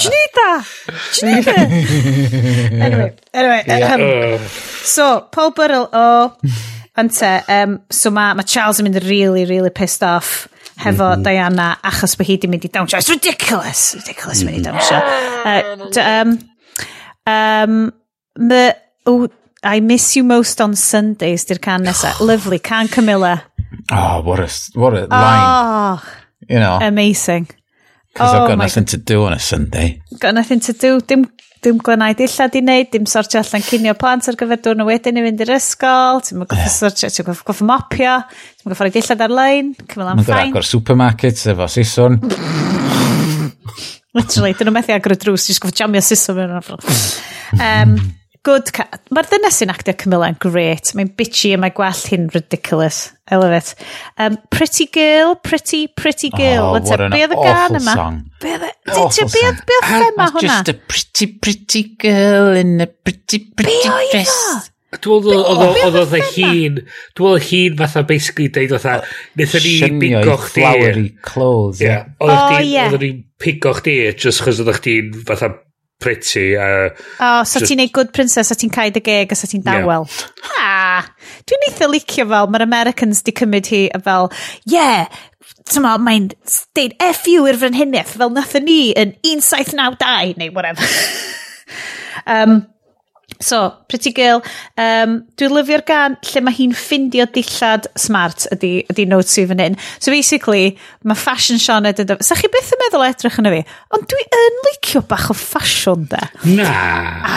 S1: you need that? Do you need it? anyway, anyway. Yeah.
S2: Um,
S1: so, Paul Burrell oh, o... Ante, uh, um, so mae ma Charles yn mynd really, really pissed off hefo mm -hmm. Diana achos bod hi di mynd i dawnsio. It's ridiculous! Ridiculous mm -hmm. mynd i mm. dawnsio. Uh, um, um, my, oh, I miss you most on Sundays, di'r can nesa. Lovely, can Camilla.
S3: Oh, what a, what a line.
S1: Oh,
S3: you know.
S1: Amazing.
S3: Because
S1: oh
S3: I've got
S1: oh
S3: nothing God. to do on a Sunday.
S1: Got nothing to do. Dim dim glenau dillad di wneud, dim sortio allan cinio plant ar gyfer dwrn o wedyn i fynd i'r ysgol, ti'n mynd goffa sortio, ti'n mynd goffa mopio, ti'n goffa rhaid dillad ar-lein, cymryd am ffain.
S3: Mae'n agor supermarket, efo sison.
S1: Literally, dyn nhw'n methu agor y drws, jyst goffa jamio sison mewn o'r um, good cat. Mae'r ddynes sy'n actio Camilla yn great. Mae'n bitchy a mae gwell hi'n ridiculous. I love it. Um, pretty girl, pretty, pretty girl.
S3: Oh, what an awful
S1: gan yma?
S3: song.
S1: Be oedd be oedd thema hwnna?
S3: Just a pretty, pretty girl in a pretty, pretty
S1: be
S3: dress.
S2: Dwi'n oedd oedd hi'n, dwi'n oedd hun fatha basically deud oedd nethon ni
S3: bingo
S2: chdi.
S3: Flowery clothes. Yeah.
S2: Oedd
S1: oh,
S2: yeah. ni'n pingo chdi, just chos oedd chdi'n fatha pretty. Uh,
S1: oh, so
S2: just...
S1: ti'n neud good princess a ti'n cael dy geg a so ti'n dawel. Yeah. Ah, dwi'n eitha licio fel, mae'r Americans di cymryd hi a fel, yeah, tyma, mae'n deud F you i'r frenhiniaeth fel nath ni yn 1792 neu whatever. um, So, Pretty Girl, um, dwi'n lyfio'r gan lle mae hi'n ffindio dillad smart ydy, ydy notes fi fan hyn. So basically, mae fashion Sioned yn... Sa chi beth yn meddwl edrych yn y fi? Ond dwi yn licio bach o ffasiwn, de.
S2: Na.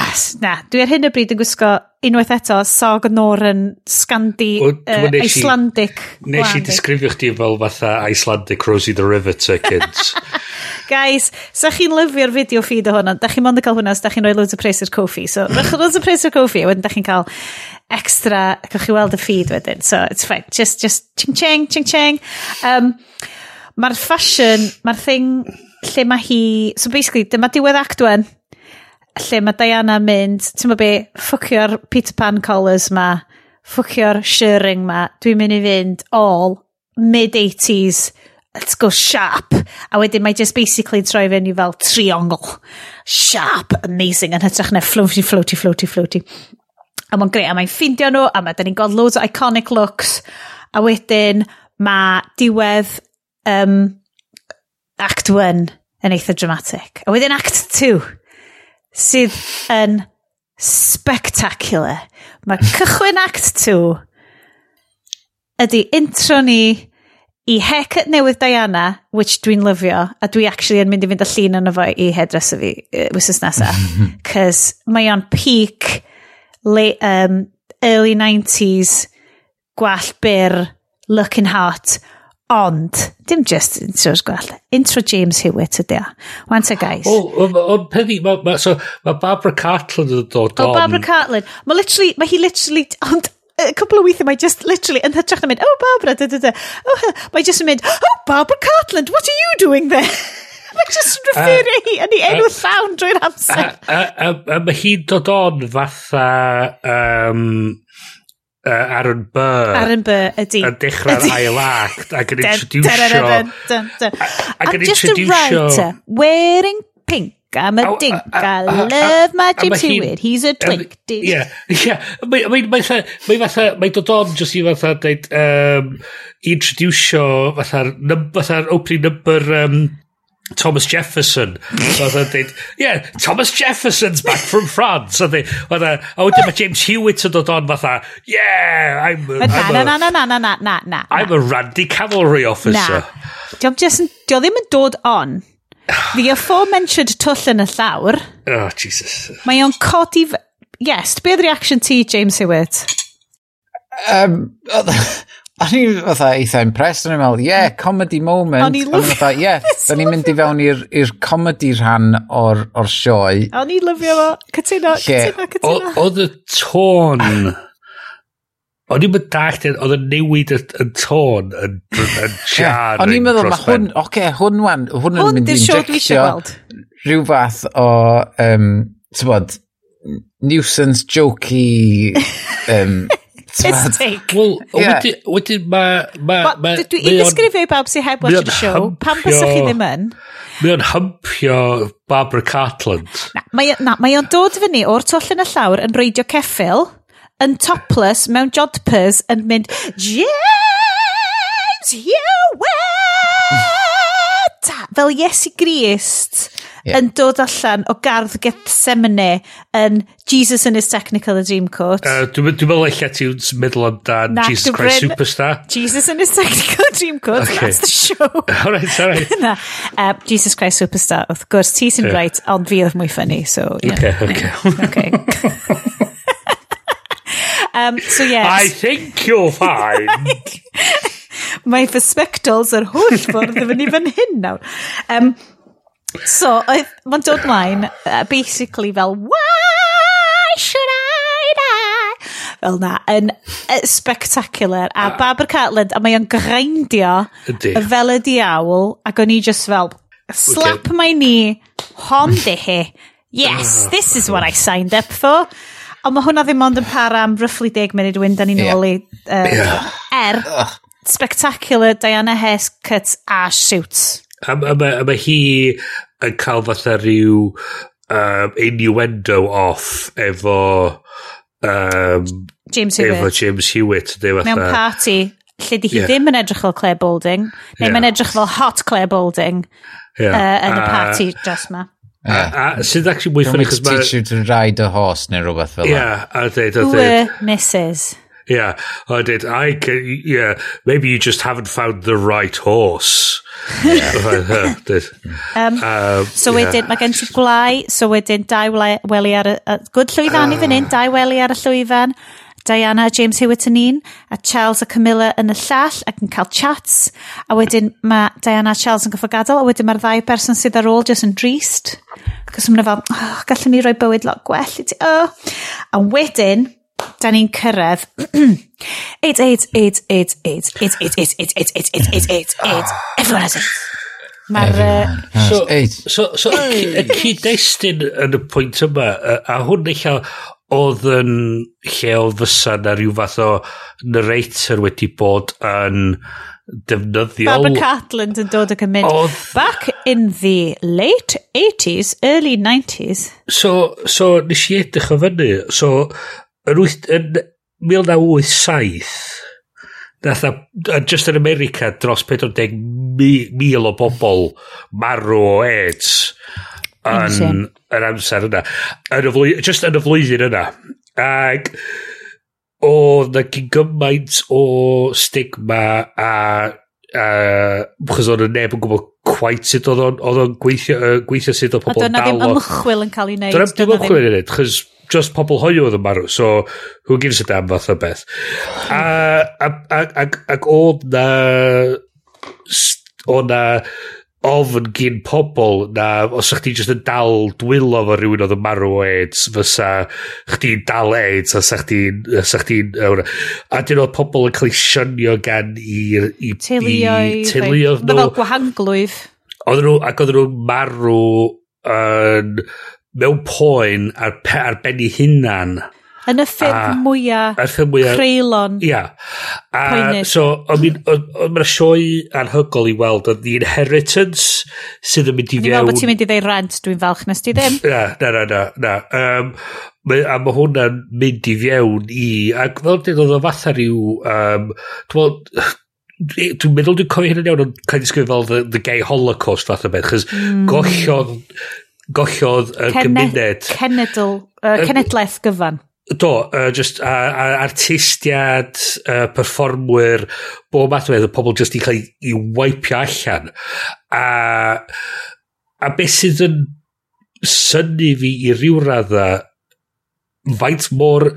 S1: As, na, dwi ar hyn o bryd yn gwisgo unwaith eto, sog Northern, Scandi,
S2: o,
S1: uh, Icelandic.
S2: Nes i disgrifio chdi fel fatha Icelandic Rosie the Riveter kids.
S1: Guys, sa chi'n lyfio'r fideo feed o hwnna, da chi'n mond yn cael hwnna, so da chi'n rhoi loads o pres i'r coffi. So, rach loads o pres i'r coffi, a wedyn da chi'n cael extra, cwch chi weld y feed wedyn. So, it's fine. Just, just, ching-ching, ching-ching. Um, mae'r fashion, mae'r thing lle mae hi... So basically, dyma diwedd actwen lle mae Diana mynd, ti'n be, ffwcio'r Peter Pan collars ma, ffwcio'r shirring ma, dwi'n mynd i fynd all mid-80s let's go sharp. A wedyn mae just basically troi fewn i fel triongl. Sharp, amazing, yn hytrach na floaty, floaty, floaty, floaty. A mae'n greu, a mae'n ffindio nhw, a mae'n ni'n gweld loads o iconic looks. A wedyn mae diwedd um, Act 1 yn eitha dramatic. A wedyn Act 2 sydd yn spectacular. Mae cychwyn Act 2 ydy intro ni i haircut newydd Diana, which dwi'n lyfio, a dwi actually yn mynd i fynd y llun yn fo i hairdresser fi wythnos nesaf. Cys mae o'n peak late, um, early 90s gwall byr, looking hot, ond, dim just intro's gwall, intro James Hewitt ydy o. Wan te guys.
S2: O, oh, ond peddi, mae ma, so, ma Barbara Cartland yn dod on.
S1: O, Barbara Cartland. Mae literally, mae hi literally, ond a couple o weithiau mae just literally yn hytrach na mynd, oh Barbara, da da da. Oh, mae just yn mynd, oh Barbara Cartland, what are you doing there? mae just yn referio hi yn ei enw llawn drwy'r amser.
S2: A mae hi'n dod on fatha... Um, uh, Aaron Burr.
S1: Aaron Burr, ydy.
S2: Yn dechrau'r ail act ac yn introducio...
S1: Ac yn
S2: introducio...
S1: I'm just a writer, wearing pink I'm a dink. I love my Jim He's a twink. Yeah,
S2: yeah. Mae'n mae, mae, mae, fatha, mae dod on jyst i fatha dweud, um, introducio fatha'r fatha opening number um, Thomas Jefferson. Fatha dweud, yeah, Thomas Jefferson's back from France. Fatha, fatha, e- e- a wedyn mae James Hewitt yn dod on fatha, yeah, I'm a... I'm
S1: na, na, na, na, na, na, na, na.
S2: I'm a randy cavalry officer.
S1: Na. Dio ddim yn dod on The aforementioned twll yn y llawr.
S2: Oh, Jesus.
S1: Mae o'n codi... Yes, be oedd reaction ti, James Hewitt?
S3: Um, O'n i fatha eitha impressed, o'n i'n meddwl, yeah, comedy moment.
S1: O'n
S3: i'n lyfio. O'n yeah, o'n i'n mynd i fewn i'r comedy rhan o'r, or sioe.
S1: O'n i'n lyfio fo, cytuno, cytuno, cytuno.
S2: Oedd y tôn O'n i'n mynd dallt, oedd yn newid y, y tôn yn, yn jarring.
S3: O'n i'n meddwl, mae hwn, oce, okay, hwn wan, hwn yn mynd i injectio rhyw fath o, um, tybod, nuisance jokey um,
S1: Mistake.
S2: Wel, wedyn mae... Ma, ma,
S1: dwi i ddisgrifio i bawb sy'n heb watch y show. Pam bysach chi ddim yn?
S2: Mae o'n hympio Barbara Cartland.
S1: Na, mae o'n dod fyny o'r twll yn y llawr yn reidio ceffil yn topless mewn jodpers yn mynd James Hewitt fel Iesu Grist
S3: yeah.
S1: yn dod allan o gardd Gethsemane yn Jesus in his technical a dream coat.
S2: Uh, Dwi'n dwi meddwl eich ti'n meddwl amdan
S1: Na,
S2: Jesus Christ
S1: Bryn,
S2: Superstar.
S1: Jesus in his technical dream coat,
S2: okay.
S1: that's the show.
S2: all right, all right.
S1: Na, uh, Jesus Christ Superstar, wrth gwrs, ti sy'n
S2: yeah.
S1: right, ond fi oedd mwy ffynnu, so... Yeah.
S2: Okay, okay.
S1: Okay. Um, so yes.
S2: I think you're fine.
S1: Mae fy spectols yr holl ffordd yn fyny fan hyn nawr. Um, so, mae'n dod mlaen, uh, basically fel, why should I die? Fel na, yn uh, spectacular. A uh, Barbara Cartland, a mae o'n grindio fel y diawl, ac o'n i just fel, slap okay. my knee, hon di hi. Yes, ah. this is what I signed up for. Ond mae hwnna ddim ond yn para am roughly 10 munud wyn, da ni'n
S3: yeah.
S1: ôl i... Uh, yeah. Er, spectacular Diana Hess cut a shoot.
S2: A, a, a, a mae hi yn cael fatha rhyw um, innuendo off efo... Um,
S1: James Hewitt.
S2: Efo James Hewitt.
S1: Mewn party lle di hi
S2: yeah.
S1: ddim yn edrych fel Claire Balding, neu
S2: yeah.
S1: mae'n edrych fel hot Claire Boulding
S2: yeah.
S1: uh, yn y party dros ma.
S2: A, a sydd actually mwy ffynnu chos mae...
S3: Teach you to ride a horse neu rhywbeth fel
S2: yeah, a dweud, a dweud...
S1: Mrs.
S2: Yeah, I did. I can, yeah, maybe you just haven't found the right horse. Um, yeah.
S1: um,
S2: um,
S1: so
S2: yeah.
S1: wedyn, mae gen ti gwlau, so wedyn dau weli ar y... Gwyd llwyfan uh, i fan hyn, dau weli ar y llwyfan. Diana a James Hewitt yn un, a Charles a Camilla yn y llall ac yn cael chats, a wedyn mae Diana a Charles yn gyffo gadael, a wedyn mae'r ddau person sydd ar ôl jyst yn drist. Cos mae'n fel, oh, gallwn ni roi bywyd lot gwell i ti. Oh. A wedyn, da ni'n cyrraedd 8888888888888 Everyone has it. Mae'r...
S2: So, so, so y cyd-destun yn y pwynt yma, a hwn eich oedd yn lle o fysa na rhyw fath o narrator wedi bod yn defnyddiol.
S1: Barbara Catland yn dod ac yn mynd,
S2: oedd...
S1: back in the late 80s, early 90s.
S2: So, so nes i edrych o fyny, so yn, wyth, yn 1987, a just yn America, dros 40,000 o bobl marw o AIDS yn yr amser yna. Yn y flwyddyn, just yn y flwyddyn yna. Ac o na gyn gymaint o stigma a chos oedd neb yn gwybod quite sut oedd o'n, oedd o'n gweithio, uh, gweithio sut oedd pobl
S1: yn
S2: dal. A dyna ddim
S1: ymchwil yn cael ei wneud.
S2: Dyna
S1: ddim
S2: ymchwil yn ei wneud, chos just pobl hoio oedd yn marw, so who gives a damn fath o beth. A, a, a, a, ac oedd na, oedd na, ofn gyn pobl na os ych chi jyst yn dal dwylo fo rhywun oedd yn marw o AIDS fysa chdi'n dal AIDS a sa'ch ti'n sa chdi'n a dyn oedd pobl yn cael ei synio gan i, i,
S1: teuluoedd
S2: teuluoedd nhw.
S1: fel gwahanglwydd.
S2: Oedd nhw ac oedd nhw'n marw yn mewn poen ar, ar ben i hunan.
S1: Yn y ffurf mwyaf...
S2: A'r ffurf mwyaf...
S1: Creulon.
S2: Ia. A,
S1: poenus.
S2: so, o'n i'n... Mae'n sioi anhygol i weld. Oedd The Inheritance, sydd yn mynd i fewn...
S1: Ni'n meddwl bod ti'n mynd i ddeu rent, dwi'n falch nes ti ddim.
S2: Na, na, na, na. na. Um, mae, a mae hwnna'n mynd i fewn i... Ac fel dyn oedd o fatha rhyw... Um, Dwi'n meddwl dwi'n cofio hyn yn iawn, ond cael disgrifio fel the, the gay holocaust fath o beth, chys mm. gollodd gollodd y gymuned.
S1: Cenedl, uh, cenedlaeth gyfan.
S2: Do, uh, just a, a artistiad, uh, performwyr, bob math adwedd y pobl just i cael i waipio allan. A, a beth sydd yn syni fi i ryw radda faint mor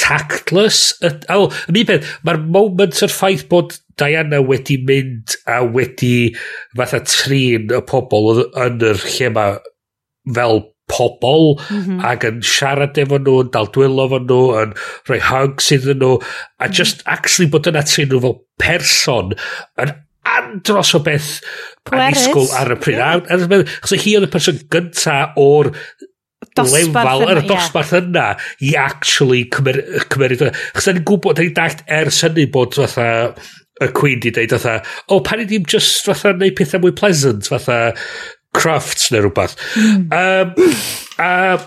S2: tactless. Al, yn un peth, mae'r moment yr ffaith bod Diana wedi mynd a wedi fatha trin y pobl yn yr lle mae fel pobl mm -hmm. ac yn siarad efo nhw, yn dal dwylo efo nhw, yn rhoi hugs iddyn nhw, a just mm -hmm. actually bod yna trin nhw fel person yn andros o beth anisgwl ar y pryd. Yeah. Chos hi oedd y person gynta o'r lefel, yr dosbarth yna i actually cymeriad. Chos da ni'n gwybod, da ni'n dallt ers hynny bod fatha y Queen di dweud fatha, o, oh, pan i ddim just fatha neud pethau mwy pleasant, fatha crafts neu rhywbeth. Mm. Um, a,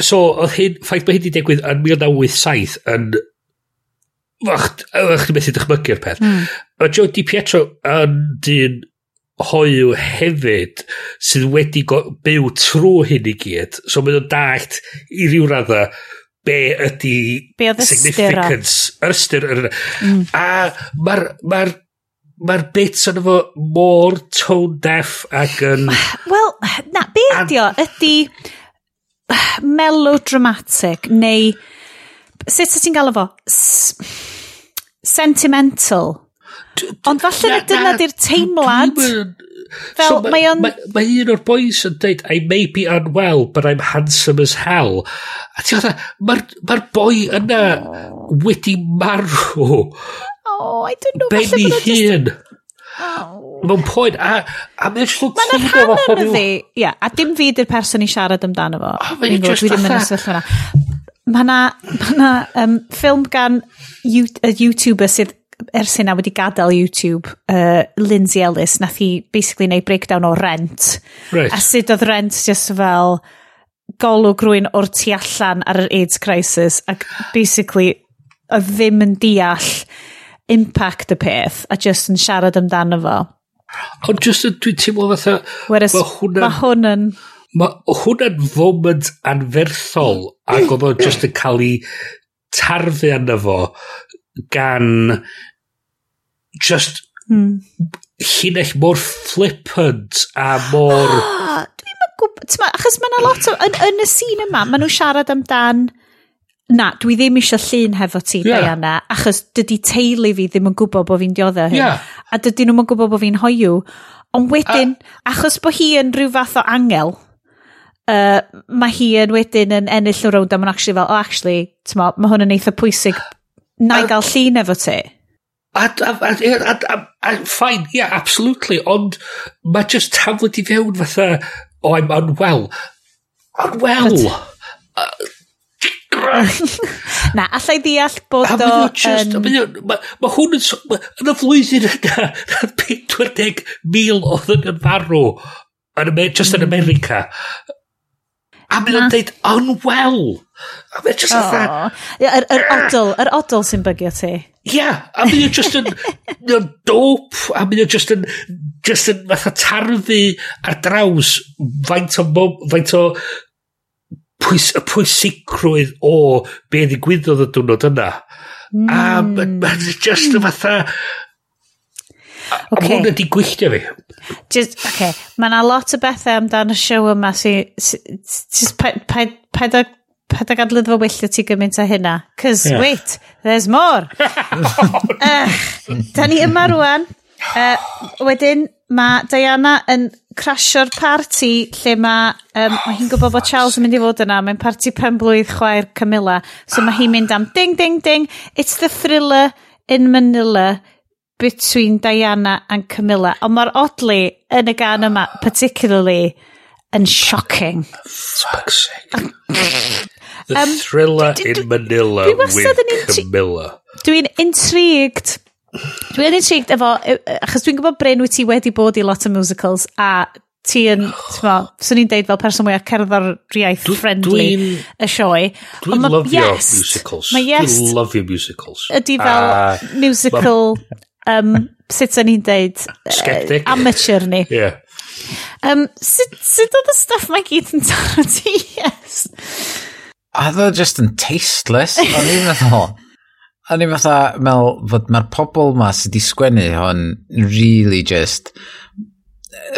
S2: so, oedd hyn, ffaith mae hyn wedi digwydd yn 1987 yn Ych chi'n methu dychmygu'r peth. Mm. Mae Joe Di Pietro yn dyn hoiw hefyd sydd wedi byw trwy hyn i gyd. So mae o'n dallt i ryw radda be ydy
S1: be
S2: significance yr ystyr yr mm. a mae'r ma Mae'r bits yn efo mor tone deaf ac yn...
S1: Wel, na, be ydi o? Ydi melodramatic neu... Sut ti'n gael efo? Sentimental. Ond falle na dyna di'r teimlad. Fel,
S2: so,
S1: mae o'n...
S2: Mae ma un o'r boys yn dweud, I may be unwell, but I'm handsome as hell. A ti'n gwybod, mae'r ma boi yna wedi marw
S1: Oh, I don't know. Baby
S2: hun.
S1: Oh.
S2: Mewn poen, a, a mae'n slwg
S1: Mae'n rhan yn ydi, ia, a dim fi di'r person i siarad amdano fo. Oh, mae'n
S2: just
S1: dwi ddim yn ysgell fyna. Mae na, ma na um, ffilm gan you, a YouTuber sydd ers hynna wedi gadael YouTube, uh, Lindsay Ellis, nath hi basically neud breakdown o rent.
S2: Right.
S1: A sut oedd rent just fel golwg rwy'n o'r tu allan ar yr AIDS crisis ac basically oedd ddim yn deall impact y peth a just yn siarad amdano fo.
S2: Ond just dwi'n teimlo fatha...
S1: Whereas
S2: mae hwn
S1: ma hwn yn...
S2: Mae hwnna'n foment anferthol ac oedd o'n just yn cael ei tarfu arno fo gan just
S1: hmm.
S2: llinell mor flippant a mor...
S1: Ah, dwi'n gwybod... Achos mae yna lot o... Yn, yn y sîn yma, maen nhw siarad amdan na, dwi ddim eisiau llun hefo ti, yeah. Diana, achos dydy teulu fi ddim yn gwybod bod fi'n dioddau e hyn.
S2: Yeah.
S1: A dydy nhw'n gwybod bod fi'n hoiw. Ond wedyn, a... achos bod hi yn rhyw fath o angel, uh, mae hi yn wedyn yn ennill o rownd a mae'n actually fel, oh, actually, ma, mae hwn yn eitha pwysig. Na i gael llun efo ti.
S2: A, a, a, a, a, a fine, yeah, absolutely, ond mae just taflu i fewn fatha, oh, I'm unwell. Unwell!
S1: But, uh, Na, allai ddeall bod o...
S2: Just,
S1: um...
S2: Mae ma hwn yn... Ma, yn y flwyddyn yna, 40,000 oedd yn farw yn, just yn America. A mae'n
S1: yn
S2: dweud, unwell. A mae'n just
S1: oh. atha... Yr, yr odl, yr odl sy'n bygio ti.
S2: Ia, yeah, a mae'n just yn, yn dope, a mae'n just yn, just yn fatha tarfu ar draws faint o, faint o pwys, y pwysigrwydd o be ddigwyddodd y diwrnod yna. Mm. A hmm. mae'n just y fatha... A, okay. a hwn ydi gwylltio fi.
S1: Just, okay. Mae yna lot o bethau amdano y siow yma sy'n... Si, si, paid o paid ag adlydd fo wyllio ti gymaint a hynna. Cys,
S2: yeah.
S1: wait, there's more. uh, da ni yma rwan. Uh, wedyn, mae Diana yn crasio'r parti lle mae, um, oh, hi'n gwybod bod Charles yn mynd i fod yna, mae'n parti penblwydd chwaer Camilla, so mae hi'n mynd am ding, ding, ding, it's the thriller in Manila between Diana and Camilla. Ond mae'r odli yn y gan yma, particularly, yn shocking.
S2: Fuck's sake. the
S1: um,
S2: thriller in Manila with Camilla.
S1: Dwi'n intrigued Dwi yn intrigued efo, achos dwi'n gwybod Bryn wyt ti wedi bod i lot o musicals a ti yn, t'mo, swn i'n deud fel person mwyaf cerddoriaeth friendly y sioe.
S2: Dwi'n lyfio
S1: yes,
S2: musicals.
S1: Mae yes.
S2: Dwi'n lyfio musicals.
S1: Ydy fel
S2: uh,
S1: musical, um, sut yn i'n deud?
S2: Skeptic.
S1: Uh, amateur ni.
S2: Yeah.
S1: Um, sut, sut oedd y stuff mae gyd yn taro ti? Yes.
S3: Oedd o just yn tasteless. O'n i'n meddwl. O'n i fatha, mel, fod mae'r pobl ma sydd wedi sgwennu hon really just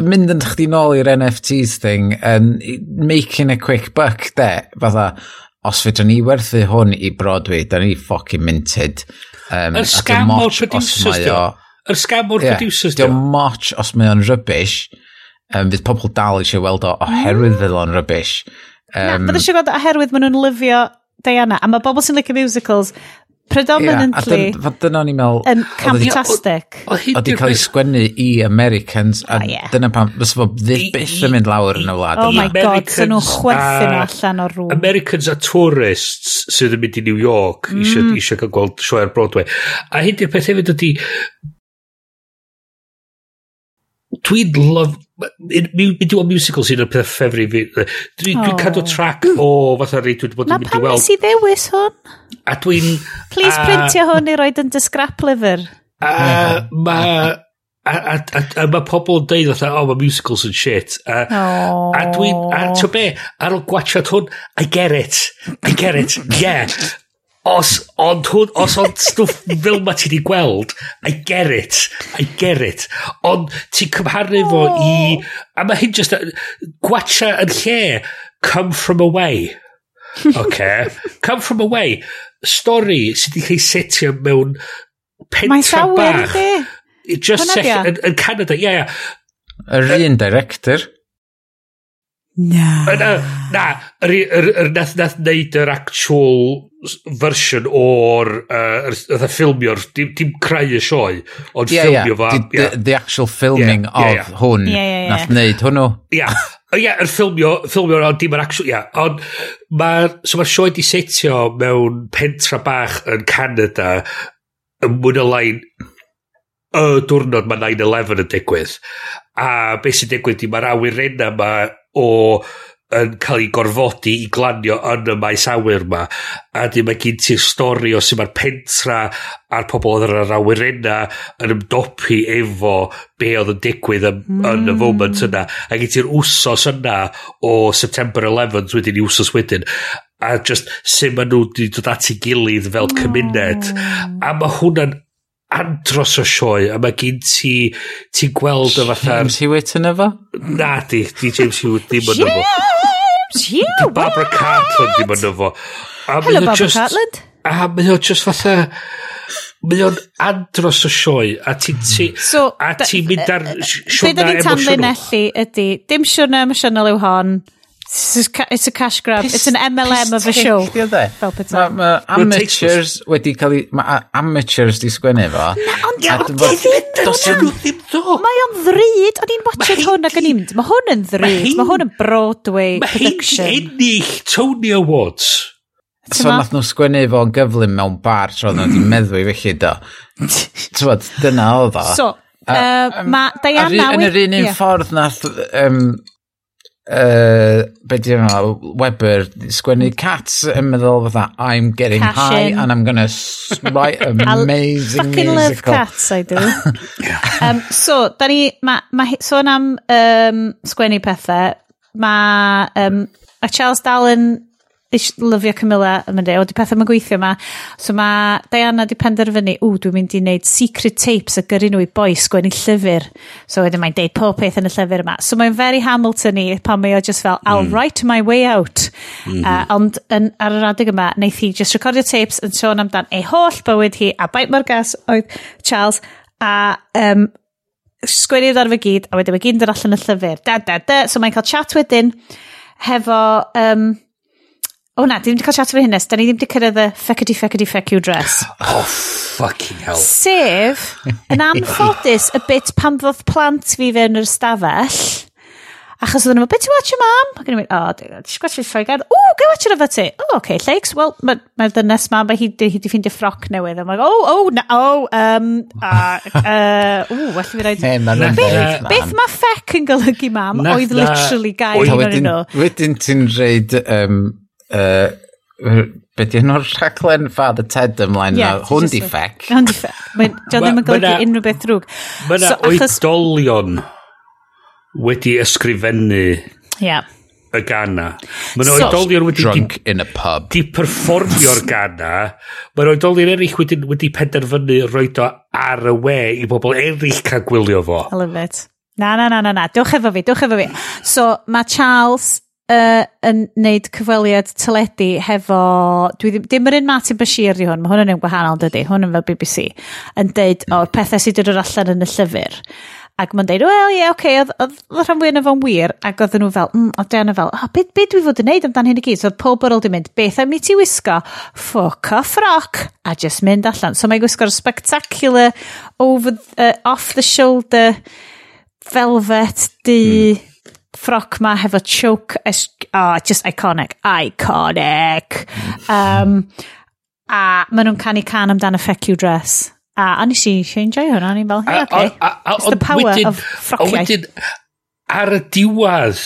S3: mynd yn chdi nôl i'r NFTs thing and making a quick buck de, fatha os fydra ni werthu hwn i Broadway da ni fucking minted. Um,
S2: yr scam o'r producers dio yr scam o'r
S3: yeah,
S2: producers dio
S3: much os mae o'n rubbish. Um, fydd pobl dal eisiau weld o oherwydd mm. fydd o'n rybys.
S1: um, na, bydd eisiau gweld oherwydd maen nhw'n lyfio Diana a mae bobl sy'n licio musicals predominantly...
S3: Yeah, dyna o'n i'n meddwl...
S1: Yn camtastic.
S3: Oedd i cael ei sgwennu i Americans, a
S1: oh, yeah.
S3: dyna pam, fes fo byth yn mynd lawr yn y wlad.
S1: Oh my god, sy'n nhw nhw'n
S2: chwerthin
S1: allan o'r rŵm.
S2: Americans a tourists sydd yn mynd i New York, mm. eisiau cael gweld sioe ar Broadway. A hyn di'r peth hefyd ydy, Dwi'n love... Mynd o musical sy'n o'r peth ffefri fi. Dwi'n
S1: oh.
S2: dwi cadw track o fatha rei dwi'n bod yn mynd i weld.
S1: Na pam nes i ddewis hwn?
S2: A dwi'n...
S1: Please
S2: a,
S1: printio hwn i roed yn dy scrap liver.
S2: A mae... A, a, a, a mae pobl yn deud fatha, oh, mae musicals yn shit. A,
S1: oh.
S2: a dwi'n, a ti'n be, ar ôl gwachod hwn, I get it, I get it, yeah os, ond hwn, os ond stwff fel ma ti di gweld, I get it, I get it. Ond ti'n cymharu fo i, a mae hyn just, gwacha yn lle, come from away. Okay. come from away. Stori sydd wedi cael setio mewn pentra bach. Just
S1: second,
S2: yn, yn Canada, ie, yeah, ie.
S3: Yr un director.
S1: Na.
S2: Na, yr nath, nath neud yr actual fersiwn o'r uh, er, ffilmio'r dim, dim creu y sioe ond
S3: yeah,
S2: ffilmio yeah. fa
S3: the, yeah. the actual filming
S2: yeah,
S3: of
S2: yeah, yeah.
S3: hwn
S1: yeah, yeah, yeah.
S3: nath wneud hwnnw
S2: ia yeah. yeah, er ffilmio ffilmio ond dim yr actual yeah. ond mae'r so mae'r sioe di setio mewn pentra bach yn Canada yn mwyn y lain y diwrnod mae 9-11 yn digwydd a beth sy'n digwydd di mae'r awyrenna ma o yn cael ei gorfodi i glanio yn y maes awyr ma a di mae gen ti'r stori o sy'n ma'r pentra a'r pobl oedd yr awyrena yn ymdopi efo be oedd yn digwydd yn, mm. yn y hmm. foment yna a gen ti'r wsos yna o September 11th wedyn i wsos wedyn a just sy'n maen nhw wedi dod at ei gilydd fel cymuned oh. a mae hwnna'n andros o sioe a mae gen ti ti'n gweld y fatha
S3: James Hewitt yn efo?
S2: na di, di James Hewitt ddim yn efo.
S1: James Hewitt?
S2: Barbara Cartland ddim yn efo.
S1: Hello Barbara
S2: just,
S1: Cartland.
S2: a mae o just fatha mae o'n andros o sioe a ti'n ti,
S1: so,
S2: a ti'n mynd ar siwrna emosiynol
S1: da ni'n tanlinelli ydy dim siwrna emosiynol yw hon It's a it's a cash grab. Pist, It's an MLM of a show.
S3: E?
S1: Fel petai.
S3: Mae ma amateurs wedi cael ei... Mae amateurs di sgwennu fo.
S1: Ond ddim
S2: ddo.
S1: Mae o'n ddryd. O'n i'n
S2: watched
S1: hwn ac
S2: o'n
S1: i'n... Mae hwn yn
S2: ddrud.
S1: Mae hwn yn Broadway
S2: production. Mae
S1: hyn
S2: ennill Tony Awards.
S3: So nath nhw sgwennu fo'n gyflym mewn bar tro nhw wedi meddwl i felly do. Tywod, dyna oedd o.
S1: So, uh, mae Diana...
S3: Yn yr un un ffordd nath uh, be di yma, Weber, sgwennu cats yn meddwl fatha, I'm getting
S1: Cash
S3: high
S1: in.
S3: and I'm gonna write amazing
S1: fucking
S3: musical.
S1: love cats, I do. um, so, da ni, ma, ma sôn am um, sgwennu pethau, mae um, a Charles Darlin lyfio Camilla yn mynd i, o, di pethau mae'n gweithio yma. So mae Diana di penderfynu, ww, dwi'n mynd i wneud secret tapes a gyrru nhw i boes gwennu llyfr. So wedyn mae'n deud pob peth yn y llyfr yma. So mae'n very Hamilton i pan mae o just fel, I'll mm. write my way out. Mm -hmm. uh, ond yn, ar yr adeg yma, wnaeth hi just recordio tapes yn sôn amdan ei holl bywyd hi a bait mor gas oedd Charles a um, sgwiriwyd ar fy gyd a wedyn mae gyd yn dod allan y llyfr. Da, da, da. So mae'n cael chat wedyn hefo... Um, O na, ddim wedi cael chat efo hynnes. Da ni ddim wedi cyrraedd y feckety feckety feck you dress.
S2: Oh, fucking hell.
S1: Sef, yn anffodus, y bit pan ddodd plant fi fewn yr stafell, achos oedden nhw, beth ti'n watch your mam? Ac yn i'n mynd, o, ti'n gwachio ffoi gan? O, gael watch your efo ti. O, oh, okay, Lakes, Wel, mae'r ma dynes ma, mae hi wedi ffeindio ffroc newydd. I'm like, o, o, na, o, um, uh, uh, o, well, fi rhaid...
S3: Hey, mae'n rhaid,
S1: Beth mae ffec yn golygu, mam, oedd literally gair yn nhw.
S3: Wedyn ti'n reid, um, uh, Be di hwnnw'r rhaglen Father Ted ymlaen yeah,
S1: na?
S3: Hwn di ffec.
S1: Hwn di ffec.
S2: Mae'n
S1: ddim yn golygu unrhyw beth drwg.
S2: Mae yna
S1: so,
S2: oedolion wedi ysgrifennu
S1: yeah.
S2: y gana. Mae yna
S1: so,
S2: oedolion wedi...
S3: Drunk di, in a pub.
S2: Di perfformio'r gana. Mae oedolion eraill wedi, wedi penderfynu roi o ar y we i bobl eraill cael gwylio fo.
S1: I love it. Na, na, na, na, na. Dewch efo fi, dewch efo fi. So, mae Charles uh, yn neud cyfweliad teledu hefo, dwi ddim, dim yr un Martin Bashir di hwn, mae hwn yn un gwahanol dydy, hwn yn fel BBC, yn deud hmm. o'r pethau sydd wedi dod allan yn y llyfr. Ac mae'n deud, wel ie, yeah, oce, okay, oedd rhan fwy yna fo'n wir, ac oedd nhw fel, mm, oedd Diana fel, oh, beth be dwi fod yn neud amdano hyn i gyd? So oedd pob byrl di mynd, beth am i ti wisgo? Fuck off rock, a just mynd allan. So mae'n gwisgo'r spectacular, over, uh, off the shoulder, velvet, di... Mm ffroc ma hefo choke, oh, just iconic, iconic. Um, a maen nhw'n canu can amdano Feck You Dress. A o'n i si eisiau enjoy hwnna, o'n i'n fel, hey, okay. A, a, a, It's the power wedyn, of ffrociau. A wedyn,
S2: ar y diwad,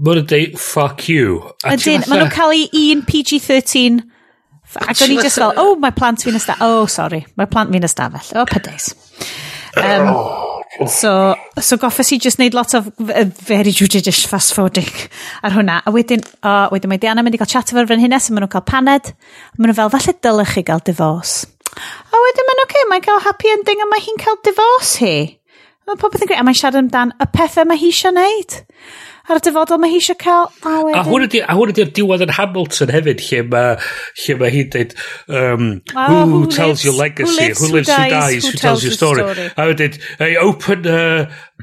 S2: maen nhw'n dweud, fuck you.
S1: Ydyn, maen nhw'n cael ei un PG-13 ac o'n i just fel, oh, mae oh, plant fi'n ystafell. Oh, sorry, mae plant fi'n ystafell. Oh, pedeis. Um, oh. So, so goffes i just neud lot o very judicious fast forwarding ar hwnna. A wedyn, o, oh, wedyn mae Diana mynd i gael chat efo'r frenhines a maen nhw'n cael paned. Maen nhw fel, falle dylech chi gael divorce. A wedyn mae'n oce, okay, mae'n cael happy ending a mae hi'n cael divorce hi. Mae popeth yn greu, a mae'n siarad amdan y pethau mae hi eisiau neud ar y dyfodol mae hi eisiau cael. A, wedyn...
S2: a hwn ydy'r diwedd yn Hamilton hefyd, lle mae, lle mae hi'n dweud, um, oh, who, who tells lives, your legacy, who lives, who, who, dies, who dies, who tells your story. story. A wedyn, hey, open, a,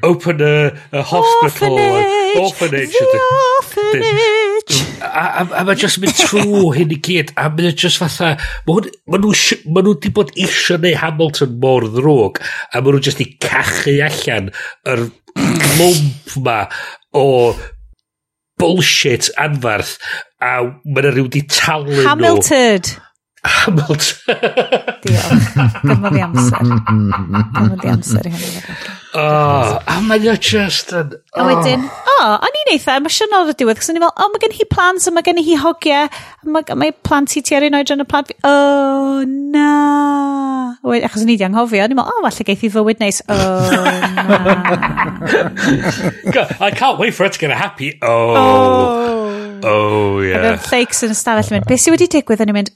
S2: open a, a hospital.
S1: Orphanage, orphanage. The orphanage.
S2: A, a, a mae jyst mynd trwy hyn i gyd, a mae jyst fatha, mae nhw, ma nhw di bod eisiau neu Hamilton mor ddrwg, a mae nhw jyst i cachu allan yr lwmp ma o bullshit anfarth a mae'n rhyw di talu nhw.
S1: Hamilton.
S2: Hamilton.
S1: Diolch. Dyma fi amser. Dyma fi amser i hynny.
S2: Oh, a mae'n just yn...
S1: Oh. A wedyn, oh. o, oh, o'n i'n eitha emosiynol o'r diwedd, cos o'n i'n fel, o, oh, mae gen hi plans, a mae gen hi hogiau, mae, mae plant i ti ar un oedran y plant fi, o, oh, na. Wed, achos o'n i di anghofio, o'n i'n fel, o, oh, falle geith hi fywyd neis, o, oh,
S2: na. I can't wait for it to get a happy, oh. Oh, oh yeah.
S1: Ac o'n lleics yn ystafell yn mynd, beth sydd wedi digwydd, o'n i'n mynd,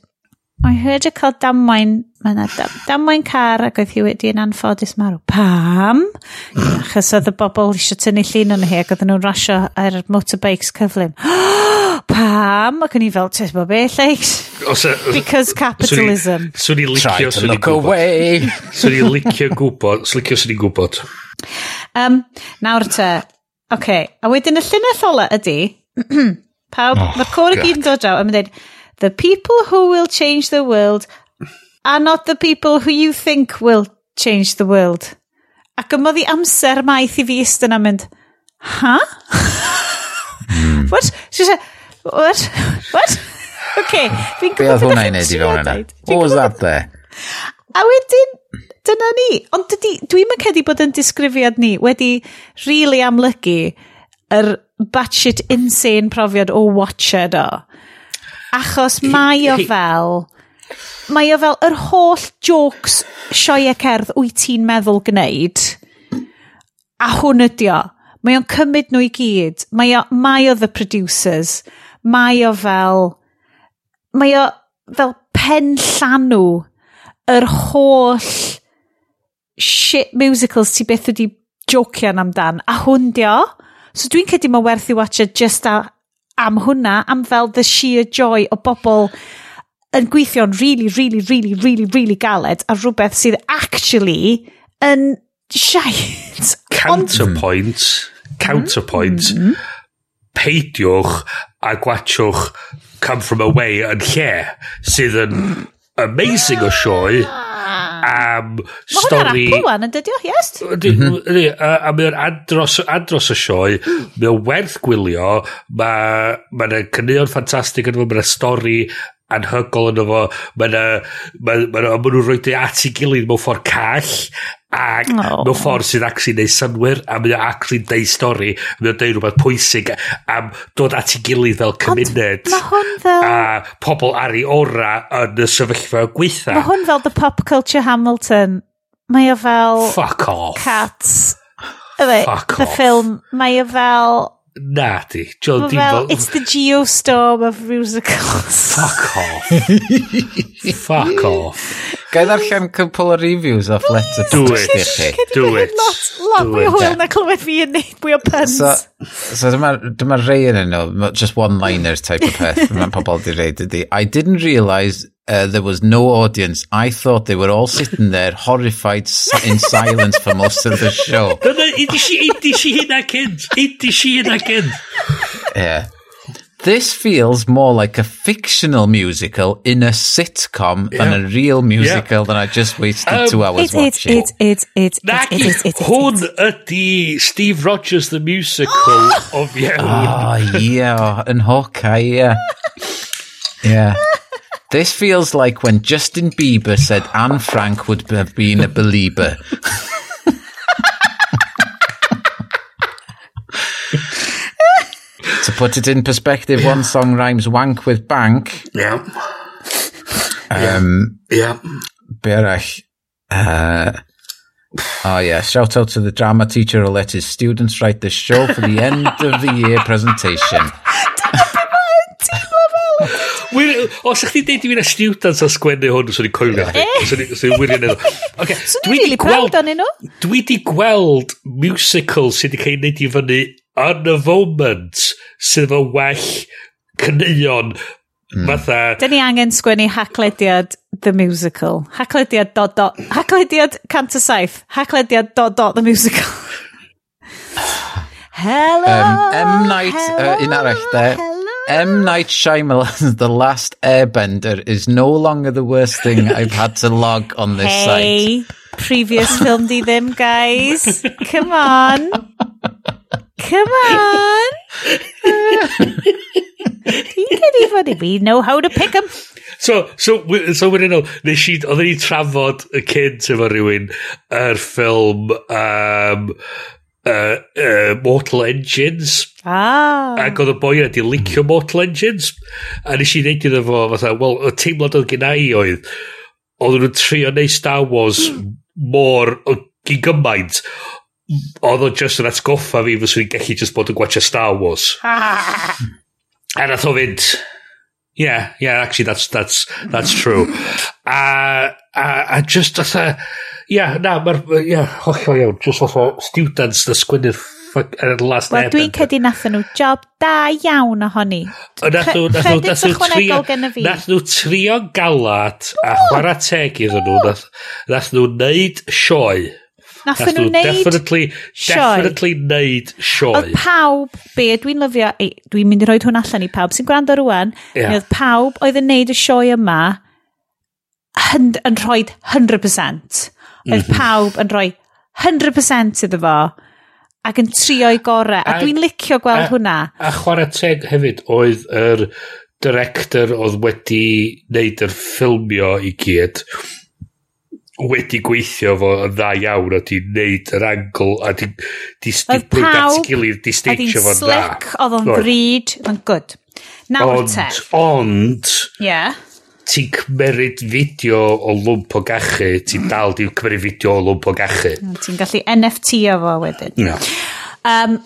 S1: I heard y cael damwain, mae yna dam, damwain car ac oedd hi wedi yn anffodus marw. Pam? Achos oedd y bobl eisiau tynnu llun yn hi ac oedd nhw'n rasio ar motorbikes cyflym. Pam? Ac o'n i fel, tes bo be, lleics? E- Because capitalism.
S2: Swn i licio,
S3: swn i gwybod.
S2: Swn i licio gwybod, swn licio swn i gwybod.
S1: Um, nawr te, oce, okay. a wedyn y llinell ola ydy, pawb, oh, mae'r cor i gyd yn dod draw, a mae'n dweud, The people who will change the world are not the people who you think will change the world. Ac yma ddi amser maith i fi ystyn am mynd, ha? Hmm. What? What? What? Okay,
S3: fi'n gwybod beth ydych chi'n fewn yna. What was that there?
S1: A wedyn, dyna ni. Ond dwi'n yn cedi bod yn disgrifiad ni wedi really amlygu yr batshit insane profiad o watcher do. Achos mae o fel... Mae o fel yr holl jokes sioe cerdd wyt ti'n meddwl gwneud. A hwn ydi o. Mae o'n cymryd nhw i gyd. Mae o, mae o the producers. Mae o fel... Mae o fel pen llanw yr holl shit musicals ti beth wedi jocian amdan. A hwn di o. So dwi'n cedi mae werth i watcha just a, am hwnna, am fel the sheer joy o bobl yn gweithio'n really, really, really, really, really galed a rhywbeth sydd actually yn shite.
S2: Counterpoint. counterpoint. Mm -hmm. Peidiwch a gwachwch Come From Away yn lle sydd yn amazing o sioe am stori...
S1: Mae hwnna'n Apple One yn dydio, yes? Mhm.
S2: A mae'n andros, andros y sioe, mae'n werth gwylio, mae'n ma cynnion ffantastig yn fawr, mae'n stori anhygol yn fo. Mae yna, mae ma nhw'n ma nhw rhoi at i gilydd mewn ffordd call ac oh. mewn ffordd sydd actually neud synwyr a mae o'n actually deud stori a mae o'n deu rhywbeth pwysig am dod at i gilydd fel cymuned.
S1: mae hwn fel
S2: a pobl ar ei ora yn y sefyllfa gweitha
S1: mae hwn fel the pop culture Hamilton. Mae o fel
S2: fuck off.
S1: Cats. Fuck the off. film. Mae o fel
S2: Na di. Joel,
S1: di. It's the geostorm of musicals.
S2: Fuck off. Fuck off.
S3: Gai ddarllen cwpl o reviews off letter.
S2: Do it. Do it.
S1: Lot, lot mwy o hwyl na clywed fi yn neud mwy o puns. So,
S3: so dyma, dyma rei yn nhw, just one-liners type of peth. Mae'n pobl di reid ydi. I didn't realise uh, there was no audience. I thought they were all sitting there horrified in silence for most of the show.
S2: No, no, idi si, idi si hynna cynt. Idi si hynna cynt.
S3: Yeah. This feels more like a fictional musical in a sitcom than a real musical that I just wasted
S2: Um,
S3: two hours
S1: It's, it's,
S3: watching.
S1: it's, it's, it's,
S2: Naci,
S1: it's, it's, it's,
S2: hwn ydi Steve Rogers the Musical o fiewn.
S3: Oh, yeah, and Hawkeye, yeah. Yeah. This feels like when Justin Bieber said Anne Frank would have been a believer. to put it in perspective, one song rhymes wank with bank.
S2: Yeah.
S3: Um,
S2: Yeah.
S3: Berach. Uh, oh, yeah. Shout out to the drama teacher who let his students write the show for the end of the year presentation.
S2: wir, Os ych chi'n deud i fi na student a sgwennu hwn, swn i'n coelio. Eh? Swn i'n wirio'n edrych.
S1: Okay.
S2: Dwi
S1: wedi
S2: gweld... Dwi di gweld musical sydd wedi cael ei wneud i fyny yn y foment sydd efo well cyneuon Mm. Fatha...
S1: Da ni angen sgwennu haclediad The Musical. Haclediad dot dot... Haclediad cant o saith. Haclediad dot dot The Musical. hello,
S3: um, M. Night,
S1: hello, uh,
S3: un arall, de.
S1: Hello.
S3: M. Night Shyamalan's The Last Airbender is no longer the worst thing I've had to log on this site.
S1: Hey, previous film di ddim, guys. Come on. Come on. Dwi'n credu fod i fi know how to pick 'em.
S2: So, so, wi- so wedyn nhw, nes i, oedden ni trafod y cynt efo rhywun yr ffilm um, uh, uh, Mortal Engines.
S1: Ah.
S2: Ac oedd y boi yna di licio Mortal Engines. A nes i neud iddo fo, fatha, wel, y teimlad oedd gen i oedd, oedd nhw'n trio neu Star Wars mor o gymaint oedd o just yn atgoffa fi fyswn i'n gallu just bod yn gwachio Star Wars. a nath o fynd, yeah, yeah, actually that's, that's, that's true. a, a, a just atha, Ia, na, mae'r... Ia, hollol iawn. Just off o students na sgwynnydd yn er y last
S1: Wel, dwi'n cedi nathon nhw job da iawn ohoni.
S2: Nath nhw, nath nhw, nath nhw trio, nath nhw trio galad a chwarae teg iddyn nhw. Nath nhw neud sioe.
S1: Nath nhw neud
S2: definitely,
S1: sioe.
S2: Definitely neud sioe.
S1: Oedd pawb, be dwi'n lyfio, e, dwi'n mynd i roi hwn allan i pawb sy'n gwrando rwan, yeah. oedd pawb oedd yn neud y sioe yma yn, yn rhoi 100% oedd
S2: mm
S1: pawb yn rhoi 100% iddo fo ac yn trio'i gorau. A,
S2: a
S1: dwi'n licio gweld
S2: a,
S1: hwnna.
S2: A chwarae teg hefyd, oedd yr director oedd wedi wneud yr ffilmio i gyd wedi gweithio fo yn dda iawn a di neud yr angl a di, di stiplo at gilydd di stagio fo'n dda.
S1: Oedd o'n
S2: oedd
S1: o'n ddrud, oedd o'n good. Nawr
S2: ond,
S1: te.
S2: Ond, ond,
S1: yeah
S2: ti'n cymeryd fideo o lwmp o gachu, ti'n mm. dal di'n cymeryd fideo o lwmp o gachu.
S1: Ti'n gallu NFT o fo wedyn.
S2: No.
S1: Um,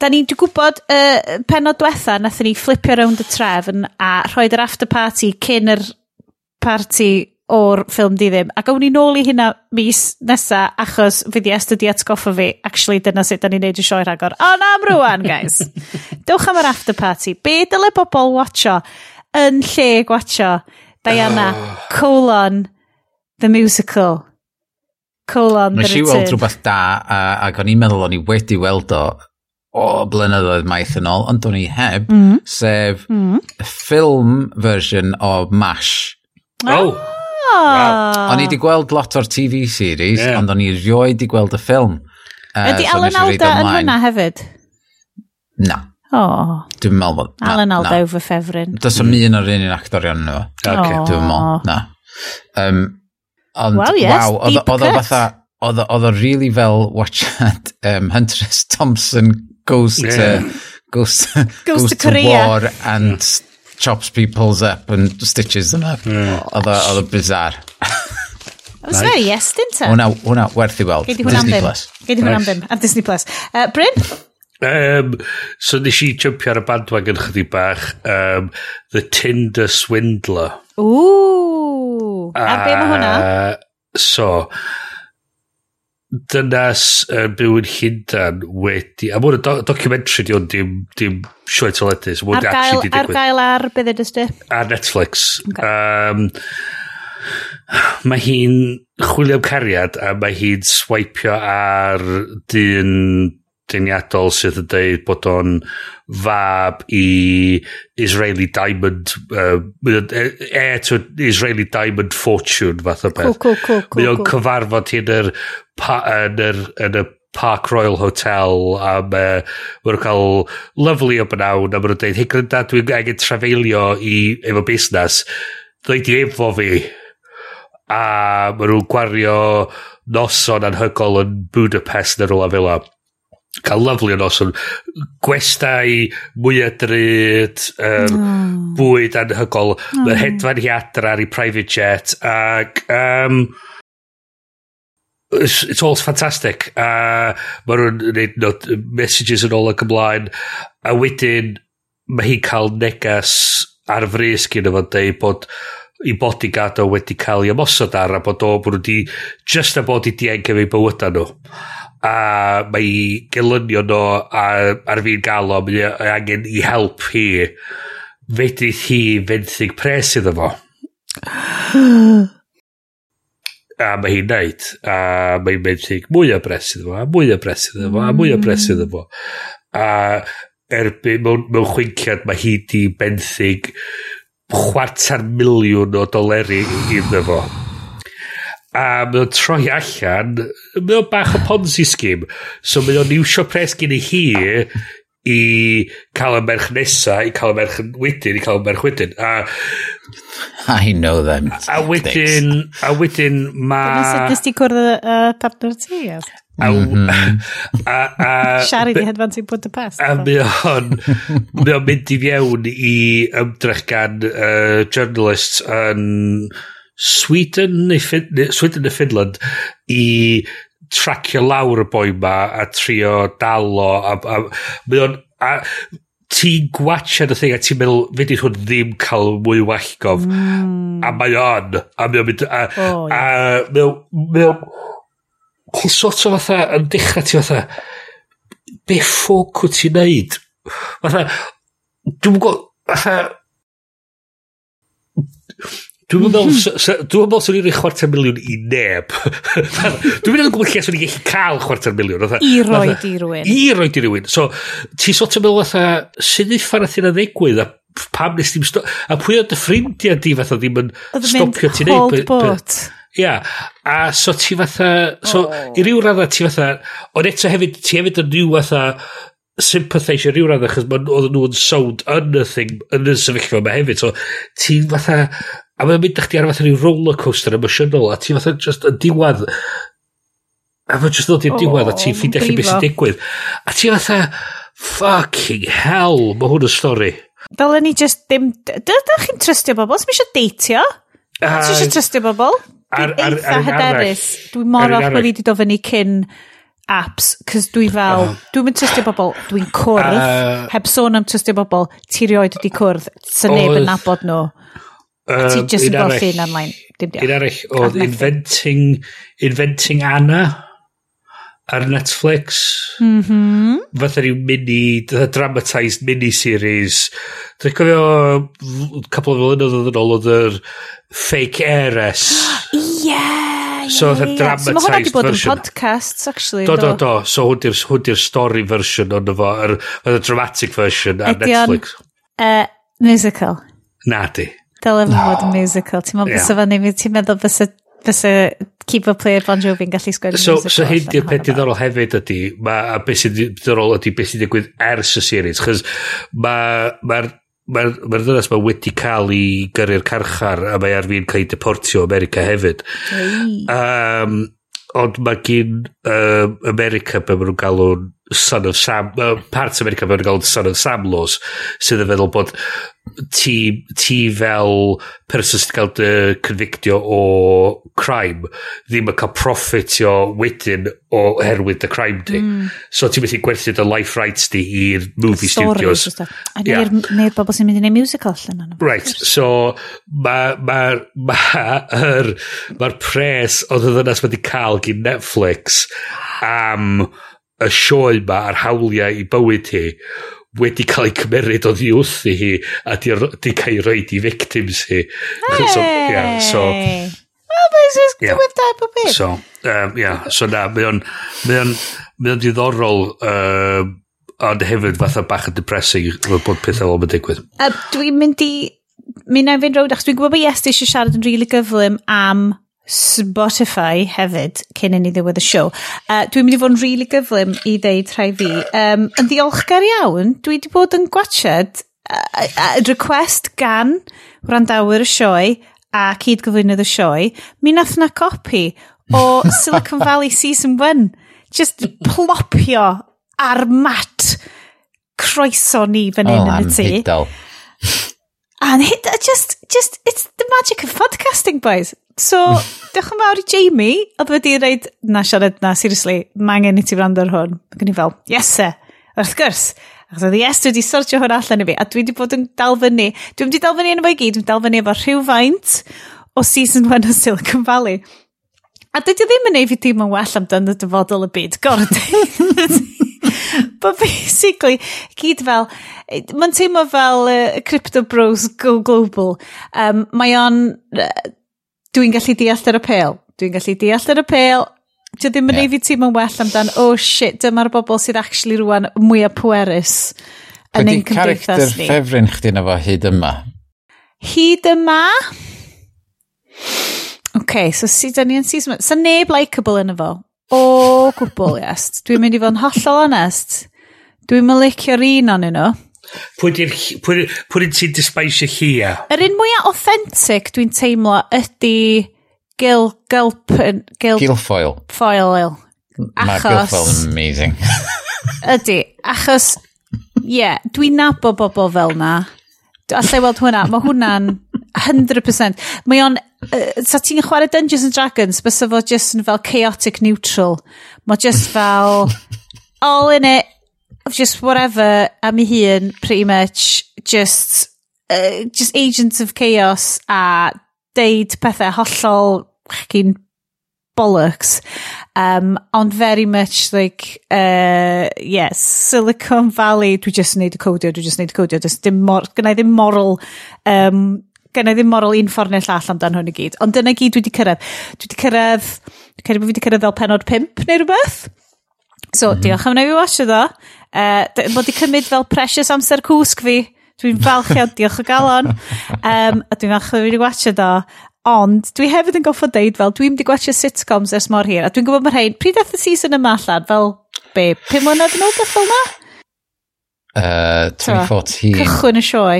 S1: da ni'n gwybod uh, penod diwetha nath ni flipio rownd y trefn a rhoi'r yr after party cyn yr party o'r ffilm di ddim. A gawn ni nôl i hynna mis nesa achos fi di estydi atgoffa fi. Actually, dyna sut da ni'n neud y sioe rhagor. O na am rwan, guys. Dewch am yr after party. Be dyle bobl watcho yn lle gwatcho? Diana, ah. colon, the musical. Colon, the
S3: Nes i weld
S1: return.
S3: rhywbeth da, a, ac o'n i'n meddwl o'n i wedi weld o o blynyddoedd maith yn ôl, ond o'n i heb,
S1: mm.
S3: sef mm. ffilm version o MASH.
S2: Oh!
S1: oh. Wow.
S3: O'n i wedi gweld lot o'r TV series,
S2: yeah.
S3: ond o'n i rioed wedi gweld y ffilm. Uh,
S1: Ydy
S3: so
S1: Alan Alda yn hwnna hefyd?
S3: Na.
S1: Oh.
S3: Dwi'n meddwl bod...
S1: Alan Alda fy ffefryn.
S3: Does o'n un o'r un un actorion nhw.
S2: Okay.
S3: Dwi'n meddwl, na. Um, ond,
S1: wow, yes,
S3: wow, oedd o fatha... Oedd o really fel watchad um, Huntress Thompson goes
S2: yeah.
S3: to... Goes,
S1: goes, goes to, to
S3: war and yeah. chops people's up and stitches them up. Yeah. Oedd o bizar.
S1: It was very yes, didn't it?
S3: Hwna, hwna, werth i weld.
S1: Gei di hwnna am ddim. Gei di hwnna am ddim. Ar Disney Plus. Uh, Bryn?
S2: Um, so nes i jumpio ar y bandwagon chydig bach um, The Tinder Swindler.
S1: Ooh, a, a be mae hwnna?
S2: So dynas yn uh, byw yn Llundain wedi a mwyn y do documentary di ond dim, dim sioe teledu so
S1: ar, gael, ar gael ar beth ydy
S2: ar Netflix.
S1: Okay.
S2: um, mae hi'n chwilio am cariad a mae hi'n swipio ar dyn dyniadol sydd yn dweud bod o'n fab i Israeli Diamond uh, e, e to Israeli Diamond Fortune fath o beth.
S1: Cool, cool, cool, cool,
S2: Mae o'n
S1: cool.
S2: cyfarfod hi yn yr, yn yr, yn y Park Royal Hotel a mae nhw'n cael lovely o bynawn a mae nhw'n dweud, hei grynda, dwi'n angen trafeilio i, efo busnes. Ddweud i efo fi. A mae nhw'n gwario noson anhygol yn Budapest yn rhywle fel yna cael lyflu yn oson. Gwestai, mwyaf dryd, um,
S1: oh.
S2: bwyd anhygol, oh. mae'r hedfan hi adra ar ei private jet, ac... Um, it's, it's all fantastic. A uh, mae nhw'n gwneud no, messages yn ôl ac ymlaen. A wedyn, mae hi cael negas ar frys gyda fo'n dweud bod i bodyguard o wedi cael ei ymosod ar a bod o bod nhw wedi just a bod i dienc efo'i bywyda nhw a mae i gelynio nhw a, ar fi'n gael o, mae angen i help hi, fedrith hi fenthyg pres iddo fo. a mae hi'n neud, a mae'n benthyg mwy o bres iddo fo, a mwy o bres iddo fo, a mwy o bres iddo fo. A erbyn mewn, mewn chwinciad mae hi di benthyg chwarter miliwn o doleri iddo fo a mae o'n troi allan, mae o'n bach o Ponzi scheme. So mae o'n iwsio pres gen i hi i cael y merch nesa, i cael y merch wedyn, i cael y merch wedyn. A, ah,
S3: I know them.
S2: A wedyn, a wedyn mae...
S1: Dyna sut nes ti cwrdd y uh, partner ti, yes? Mhm.
S2: A, a, a,
S1: Siari di hedfan ti'n bod y pest.
S2: A mae o'n, mae o'n mynd i fiewn i ymdrech gan uh, journalists yn... Um, Sweden neu, Fin neu Sweden neu Finland i tracio lawr y boi ma a trio dalo a, a, mae o'n a ti'n gwachad y thing a ti'n meddwl fe di hwn ddim cael mwy wallgof
S1: mm.
S2: a mae o'n a mae o'n mynd a,
S1: oh, yeah.
S2: a mae o'n ti'n sort o fatha yn dechrau ti fatha be ffwc wyt ti'n neud fatha dwi'n gwybod fatha Dwi'n meddwl, dwi'n meddwl swn i'n rhoi chwarter miliwn i neb. dwi'n meddwl gwybod lle swn i'n gallu cael chwarter miliwn. E-
S1: I e-
S2: roed
S1: i rywun.
S2: I roed i rywun. So, ti sot yn meddwl fatha, sy'n eich ffordd athyn a ddigwydd, a pam nes ti'n a pwy o'n dy ffrindiau di fatha ddim yn stopio ti'n neud.
S1: Oedd
S2: mynd hold
S1: bot.
S2: Ia, a so ti fatha, so oh. i ryw radda ti fatha, ond eto hefyd, ti hefyd yn ryw fatha, sympathisio rhyw radda, achos oedden nhw'n sound yn y thing, yn y sefyllfa yma hefyd, so ti fatha, A mae'n mynd chdi ar fath ryw rollercoaster emosiynol, a ti fatha just yn diwad, a mae'n just ddod i'r diwad, a ti'n ffeindio chi beth sy'n digwydd. A ti fatha, fucking hell, mae hwn yn stori.
S1: Dyle ni just ddim... Dydych chi'n trystio bobl? Os mi eisiau deitio?
S2: Os
S1: eisiau trystio bobl?
S2: ar-
S1: Dwi'n eitha hyderus. Dwi'n mor off bod fi wedi dod fyny cyn apps, cys dwi fel, uh, dwi'n mynd trystio bobl, dwi'n cwrdd,
S2: uh,
S1: heb sôn am trystio bobl, ti rioed wedi cwrdd, sy'n neb yn nabod nhw. A ti just yn
S2: bod
S1: llun online. Dim diolch.
S2: Un arall oedd Inventing, Inventing Anna ar Netflix.
S1: Mm -hmm.
S2: Fatha rhyw mini, dramatised mini-series. Dwi'n cofio couple of flynyddoedd yn ôl oedd yr fake heiress.
S1: yeah!
S2: So
S1: oedd
S2: yeah,
S1: yeah. dramatised version. So mae hwnna wedi bod yn podcasts, actually.
S2: Do, do, do. So hwn di'r story version ond efo, yr, yr dramatic version ar
S1: Netflix. Ydy
S2: o'n
S1: uh, musical?
S2: Na di.
S1: Dyle fo fod yn ah. musical. Ti'n meddwl bysa fan i ti'n meddwl bysa fysa keyboard player Bon Jovi'n gallu sgwennu
S2: so,
S1: musical.
S2: So hyn di'r peth diddorol hefyd ydy, ma, a beth sy'n diddorol ydy beth sy'n digwydd ers y series, chys mae'r ma, ma, ma, ddynas mae wedi cael ei gyrru'r carchar a mae ar fi'n cael ei deportio America hefyd. Um, ond mae gyn uh, America be maen nhw'n galw'n Son of Sam, uh, parts America be maen nhw'n galw'n Son of Sam Laws, sydd yn feddwl bod ti, ti fel person sydd cael dy convictio o crime ddim yn cael profitio wedyn o herwydd dy crime di. Mm. So ti'n methu gwerthu dy life rights di i'r movie Story, studios.
S1: A neu'r yeah. bobl sy'n mynd i neud musical allan yna.
S2: Right, so mae'r ma, ma, ma, er, ma pres o ddynas wedi cael gyn Netflix am y sioe ma a'r hawliau i bywyd hi wedi cael ei cymeryd o ddiwth i hi a di, di cael ei roed i victims hi.
S1: Hey! So, yeah, so, well, this is yeah. with that bob bit.
S2: So, um, yeah, so na, mae o'n mae o'n, mae o'n diddorol uh, ond hefyd fatha bach yn depressing bod pethau o'n mae'n digwydd.
S1: Uh, dwi'n mynd i mi i'n fynd rowd achos dwi'n gwybod bod Iesti eisiau siarad yn rili really gyflym am Spotify hefyd cyn i ni ddiwedd y siow. Uh, dwi'n mynd i fod yn rili really gyflym i ddeud rhai fi. Um, yn ddiolchgar iawn, dwi wedi bod yn gwachod uh, uh, request gan wrandawyr y sioe a cyd gyflwynydd y sioe. Mi nath na copi o Silicon Valley Season 1. Just plopio ar mat croeso ni fan hyn yn y tŷ. And it, Just, just, it's the magic of podcasting, boys. So, diolch yn fawr i Jamie, oedd wedi dweud, na siarad na, seriously, mae angen i ti wrando ar hwn. Mae gen i fel, yes e, wrth gwrs. Ac oedd yes, dwi wedi sortio hwn allan i fi, a dwi wedi bod yn dal fyny. Dwi wedi dal fyny yn y i gyd, dwi'n dal fyny efo rhywfaint o season 1 o Silicon Valley. A dydy ddim yn ei fi dim yn well amdano dyfodol y byd, gordy. But basically, gyd fel, mae'n teimlo fel uh, Crypto Bros Go Global. Um, mae o'n uh, dwi'n gallu deall yr apel. Dwi'n gallu deall yr apel. Dwi ddim yn yeah. ei fi teimlo'n well amdan, oh shit, dyma'r bobl sydd actually rwan mwyaf pwerus yn ein cymdeithas
S3: ni. Ydy ffefryn chdi na fo hyd yma?
S1: Hyd yma? Okay, so sydd ni yn season 1. Sa neb likeable yn efo. O gwbl, yes. Dwi'n mynd i fod yn hollol honest. Dwi'n mynd licio'r un o'n nhw.
S2: Pwy di'r... Pwy, pwy ti'n disbaisio?
S1: Yr un mwyaf authentic dwi'n teimlo ydy Gil... Gilp... Gil...
S3: Gilfoil.
S1: Foil.
S3: Achos... Mae'r Gilfoil yn amazing.
S1: ydy. Achos... Ie, yeah, dwi'n nabod bobl fel na. Alla i weld hwnna. Mae hwnna'n 100%. Mae o'n... Uh, sa ti'n chwarae Dungeons and Dragons, bysa fo just yn fel chaotic neutral. Mae just fel... All in it, Just whatever am ei hun, pretty much, just, uh, just agents of chaos a deud pethau hollol chi'n bollocks. Um, ond very much like, uh, yes, Silicon Valley, dwi just yn neud y codio, dwi just yn neud y codio, does dim mor, gynnau ddim moral, um, gynnau ddim moral un ffordd neu llall amdan hwn i gyd. Ond dyna gyd dwi wedi cyrraedd. Dwi wedi cyrraedd, dwi'n credu bod fi wedi cyrraedd fel penod pimp neu rhywbeth. So, mm. diolch am wneud fi wasio ddo. Uh, eh, bod i cymryd fel precious amser cwsg fi. Dwi'n falch iawn, diolch o galon. Um, a dwi'n falch wedi watcha do. Ond dwi hefyd yn goffo deud fel dwi'n wedi gwachio sitcoms ers mor hir. A dwi'n gwybod mae'r rhain, pryd eith y season yma allan fel be, pum mlynedd yn ôl beth fel yma?
S3: Uh, 2014.
S1: So, cychwyn y sioe.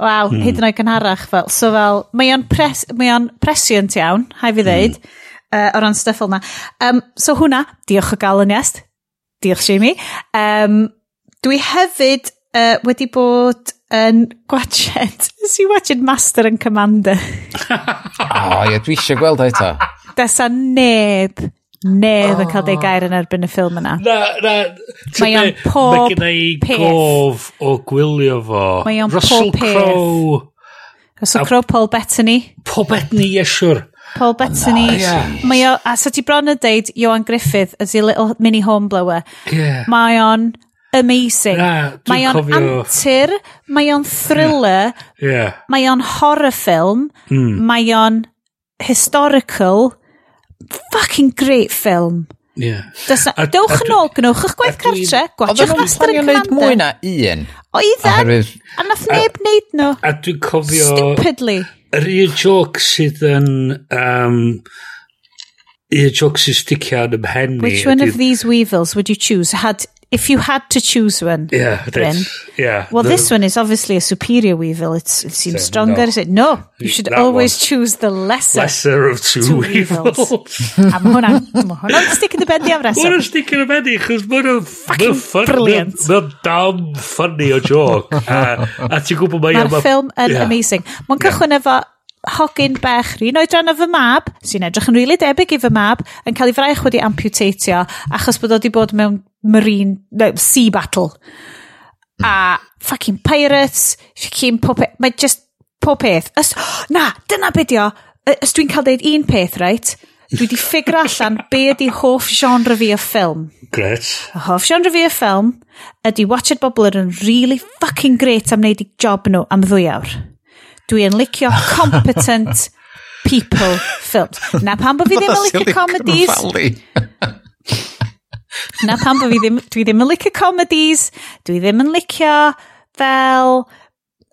S1: Waw, hmm. hyd yn oed gynharach fel. So fel, mae o'n pres, mae iawn, hai fi ddeud. Hmm uh, o ran stuff fel na. Um, so hwnna, diolch o gael yn iest. Diolch, Jamie. Um, dwi hefyd uh, wedi bod yn gwached. Nes i watched Master and Commander.
S3: o, oh, ie, dwi eisiau gweld eto.
S1: Desa neb, neb oh. yn cael ei gair yn erbyn y ffilm yna.
S2: Na, na.
S1: Mae o'n pob peth. Mae gen
S2: gof o gwylio fo.
S1: Mae o'n pob peth. Russell Crowe. Russell Crowe, Paul Bettany.
S2: Paul Bettany, ie, siwr.
S1: Paul Bettany. Oh, nice. Mae o, a sa ti bron yn deud Johan Griffith as your little mini hornblower. Yeah. Mae o'n amazing. Na, mae o'n cofio... antur, mae o'n thriller, yeah. yeah. mae o'n horror film, mm. mae o'n historical, fucking great film. Yeah. Does, dewch yn ôl, gnwch eich gwaith cartre, gwachwch Master and Commander.
S3: Oedd mwy na un?
S1: Oedden, a nath neb wneud nhw.
S2: A dwi'n cofio...
S1: Stupidly.
S2: Sydd yn... Um, un joc sy'n sticio yn ymhen
S1: Which one of these weevils would you choose? Had if you had to choose one,
S2: yeah,
S1: Bryn,
S2: yeah.
S1: Well,
S2: the,
S1: this one is obviously a superior weevil. It's, it seems
S2: so
S1: stronger.
S2: No.
S1: Is It? no, you should
S2: that
S1: always
S2: one.
S1: choose the lesser,
S2: lesser of two,
S1: two weevils. a ah, mae hwnna'n ma hwnna stick in the bendy am reswm.
S2: Hwnna'n stick in the bendy, chos mae hwnna'n
S1: fucking fun, brilliant.
S2: Mae'n dam ffynnu o joc. a, a ti'n gwybod mae...
S1: Mae'r ffilm yn
S2: yeah.
S1: amazing. Mae'n cychwyn yeah. efo hogyn bech rhan oedran o fy mab, sy'n edrych yn rili really debyg i fy mab, yn cael ei fraich wedi amputatio achos bod o wedi bod mewn marine, no, sea battle. A fucking pirates, fucking popeth, mae just popeth. Os, na, dyna beth o. Os dwi'n cael deud un peth, right? Dwi wedi ffigur allan be ydi hoff genre fi o ffilm.
S2: Gret.
S1: Y hoff genre fi o ffilm ydi watched bobl yn really fucking great am wneud i job nhw am ddwy awr. Dwi'n licio competent people films. Na pan bod fi ddim yn licio comedies. Na pam bod fi ddim, dwi ddim yn licio comedies, dwi ddim yn licio fel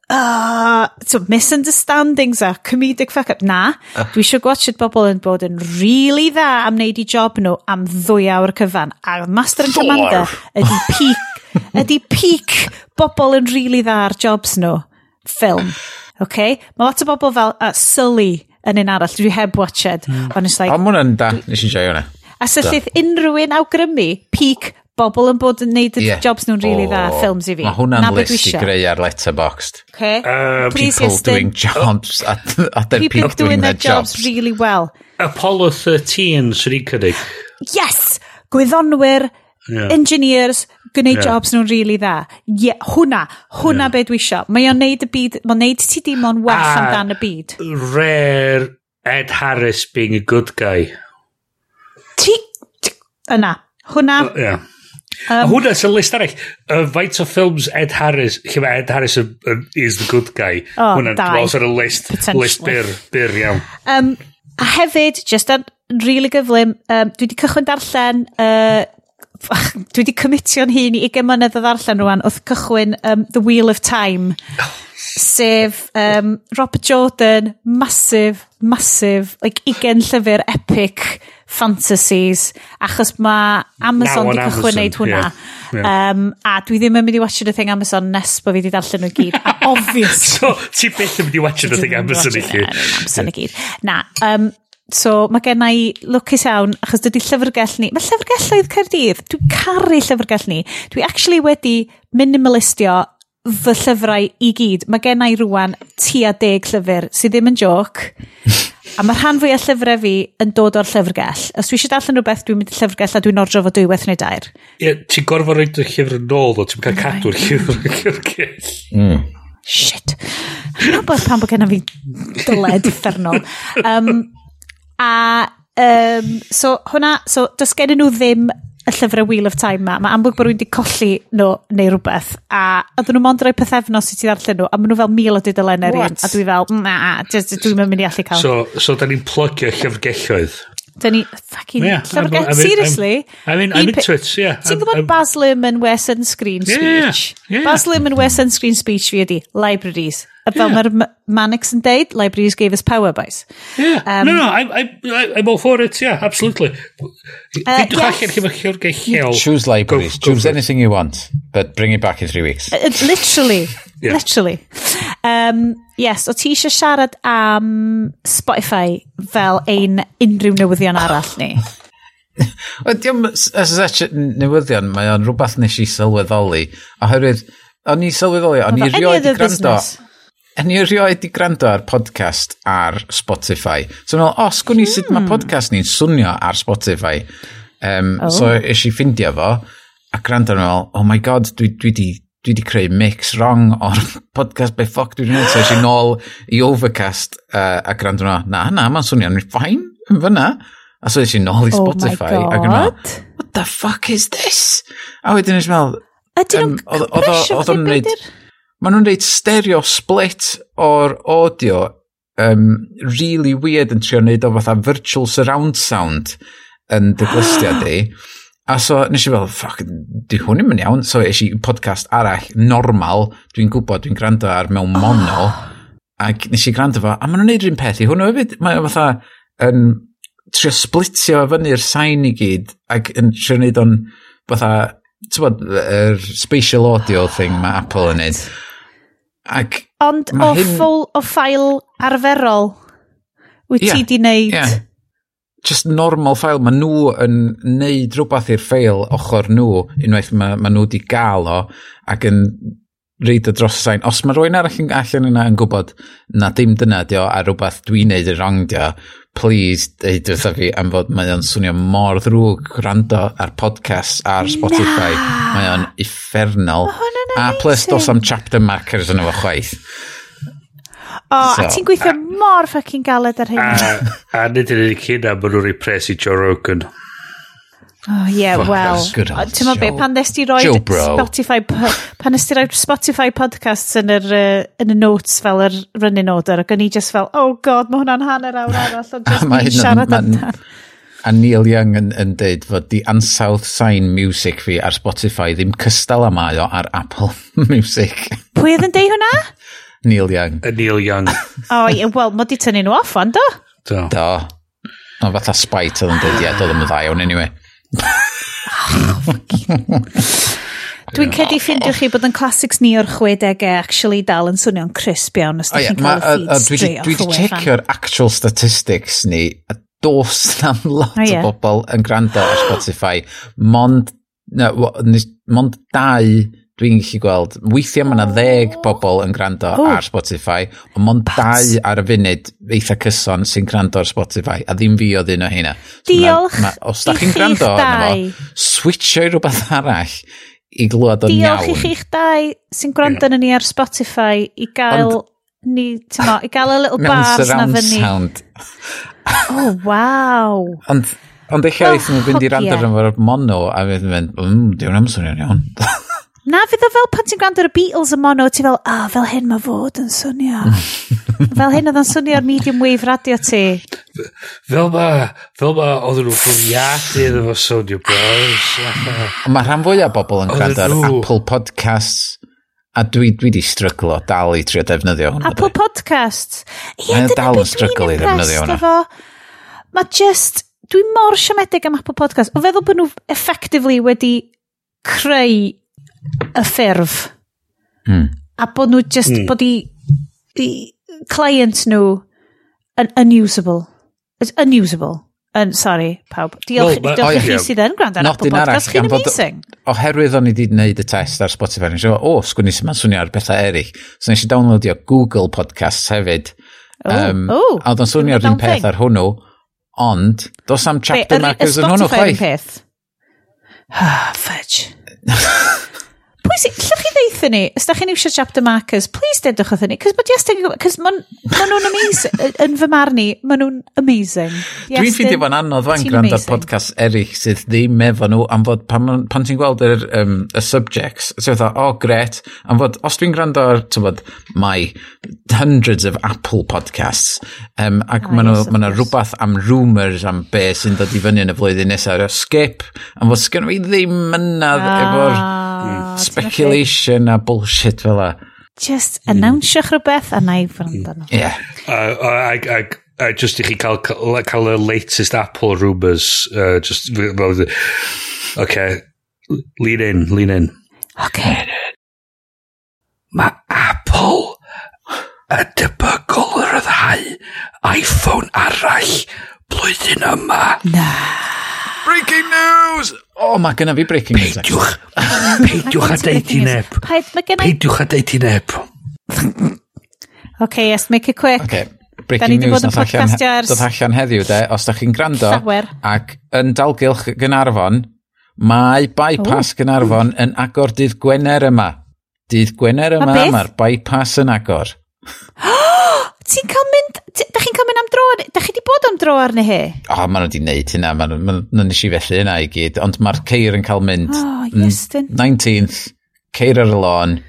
S1: uh, so misunderstandings a comedic fuck up. Na, uh. dwi eisiau gwachod bobl yn bod yn really dda am wneud i job nhw am ddwy awr cyfan. A Master and Commander ydy peak, ydy peak bobl yn really dda ar jobs nhw. Film. Okay? Mae lot o bobl fel uh, Sully yn un arall, dwi heb watched. Mm. Ond it's like...
S3: Ond yn da, nes i'n joio hwnna.
S1: A syllith unrhyw un awgrymu peak bobl yn bod yn neud y
S3: yeah.
S1: jobs nhw'n really oh,
S3: dda,
S1: ffilms i fi.
S3: Mae hwnna'n list i greu ar letterboxd.
S1: Okay.
S2: Um,
S1: Please
S3: people doing jobs oh. at, at their
S1: people,
S3: people doing, their
S1: jobs.
S3: jobs
S1: really well.
S2: Apollo 13 sy'n i'n cynnig.
S1: Yes! Gwyddonwyr,
S2: yeah.
S1: engineers, gwneud
S2: yeah.
S1: jobs nhw'n really dda. Yeah, hwna, hwna yeah. be dwi isio. Mae o'n neud y byd, mae'n neud ti dim ond well amdan y byd.
S2: Rare Ed Harris being a good guy.
S1: Ti... Yna. Hwna.
S2: Uh, yeah. Um, hwnna sy'n list arall. Uh, faint o ffilms Ed Harris, lle mae Ed Harris is the good guy.
S1: Oh,
S2: hwnna,
S1: dau.
S2: Hwnna, list, list byr, byr iawn.
S1: Um, a hefyd, just yn really gyflym, um, dwi wedi cychwyn darllen, uh, dwi wedi cymitio'n hun i 20 mlynedd o ddarllen rwan, wrth cychwyn um, The Wheel of Time. sef um, Robert Jordan, massive, massive, like 20 llyfr epic fantasies, achos mae Amazon wedi cychwyn wneud hwnna.
S2: Yeah. Yeah.
S1: Um, a dwi ddim yn mynd i watch the thing Amazon nes bod fi wedi darllen nhw gyd. A obvious.
S2: so, ti beth yn mynd i watch the thing Amazon i chi
S1: Amazon i gyd. Na, um, So mae gen i lwcus iawn, achos dydy llyfrgell ni... Mae llyfrgelloedd Caerdydd dwi'n caru llyfrgell ni. Dwi actually wedi minimalistio fy llyfrau i gyd. Mae gen i rwan tua deg llyfr sydd ddim yn joc. A mae rhan fwy o llyfrau fi yn dod o'r llyfrgell. Os dwi eisiau darllen rhywbeth, dwi'n mynd i llyfrgell a dwi'n ordro fo dwywaith neu dair.
S2: Ie, yeah, ti'n gorfod rhaid y llyfr yn ôl, ddo. Ti'n cael oh cadw'r llyfr yn llyfrgell. Mm.
S1: Shit. Rwy'n bod pan bod gennym fi dyled uffernol. Um, a Um, so hwnna, so does gen nhw ddim y llyfrau Wheel of Time ma, mae amlwg bod rwy'n di colli nhw neu rhywbeth, a oedden nhw mond roi pethefnos i ti ddarllen nhw, a maen nhw fel mil o dudalen yr
S3: un,
S1: a dwi fel, na, dwi'n mynd i allu cael.
S2: So, so da ni'n plygio llyfrgelloedd.
S1: Dyn ni, fucking,
S2: yeah,
S1: llyfrgell, seriously.
S2: I'm, in, I'm into it, yeah.
S1: Ti'n gwybod
S2: Baz
S1: Lim yn Western Screen
S2: Speech? Yeah, yeah.
S1: Baz Luhrmann wear sunscreen Speech fi ydi, libraries. A fel yeah. mae'r Mannix yn deud, libraries gave us power, boys.
S2: Yeah,
S1: um,
S2: no, no, I'm, I'm, I'm all for it, yeah, absolutely. Uh, Dwi'n allan chi'n mychio'r geich
S3: Choose libraries,
S2: go, go
S3: choose anything you want, but bring it back in three weeks.
S1: Uh, uh literally.
S2: Yeah.
S1: Literally. Um, yes, o ti eisiau siarad am Spotify fel ein unrhyw newyddion arall ni?
S3: o, diolch as such newyddion, mae o'n rhywbeth nes i sylweddoli. Oherwydd, o'n i sylweddoli, o'n i rioed i gwrando... O'n i rioed i gwrando ar podcast ar Spotify. So, meddwl, o, sgwn i hmm. sut mae podcast ni'n swnio ar Spotify. Um,
S1: oh.
S3: So, eisiau ffindio fo, a gwrando yn meddwl, oh my god, dwi, dwi di dwi wedi creu mix wrong o'r podcast be ffoc dwi wedi gwneud. So eisiau nôl i Overcast uh, a gwrando na, na, na, mae'n swnio'n ffain yn fyna. A so eisiau nôl i Spotify.
S1: Oh my
S3: god. Ac yn what the fuck is this? A wedyn eisiau meddwl...
S1: Ydyn nhw'n compresio
S3: fyddi
S1: beidir?
S3: Maen nhw'n reid stereo split o'r audio um, really weird yn trio wneud o fatha virtual surround sound yn dy glystiau di. A so, nes i fel, ffoc, di hwn ddim yn iawn. So, eisiau podcast arall, normal, dwi'n gwybod, dwi'n gwrando ar mewn mono, oh. ac nes i gwrando fo, a maen nhw'n neud rhywun peth i hwnnw hefyd. Mae o fatha, yn trio splitio fyny'r sain i gyd, ac yn trio neud o'n, fatha, ti'n bod, yr spatial audio thing mae Apple yn neud. Ac
S1: Ond o,
S3: hyn...
S1: ffwl, o ffail arferol, wyt
S3: yeah,
S1: ti di neud...
S3: Yeah just normal ffail, Mae nhw yn neud rhywbeth i'r ffail ochr nhw unwaith mae, ma nhw wedi gael o ac yn reid y drosain. Os mae rhywun arall yn allan yna yn gwybod na dim dyna dio a rhywbeth dwi'n neud yn wrong dio, please deud wrtho fi am fod mae o'n swnio mor ddrwg gwrando ar podcast ar Spotify. Mae o'n effernol. A plus dos am chapter markers yn efo chwaith.
S1: O,
S3: so, a
S1: ti'n gweithio mor ffucking galed ar hyn.
S2: A, a nid yn unig hynna, maen nhw'n repres i Joe Rogan.
S1: Oh, yeah,
S3: Fuck
S1: well. Ti'n meddwl
S3: be,
S1: pan nes ti roi Spotify, pan nes ti roi Spotify podcasts yn yr, uh, yn y notes fel yr running order, ac o'n i just fel, oh god, mae hwnna'n hanner awr arall, ond just ni siarad amdan.
S3: A Neil Young yn, yn dweud fod di ansawdd sain music fi ar Spotify ddim cystal â mae o ar Apple Music.
S1: Pwy oedd yn dweud hwnna?
S3: Neil Young.
S2: Y Neil Young.
S1: o, oh, wel, mod di tynnu nhw off, ond do?
S2: Do.
S3: Do. No, fatha spite oedd yn dweud, ie, doedd yn dda iawn, anyway.
S1: Dwi'n cedi ffindio chi bod yn classics ni o'r 60au actually dal yn swnio'n crisp iawn os da chi'n cael y feed straight off Dwi wedi
S3: checio'r actual statistics ni, a dos na'n lot
S1: o
S3: bobl yn gwrando ar Spotify. Mond, no, mond dau dwi'n gallu gweld, weithiau mae yna ddeg bobl yn gwrando
S1: oh.
S3: ar Spotify, ond mond dau ar y funud eitha cyson sy'n gwrando ar Spotify, a ddim fi oedd un o hynna. So
S1: Diolch
S3: ma, Os da chi'n gwrando arno fo, switcho i rhywbeth arall i glwad o'n iawn.
S1: Diolch i chi'ch dau sy'n gwrando yn ni ar Spotify i gael... Ond, ni, tymo, i gael y little bars na fyny.
S3: sound.
S1: oh, wow.
S3: Ond, ond eich iaith, mae'n fynd i
S1: rand
S3: ar yma'r mono, a fydd yn mynd, mmm, diwn am swnio'n iawn.
S1: Na, fydd o fel pan ti'n gwrando ar y Beatles y mono, ti fel, ah, oh, fel hyn mae fod yn swnio. fel hyn oedd yn swnio ar medium wave radio ti.
S2: Fel ma, fel ma, oedden nhw'n bwriadu efo Sonia Bros.
S3: mae rhan fwyaf bobl yn gwrando ar Apple Podcasts. A dwi, dwi di stryglo dal i trio defnyddio hwnna.
S1: Apple Podcasts. Ie, dyna beth dwi'n impressed efo. Mae just, dwi mor siomedig am Apple Podcasts. O feddwl bod nhw effectively wedi creu y ffurf.
S3: Mm.
S1: A bod nhw just,
S2: mm.
S1: bod i, i client nhw yn unusable. It's unusable. Yn, sorry, pawb. Diolch,
S2: well,
S1: diolch i chi sydd yn gwrando ar Apple Podcast. Chi'n amazing.
S3: Oherwydd o'n i wedi gwneud y test ar Spotify, nes i o, oh, sgwni sy'n ma'n swnio ar bethau eraill. So nes i downloadio Google Podcasts hefyd.
S1: Oh,
S3: um,
S1: oh,
S3: a oedd o'n swnio
S1: swnio'r
S3: un peth ar hwnnw, ond dos am chapter markers yn hwnnw
S1: chwaith. Spotify
S3: yn
S1: peth. Ah, fudge. pwy sy'n, llwch chi ddeithio ni, os da chi'n iwsio chapter markers, please dedwch wrthyn ni, cos mae just yn gwybod, cos maen nhw'n amazing, yn fy marn i, maen nhw'n amazing.
S3: Dwi'n ffeindio fo'n anodd fan gwrando ar podcast erich sydd ddim efo nhw am fod pan, pan ti'n gweld yr, um, y subjects, so fatha, oh gret, am fod, os dwi'n gwrando ar, ti'n bod, mae hundreds of Apple podcasts, um, ac
S1: ah,
S3: maen nhw, ma
S1: ma
S3: rhywbeth am rumours am be sy'n dod i fyny yn y flwyddyn nesaf, skip, am fod sgynnu fi ddim mynadd
S1: ah.
S3: efo'r Speculation a bullshit fel la.
S1: Just mm. announcio'ch rhywbeth a na i ffrando nhw.
S2: Ie. Ag, ag, uh, just i chi cael, cael y latest Apple rumours. Uh, just, well, okay, lean in, lean in.
S1: Okay.
S2: Mae Apple y debygol yr yddhau iPhone arall blwyddyn yma. Na.
S3: Breaking news! O, oh, mae gynna fi breaking news.
S2: Peidiwch. Peidiwch a deud i neb. Peidiwch a deud i neb.
S1: OK, yes, make it quick. OK,
S3: breaking news nath allan, dod allan heddiw, de. Os da chi'n gwrando ac yn dalgylch Gynarfon, mae bypass Ooh. Gynarfon yn agor dydd Gwener yma. Dydd Gwener yma, mae'r bypass yn agor.
S1: Ti'n cael mynd... Da chi'n cael mynd am dro... Da chi di bod am dro arni hi?
S3: O, oh, maen nhw wedi neud hynna. Maen nhw ma nes i felly hynna i gyd. Ond mae'r ceir yn cael mynd.
S1: Oh, Iestyn.
S3: 19th, ceir ar y lôn.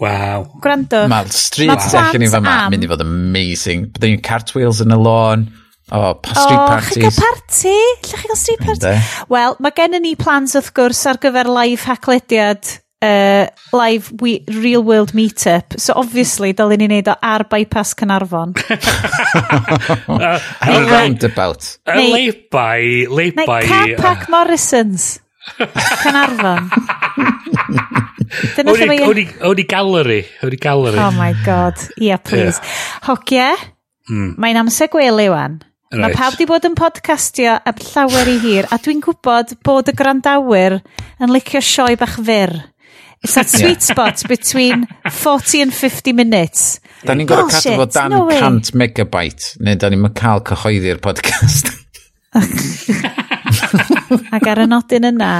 S2: Waw.
S1: Gwrando.
S3: Mae'r street
S1: ma
S3: session i fyma mynd i fod amazing. Byddwn ni'n cartwheels yn y lôn. O, oh, street
S1: oh,
S3: parties.
S1: O, chi gael party? Lle chi gael street party? Wel, mae gen i ni plans wrth gwrs ar gyfer live haclediad uh, live we, real world meet-up. So obviously, dylen ni wneud o ar bypass Canarfon.
S3: uh, a roundabout.
S2: about.
S1: lay-by,
S2: lay-by.
S1: Neu Carpac Morrisons. Canarfon. Dyna lle mae...
S2: E. O'n i gallery. O'n i gallery.
S1: Oh my god. Yeah, please. Yeah. Hogia, mm. mae'n amser gwely wan. Right.
S2: Mae
S1: pawb di bod yn podcastio am llawer i hir, a dwi'n gwybod bod y grandawyr yn licio sioe bach fyr. It's that sweet spot between 40 and 50 minutes.
S3: Da ni'n gorau cadw fod dan
S1: no
S3: 100 megabyte, neu da ni'n cael cyhoeddi'r podcast.
S1: Ac ar y nodyn yna,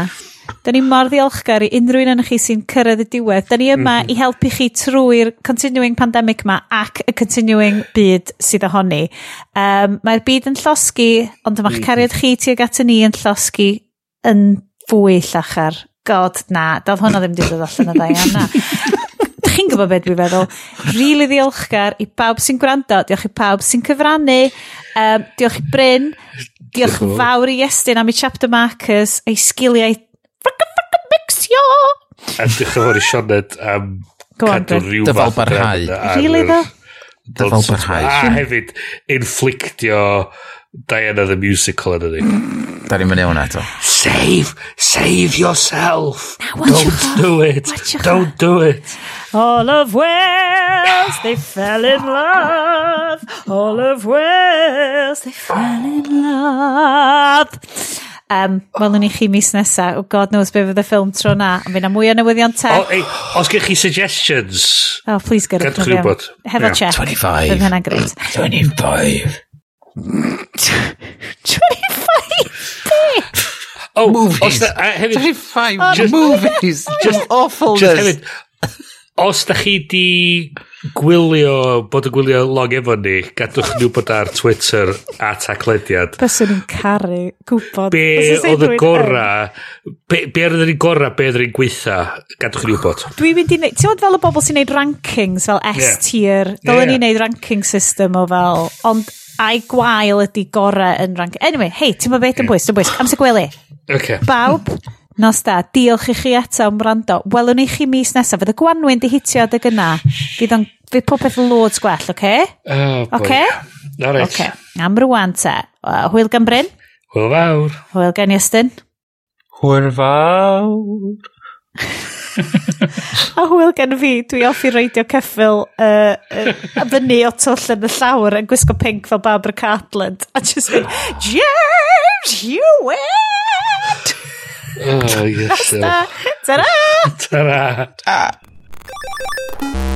S1: da ni mor ddiolchgar i unrhyw un o'n chi sy'n cyrraedd y diwedd. Da ni yma mhm. i helpu chi trwy'r continuing pandemic ma ac y continuing byd sydd ohoni. Um, Mae'r byd yn llosgu, ond yma'ch cariad chi tuag at y ni yn llosgu yn fwy llachar god, na, doedd hwnna ddim wedi dod allan o dda iawn, na. Dych chi'n gwybod beth dwi'n feddwl? Rili really ddiolchgar i pawb sy'n gwrando, diolch i pawb sy'n cyfrannu, um, diolch i Bryn, diolch
S2: fawr
S1: i Estyn am i chapter markers a'i sgiliau mixio!
S2: A diolch yn fawr i Sioned am cadw rhyw fath dyfal
S3: barhau.
S2: Rili
S1: ddo?
S3: Dyfal barhau.
S2: A hefyd, inflictio Diana the Musical yn ydi.
S3: Da ni'n mynd i hwnna eto.
S2: Save, save yourself.
S1: Now,
S2: Don't do it. Don't do it.
S1: All of Wales, they fell in love. All of Wales, they fell in love. Um, Welwn ni chi mis nesa. Oh, God knows be fydd y ffilm tro na. Ond fyna mwy o newyddion
S2: te.
S1: O,
S2: ei, os gych chi suggestions.
S1: Oh, please get it.
S2: Gadwch chi wybod.
S1: Hefo
S2: yeah.
S1: check.
S3: 25.
S1: Fydd hynna'n greit.
S3: 25.
S1: 25!
S2: Oh,
S3: movies.
S2: Da, a hefyd,
S3: 25
S2: just,
S3: movies. Just awful.
S2: Just hefyd, os da chi di gwylio, bod yn gwylio log efo ni, gadwch nhw bod ar Twitter a taclediad.
S1: Byswn i'n caru gwybod.
S2: Be oedd y gora, be, be oedd yn gora, be oedd yn gweitha, gadwch nhw bod.
S1: Dwi'n mynd i wneud, ti'n fel y bobl sy'n neud rankings fel S-tier,
S2: yeah.
S1: dylen
S2: yeah,
S1: yeah. ni'n neud ranking system o fel, ond a'i gwael ydi gorau yn rank. Anyway, hei, ti'n meddwl beth yn bwys, yn bwys, amser gwely.
S2: Okay.
S1: Bawb, nos da, diolch i chi eto am rando. Welwn i chi mis nesaf, fydd y gwanwyn di hitio adeg yna. Fydd o'n, fydd popeth loads gwell, oce? Okay?
S2: Oh, boy.
S1: Okay?
S2: All right.
S1: Okay. Am rwan te. Uh, hwyl gan Bryn.
S2: Hwyl fawr.
S1: Hwyl gan Iestyn.
S3: Hwyl fawr.
S1: a hwyl gen fi, dwi off i reidio ceffil uh, uh, fyny o twll yn y llawr yn gwisgo pink fel Barbara Cartland. A just mynd, James Hewitt!
S2: Oh, yes.
S1: Ta-ra!
S2: Ta-ra!
S3: Ta-ra!